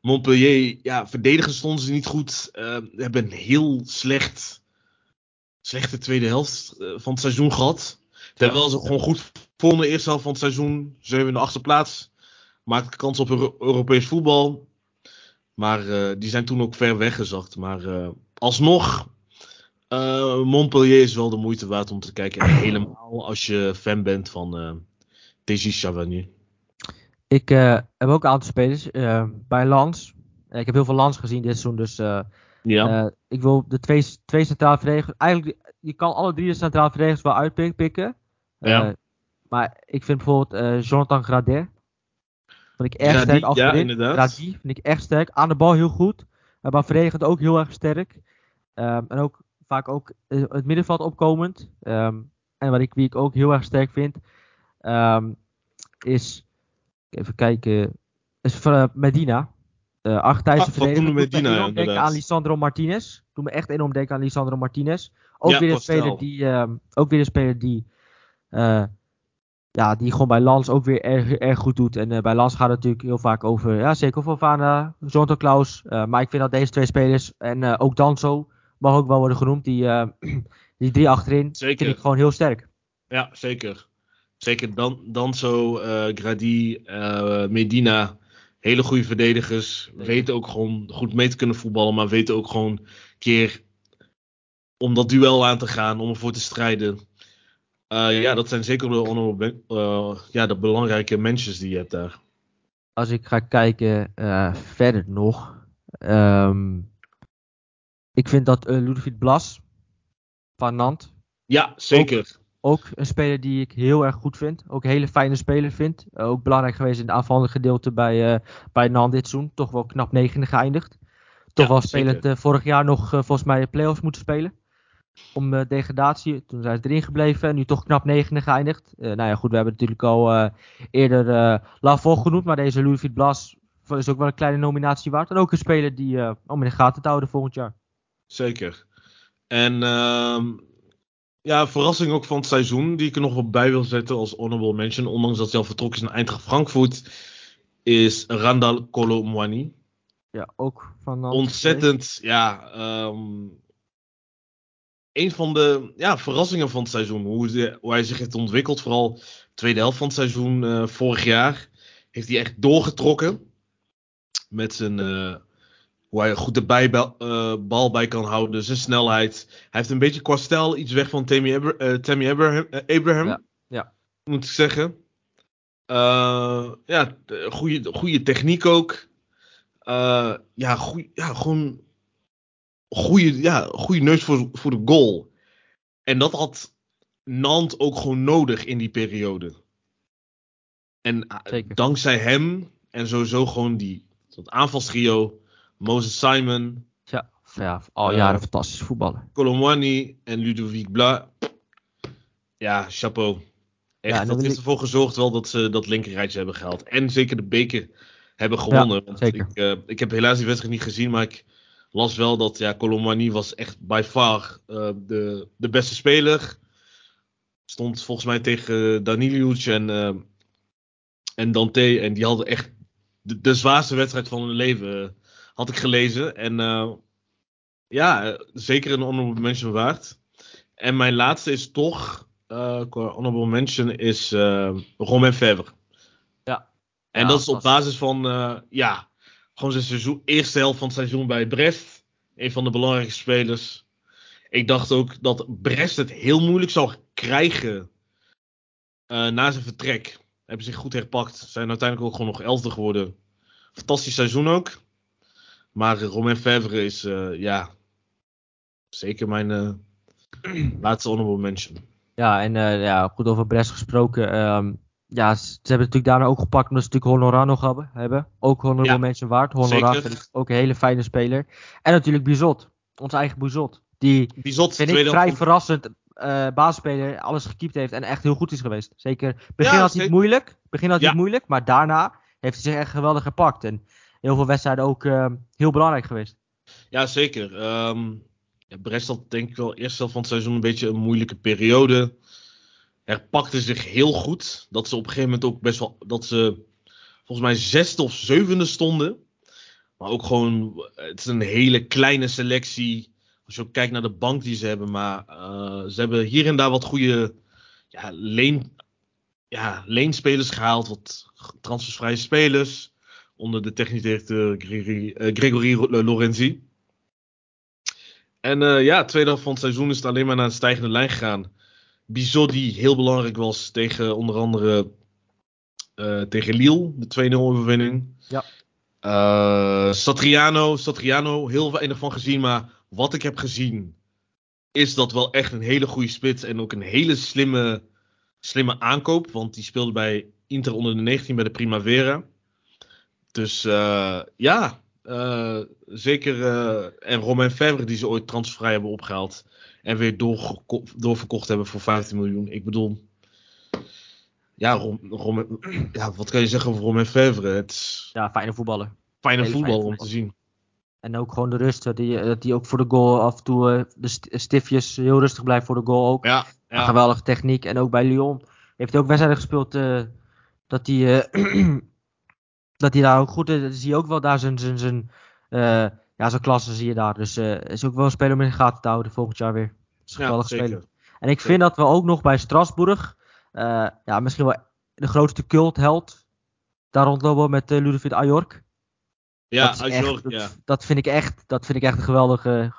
Montpellier, ja, verdedigen stonden ze niet goed. Uh, hebben een heel slecht, slechte tweede helft uh, van het seizoen gehad. Terwijl ze gewoon goed vonden de eerste helft van het seizoen. Ze hebben in de achtste plaats. Maakten kans op Euro Europees voetbal. Maar uh, die zijn toen ook ver weggezakt. Maar uh, alsnog, uh, Montpellier is wel de moeite waard om te kijken. En helemaal als je fan bent van uh, Chavagnier. Ik heb ook een aantal spelers bij Lans. ik heb heel veel Lans gezien dit seizoen. Dus ja. ik wil de twee, twee centrale verdedigers. Eigenlijk, je kan alle drie de centrale verdedigers wel uitpikken. Ja. Maar ik vind bijvoorbeeld Jonathan Gradet. Vind ik echt Grady, sterk achterin. Ja, inderdaad. Vind ik echt sterk. Aan de bal heel goed. Maar verdedigend ook heel erg sterk. Um, en ook vaak ook het middenveld opkomend. Um, en wat ik, wie ik ook heel erg sterk vind. Um, is. Even kijken. Is Medina. Uh, Argentijnse ah, verdediger. Medina, ja, denken aan Lisandro Martinez. Doe me echt enorm denken aan Lisandro Martinez. Ook ja, weer een speler die. ook weer een speler die uh, ja, die gewoon bij Lans ook weer erg, erg goed doet. En uh, bij Lans gaat het natuurlijk heel vaak over, ja, zeker Fofana, Zonto Klaus. Maar ik vind dat deze twee spelers, en ook Danso, mag ook wel worden genoemd, die, die drie achterin, zeker. vind ik gewoon heel sterk. Ja, zeker. Zeker Dan, Danso, Grady, Medina, hele goede verdedigers. Weten ook gewoon goed mee te kunnen voetballen, maar weten ook gewoon een keer om dat duel aan te gaan, om ervoor te strijden. Uh, ja, dat zijn zeker de, uh, ja, de belangrijke mensen die je hebt daar. Als ik ga kijken uh, verder nog. Um, ik vind dat Ludwig Blas van Nant. Ja, zeker. Ook, een speler die ik heel erg goed vind. Ook een hele fijne speler vind. ook belangrijk geweest in het aanvallende gedeelte bij, bij Nant dit seizoen. Toch wel knap negende geëindigd. Toch ja, wel spelend vorig jaar nog volgens mij play-offs moeten spelen om uh, degradatie. Toen zijn ze erin gebleven en nu toch knap negende geëindigd. Uh, nou ja, goed, we hebben natuurlijk al uh, eerder uh, Lavol genoemd, maar deze Louis Blas is ook wel een kleine nominatie waard. En ook een speler die om in de gaten te houden volgend jaar. Zeker. En ehm, ja, verrassing ook van het seizoen, die ik er nog op bij wil zetten als honorable mention, ondanks dat hij al vertrokken is naar Eintracht Frankfurt, is Randall Colomwani. Ja, ook van... Ontzettend, ja, um, een van de ja, verrassingen van het seizoen. Hoe, hoe hij zich heeft ontwikkeld. Vooral de tweede helft van het seizoen eh, vorig jaar. Heeft hij echt doorgetrokken. Met zijn. eh, hoe hij goed de bijbal, eh, bal bij kan houden. Zijn snelheid. Hij heeft een beetje qua stijl iets weg van Tammy, Abra- eh, Tammy Abraham. eh, Abraham Ja, ja. Moet ik zeggen. Ja, de- goede, goede techniek ook. Ja, goeie, ja, gewoon goede, ja, goede neus voor, voor de goal. En dat had Nant ook gewoon nodig in die periode. En Zeker. dankzij hem en sowieso gewoon die dat aanvalstrio, Moses Simon, Ja, ja al Eh, jaren fantastisch voetballen. Colomwani en Ludovic Bla. Ja, chapeau. Echt, Ja, dat heeft ik- ervoor gezorgd wel dat ze dat linkerrijtje hebben gehaald. En zeker de beker hebben gewonnen. zeker. Ik, eh, ik heb helaas die wedstrijd niet gezien, maar ik las wel dat ja, was echt by far eh, de, de beste speler. Stond volgens mij tegen Daniliuc en, eh, en Dante. En die hadden echt de, de zwaarste wedstrijd van hun leven, eh, had ik gelezen. En eh, ja, eh, zeker een honorable mention waard. En mijn laatste is toch, qua honorable mention, is eh Romain Fèvre. Ja. En Ja, dat is op basis van, ja, gewoon zijn seizoen, eerste helft van het seizoen bij Brest. Een van de belangrijkste spelers. Ik dacht ook dat Brest het heel moeilijk zou krijgen na zijn vertrek. Hebben zich goed herpakt. Zijn uiteindelijk ook gewoon nog elfde geworden. Fantastisch seizoen ook. Maar Romain Fèvre is, eh, ja, zeker mijn eh, laatste honorable mention. Ja, en eh, ja, goed over Brest gesproken. ehm, ja, ze, ze hebben het natuurlijk daarna ook gepakt omdat ze natuurlijk Honoran nog hebben. hebben. Ook honorable Ja, mention waard. Honoran zeker. vind ik ook een hele fijne speler. En natuurlijk Bizot. Onze eigen Bizot. Die Bizot, vind ik vrij verrassend eh basisspeler. Alles gekiept heeft en echt heel goed is geweest. Zeker. Begin Ja, had hij het moeilijk. Begin had hij Ja. het moeilijk. Maar daarna heeft hij zich echt geweldig gepakt. En heel veel wedstrijden ook ehm, heel belangrijk geweest. Ja, zeker. Ehm ja, had denk ik wel eerst helft van het seizoen een beetje een moeilijke periode. Herpakte zich heel goed. Dat ze op een gegeven moment ook best wel. Dat ze volgens mij zesde of zevende stonden. Maar ook gewoon. Het is een hele kleine selectie. Als je ook kijkt naar de bank die ze hebben. Maar eh, ze hebben hier en daar wat goede. Ja, leen, ja, leenspelers gehaald. Wat transfervrije spelers. Onder de technisch directeur Gregory, eh, Gregory Lorenzi. En eh, ja, tweede helft van het seizoen is het alleen maar naar een stijgende lijn gegaan. Bizot die heel belangrijk was tegen onder andere eh, tegen Lille, de 2-0 overwinning. Ja. Eh, Satriano, Satriano, heel weinig van gezien, maar wat ik heb gezien is dat wel echt een hele goede spits en ook een hele slimme, slimme aankoop, want die speelde bij Inter onder de 19 bij de Primavera. Dus eh, ja, eh, zeker. eh, en Romain Fèvre die ze ooit transfervrij hebben opgehaald. En weer doorverkocht hebben voor 15 miljoen. Ik bedoel. Ja, Rom, Romain- ja, wat kan je zeggen over Romain Fèvre? Het Ja, fijne voetballer. fijne Hele voetbal fijne om voetbal. te zien. En ook gewoon de rust. Dat die, die ook voor de goal af en toe de st- stiftjes heel rustig blijft voor de goal ook. Ja, ja. geweldige techniek. En ook bij Lyon heeft hij ook wedstrijden gespeeld. dat hij dat hij daar ook goed is. Zie je ook wel daar zijn, zijn, zijn, eh, ja, zijn klasse zie je daar. Dus eh is ook wel een speler om in de gaten te houden volgend jaar weer. Is een ja, zeker. speler. En ik vind dat we ook nog bij Strasbourg. eh, ja, misschien wel de grootste cultheld. Daar rondlopen met Ludovic Ajork. Ja, dat, is echt- Ajork, dat, ja. dat vind ik echt, dat vind ik echt een geweldige,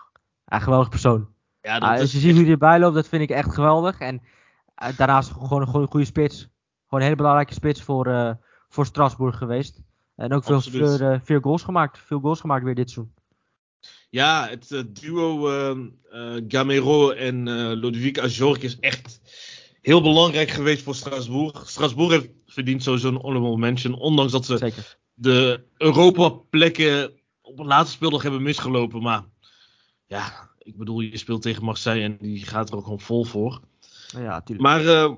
ja, geweldige persoon. ja dat Ah, als je ziet hoe hij erbij loopt, dat vind ik echt geweldig. En daarnaast gewoon een goede, goede spits. Gewoon een hele belangrijke spits voor, voor Strasbourg geweest. En ook veel, eh, veel goals gemaakt. Veel goals gemaakt weer dit seizoen. Ja, het eh, duo ehm, eh, Gamero en Ludovic Ajork is echt heel belangrijk geweest voor Strasbourg. Strasbourg heeft verdient sowieso een honorable mention. Ondanks dat ze Zeker. de Europa-plekken op een laatste speeldag hebben misgelopen. Maar ja, ik bedoel, je speelt tegen Marseille en die gaat er ook gewoon vol voor. Ja. Maar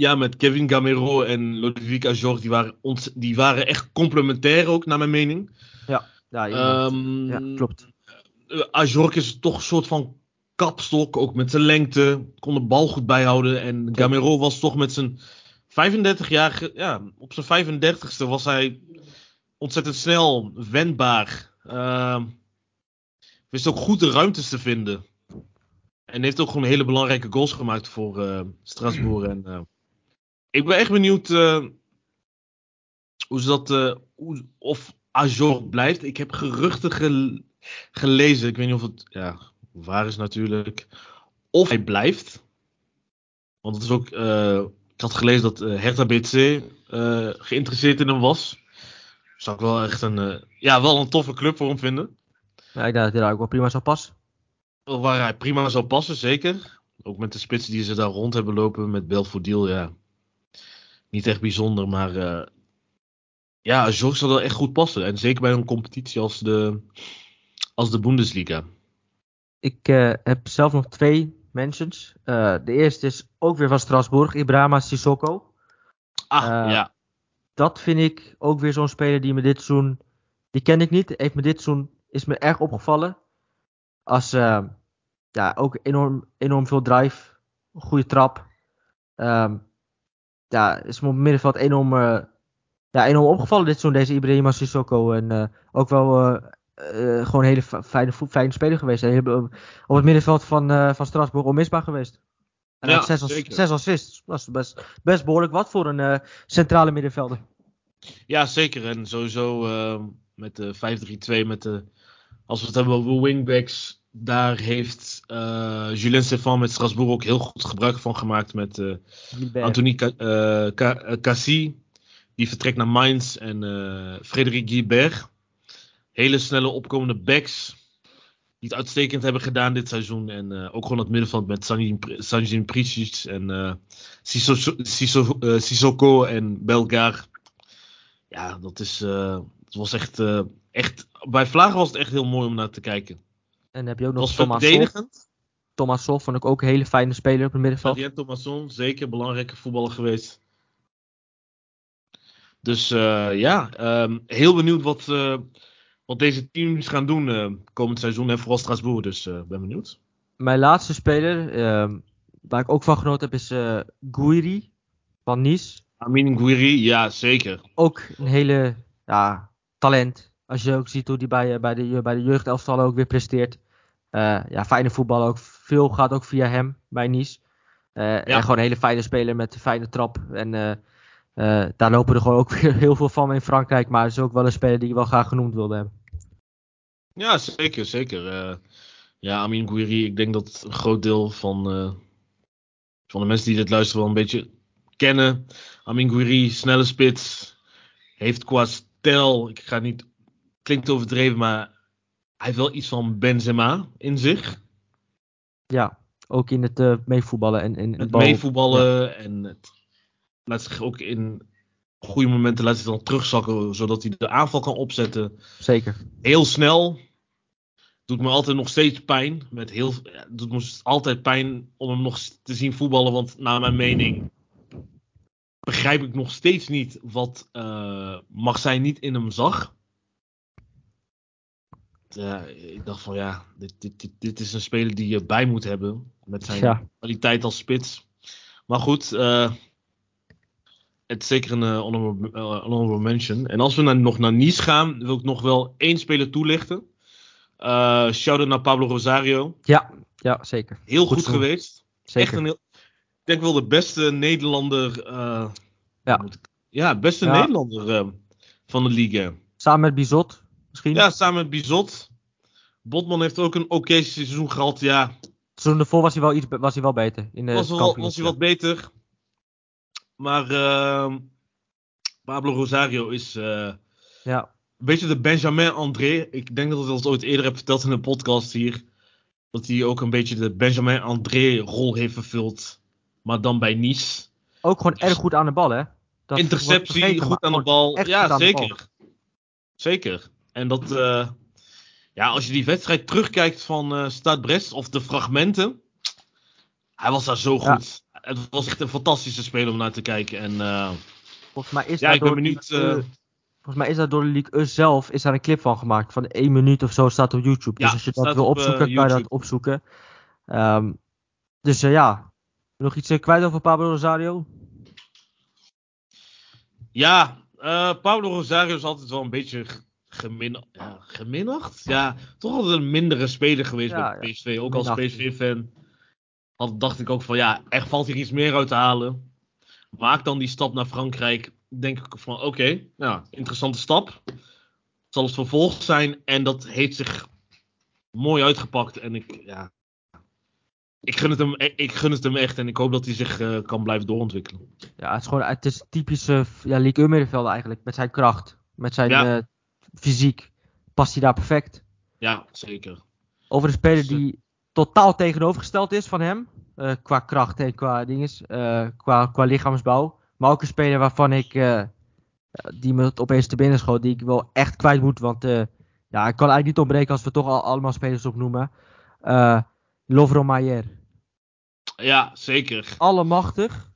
ja, met Kevin Gamero en Ludovic Ajork, die waren, ont- die waren echt complementair ook, naar mijn mening. ja, inderdaad. Ehm, ja, klopt. eh, Ajork is toch een soort van kapstok, ook met zijn lengte. Kon de bal goed bijhouden. En Gamero was toch met zijn 35-jarige, ja, op zijn 35ste was hij ontzettend snel, wendbaar. Ehm, wist ook goed de ruimtes te vinden. En heeft ook gewoon hele belangrijke goals gemaakt voor eh Strasbourg. En, eh, ik ben echt benieuwd eh, hoe ze dat, eh, hoe, of Ajor blijft. Ik heb geruchten gel- gelezen. Ik weet niet of het ja, waar is natuurlijk. Of hij blijft. Want het is ook. eh, ik had gelezen dat Hertha BC geïnteresseerd in hem was. Zou ik wel echt een. ja, wel een toffe club voor hem vinden. Ja, ik denk dat hij daar ook wel prima zou passen. Waar hij prima zou passen, zeker. Ook met de spitsen die ze daar rond hebben lopen. Met Belfodil, ja. Niet echt bijzonder, maar. eh ja, Jorg zal er echt goed passen. En zeker bij een competitie als de, als de Bundesliga. Ik eh, heb zelf nog twee mentions. Eh, de eerste is ook weer van Strasbourg, Ibrahima Sissoko. Ah, ja. Dat vind ik ook weer zo'n speler die me dit seizoen, die ken ik niet, heeft me dit seizoen, is me erg opgevallen. Als, ja, ook enorm, enorm veel drive, goede trap. Ehm, ja, is me op het middenveld enorm, eh, ja, enorm opgevallen dit seizoen, deze Ibrahima Sissoko. En eh, ook wel eh, gewoon een hele fi- fijne, fijne speler geweest. Heeft op het middenveld van, van Strasbourg onmisbaar geweest. En Ja, zes, zes assists. Dat is best, best behoorlijk wat voor een centrale middenvelder. ja, zeker. En sowieso met de 5-3-2. Met de, als we het hebben over wingbacks. Daar heeft eh Julien Stefan met Strasbourg ook heel goed gebruik van gemaakt. Met eh. Anthony Ca- eh, Ca- Cassie, die vertrekt naar Mainz. En Frederik Guibert. Hele snelle opkomende backs. Die het uitstekend hebben gedaan dit seizoen. En ook gewoon het middenveld met Sanjin, Pri- Sanjin Pricic en Sisso- Sisso- Sissoko en Belgar. Ja, dat is. het was echt, echt. Bij Vlagen was het echt heel mooi om naar te kijken. En dan heb je ook nog was Thomas verdedigend. Vond ik ook een hele fijne speler op het middenveld. Adrien Thomasson, zeker belangrijke voetballer geweest. Dus eh, ja, ehm, heel benieuwd wat, eh, wat deze teams gaan doen eh, komend seizoen. En vooral Strasbourg, dus ben benieuwd. Mijn laatste speler, ehm, waar ik ook van genoten heb, is eh Gouiri van Nice. Amin Gouiri, ja zeker. Ook een hele ja, talent. Als je ook ziet hoe hij bij, eh, bij, de, bij de jeugdelftallen ook weer presteert. Eh, ja, fijne voetbal ook. Veel gaat ook via hem bij Nice. Eh, En gewoon een hele fijne speler met een fijne trap. En eh, eh, daar lopen er gewoon ook weer heel veel van in Frankrijk. Maar het is ook wel een speler die ik wel graag genoemd wilde hebben. Ja, zeker, zeker. Eh, ja, Amin Gouiri, ik denk dat een groot deel van, eh, van de mensen die dit luisteren wel een beetje kennen. Amin Gouiri, snelle spits. Heeft qua stijl, ik ga niet, klinkt overdreven, maar hij heeft wel iets van Benzema in zich. Ja, ook in het eh, meevoetballen en in Het het bal. meevoetballen en het laat zich ook in goede momenten laat zich dan terugzakken, zodat hij de aanval kan opzetten. Zeker. Heel snel. Doet me altijd nog steeds pijn. Met heel, ja, doet me altijd pijn om hem nog te zien voetballen. Want naar mijn mening begrijp ik nog steeds niet wat uh, Marseille niet in hem zag. Ja, ik dacht van ja, dit, dit, dit, dit, is een speler die je bij moet hebben. Met zijn Ja. kwaliteit als spits. Maar goed, uh, het is zeker een uh, honorable, uh, honorable mention. En als we naar, nog naar Nice gaan, wil ik nog wel één speler toelichten. Uh, Shout-out naar Pablo Rosario. Ja, ja zeker. Heel goed, goed geweest. Zeker. Echt een heel, ik denk wel de beste Nederlander. Ja. ja, beste ja. Nederlander van de liga. Samen met Bizot misschien? Ja, samen met Bizot. Botman heeft ook een oké okay seizoen gehad. Ja. Het seizoen ervoor was hij wel, iets, was hij wel beter. In de was, wel, was hij wat beter. Maar uh, Pablo Rosario is uh, ja. een beetje de Benjamin André. Ik denk dat ik dat ooit eerder heb verteld in een podcast hier. Dat hij ook een beetje de Benjamin André rol heeft vervuld. Maar dan bij Nice. Ook gewoon erg goed aan de bal, hè? Dat Interceptie, goed aan de bal. Ja, zeker. Zeker. En dat, uh, ja, als je die wedstrijd terugkijkt van uh, Stade Brest, of de fragmenten. Hij was daar zo goed. Ja. Het was echt een fantastische speler om naar te kijken. En, uh, volgens mij is ja, ik ben benieuwd. volgens mij is daar door de League zelf is daar een clip van gemaakt. Van één minuut of zo staat op YouTube. Ja, dus als je dat wil op, opzoeken, kan je dat opzoeken. Um, dus ja, nog iets kwijt over Pablo Rosario? Ja, Pablo Rosario is altijd wel een beetje gemin, ja, geminacht. Ja, toch altijd een mindere speler geweest ja, bij PSV. Ook als PSV-fan. had, dacht ik ook van ja, er valt hier iets meer uit te halen. Maak dan die stap naar Frankrijk. Denk ik van oké, nou, interessante stap. Zal het vervolg zijn. En dat heeft zich mooi uitgepakt. En ik, ja, ik gun het hem, ik gun het hem echt. En ik hoop dat hij zich eh, kan blijven doorontwikkelen. Ja, het is gewoon het is typische ja, League 1 middenveld eigenlijk. Met zijn kracht, met zijn Ja. eh, fysiek. Past hij daar perfect. Ja, zeker. Over een speler Dus, eh, die totaal tegenovergesteld is van hem. eh, qua kracht en qua dinges, eh, qua, qua lichaamsbouw. Maar ook een speler waarvan ik, eh, die me opeens te binnen schoot, die ik wel echt kwijt moet. Want eh, ja, ik kan eigenlijk niet ontbreken als we toch al, allemaal spelers opnoemen. Eh Lovro Maier. Ja, zeker. Allemachtig.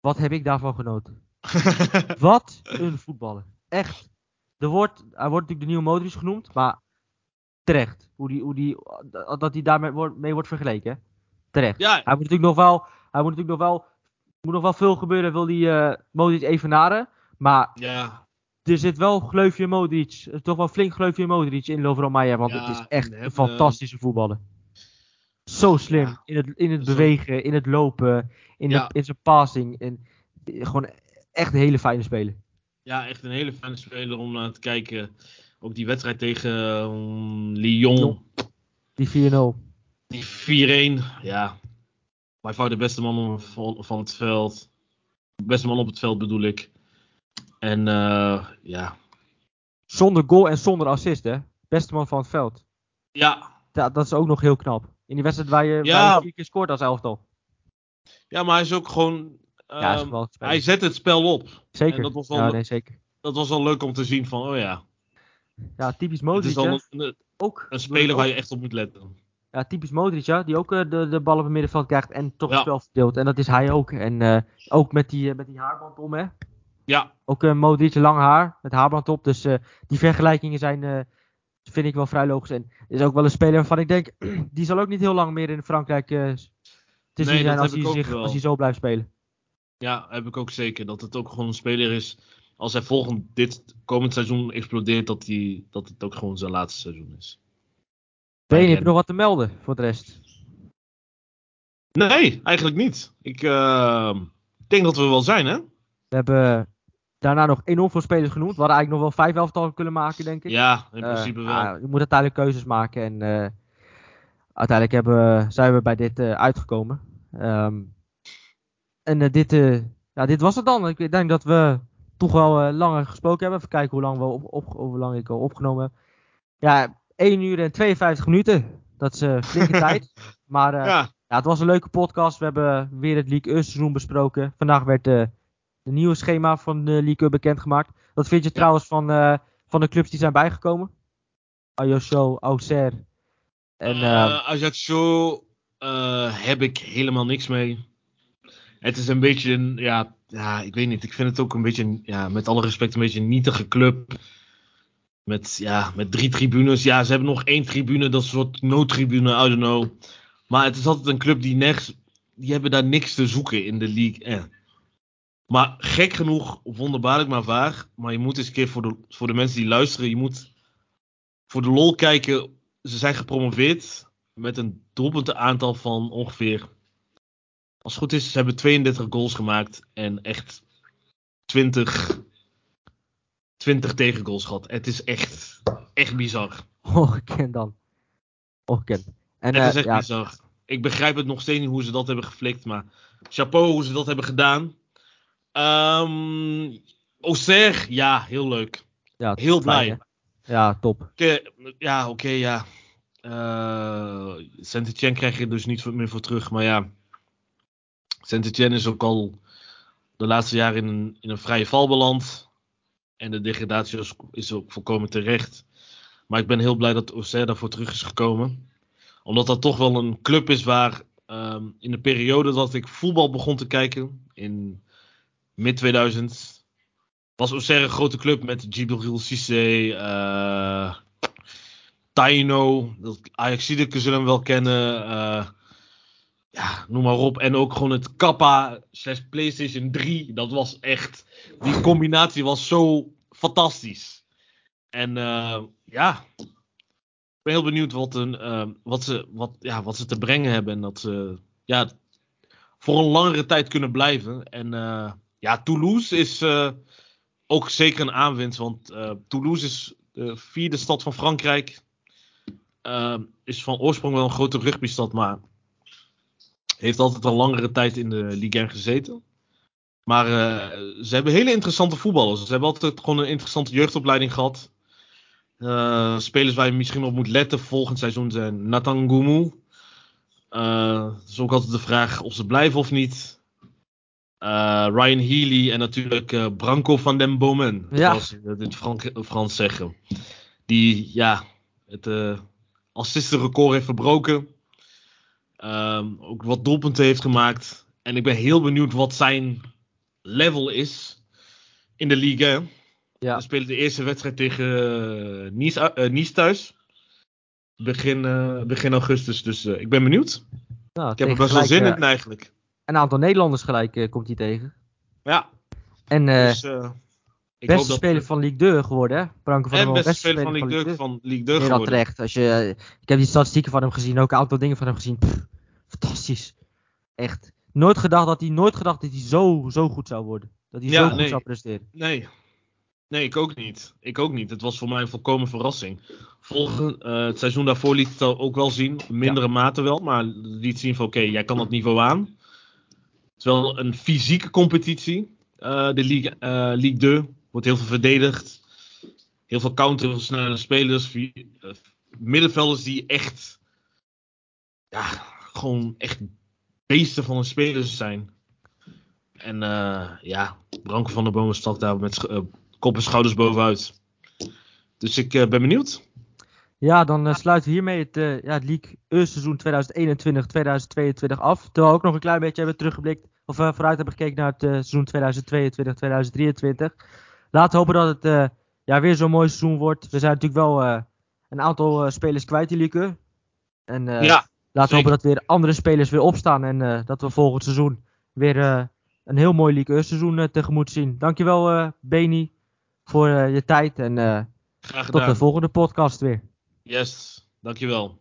Wat heb ik daarvan genoten? Wat een voetballer. Echt. Er wordt, hij wordt natuurlijk de nieuwe Modric genoemd, maar terecht. Hoe die, hoe die, dat hij daarmee wordt, mee wordt vergeleken. hè. Terecht. ja, Hij moet natuurlijk nog wel, hij moet natuurlijk nog wel, moet nog wel veel gebeuren, wil die eh Modric evenaren. Maar ja, er zit wel gleufje Modric, eh, toch wel flink gleufje Modric in Lovro Maier, want Ja, het is echt en een fantastische voetballer. Zo slim, Ja. in het, in het Zo- bewegen, in het lopen, in, de, in zijn passing. En, eh, gewoon echt een hele fijne speler. Ja, echt een hele fijne speler om naar te kijken. Ook die wedstrijd tegen um, Lyon. Die 4-0. Die 4-1. Ja, bij far de beste man van, van het veld. Beste man op het veld bedoel ik. En eh, ja. Zonder goal en zonder assist, hè? Beste man van het veld. Ja, dat is ook nog heel knap. In die wedstrijd waar je, Ja. waar je vier keer scoort als elftal. ja, maar hij is ook gewoon. Ja, ehm, hij zet het spel op. Zeker. en dat was wel- ja, nee, zeker. Dat was wel leuk om te zien van, oh ja. Ja, typisch Het Modric, is een, een, Ook. een speler waar je echt op moet letten. Ja, typisch Modric, ja, die ook eh, de, de bal op het middenveld krijgt en toch het spel verdeelt. En dat is hij ook. En eh, ook met die, eh, met die haarband om, hè. Ja, Ook uh, Modric, lang haar, met haarband op. Dus die vergelijkingen zijn, vind ik wel vrij logisch. En is ook wel een speler waarvan ik denk, die zal ook niet heel lang meer in Frankrijk te zien Nee, zijn dat als hij, zich, als hij zo blijft spelen. Ja, heb ik ook zeker. Dat het ook gewoon een speler is. Als hij volgend dit komend seizoen explodeert, dat, hij, dat het ook gewoon zijn laatste seizoen is. Ben je, heb je nog wat te melden voor de rest? Nee, eigenlijk niet. Ik eh, denk dat we wel zijn, hè? We hebben daarna nog enorm veel spelers genoemd. We hadden eigenlijk nog wel vijf elftallen kunnen maken, denk ik. Ja, in Eh, principe wel. ah, je moet uiteindelijk keuzes maken. En eh, uiteindelijk hebben, zijn we bij dit eh, uitgekomen. Ehm, en eh, dit, eh, ja, dit was het dan. Ik denk dat we toch wel eh, langer gesproken hebben. Even kijken hoe lang, we op, op, hoe lang ik al opgenomen heb. Ja, 1 uur en 52 minuten. Dat is een flinke tijd. Maar ja, ja, het was een leuke podcast. We hebben weer het League 1 seizoen besproken. Vandaag werd de nieuwe schema van de League 1 bekendgemaakt. Wat vind je Ja. trouwens van, van de clubs die zijn bijgekomen? Ayosho, Auxerre. En eh, Eh, Ajaccio heb ik helemaal niks mee. Het is een beetje een, ja, ja, ik weet niet. Ik vind het ook een beetje, ja, met alle respect, een beetje een nietige club. Met, ja, met drie tribunes. Ja, ze hebben nog één tribune, dat is een soort noodtribune, I don't know. Maar het is altijd een club die nergens, die hebben daar niks te zoeken in de league. Eh. Maar gek genoeg, wonderbaarlijk maar waar. Maar je moet eens een keer voor de, voor de mensen die luisteren, je moet voor de lol kijken. Ze zijn gepromoveerd met een doelpunten aantal van ongeveer. Als het goed is, ze hebben 32 goals gemaakt en echt 20, 20 tegengoals gehad. Het is echt, echt bizar. ongekend dan. Ongekend. En Het eh, is echt ja, bizar. Ik begrijp het nog steeds niet hoe ze dat hebben geflikt, maar chapeau hoe ze dat hebben gedaan. Ehm Auxerre, ja, heel leuk. ja, Heel blij. Ja, top. Oké, ja, oké, ja. Eh Saint-Etienne krijg je dus niet meer voor terug. Maar ja, Saint-Etienne is ook al de laatste jaren in een, in een vrije val beland. En de degradatie is, ook volkomen terecht. Maar ik ben heel blij dat Auxerre daarvoor terug is gekomen. Omdat dat toch wel een club is waar ehm, in de periode dat ik voetbal begon te kijken, in mid 2000, was Auxerre een grote club met Djibril Cissé, eh Taino, Ajaxide zullen hem wel kennen. eh, ja, noem maar op. En ook gewoon het Kappa slash PlayStation 3. Dat was echt. Die combinatie was zo fantastisch. En eh, ja. Ik ben heel benieuwd wat, een, eh, wat, ze, wat, ja, wat ze te brengen hebben. En dat ze ja, voor een langere tijd kunnen blijven. En ja, Toulouse is ook zeker een aanwinst. Want Toulouse is de vierde stad van Frankrijk. is van oorsprong wel een grote rugbystad, maar heeft altijd al langere tijd in de Ligue 1 gezeten. Maar uh, ze hebben hele interessante voetballers. Ze hebben altijd gewoon een interessante jeugdopleiding gehad. Uh, spelers waar je misschien op moet letten volgend seizoen zijn Nathan Gumu. Uh, het is ook altijd de vraag of ze blijven of niet. Ryan Healy en natuurlijk Branco van den Bomen. Ja. Zoals ze het in Frank Frans zeggen. Die ja, het assistenrecord heeft verbroken. Um, ook wat doelpunten heeft gemaakt. En ik ben heel benieuwd wat zijn level is in de liga. Ja. We spelen de eerste wedstrijd tegen uh, Nice, uh, nice, thuis. Begin, uh, begin augustus. Dus ik ben benieuwd. Nou, ik heb er best wel zin in eigenlijk. Een aantal Nederlanders gelijk komt hij tegen. Ja. En dus, ik beste speler van Ligue 2 geworden, hè? Branko van en beste, beste speler van Ligue 2 van Ligue 2 geworden. terecht. Als je, ik heb die statistieken van hem gezien, ook een aantal dingen van hem gezien. fantastisch. Echt. Nooit gedacht dat hij, nooit gedacht dat hij zo, zo goed zou worden. Dat hij zo goed zou presteren. Nee. Nee, ik ook niet. Ik ook niet. Het was voor mij een volkomen verrassing. Volgend, uh, het seizoen daarvoor liet het ook wel zien. Mindere ja. mate wel. Maar liet zien van oké, jij kan dat niveau aan. Het is wel een fysieke competitie. Uh, de Ligue, uh, Ligue 2. Wordt heel veel verdedigd. Heel veel countersnelle spelers. Middenvelders die echt. Ja, gewoon echt beesten van een spelers zijn. En uh, ja, Branko van der Bomen stak daar met uh, kop en schouders bovenuit. Dus ik ben benieuwd. Ja, dan sluiten we hiermee het, ja, het League seizoen 2021-2022 af. Terwijl we ook nog een klein beetje hebben teruggeblikt, of vooruit hebben gekeken naar het seizoen 2022-2023. Laten we hopen dat het uh, ja, weer zo'n mooi seizoen wordt. We zijn natuurlijk wel uh, een aantal uh, spelers kwijt in Lieke. En ja, laten we hopen dat weer andere spelers weer opstaan. En dat we volgend seizoen weer een heel mooi Lieke seizoen tegemoet zien. Dankjewel Beni voor je tijd. En tot de volgende podcast weer. Yes, dankjewel.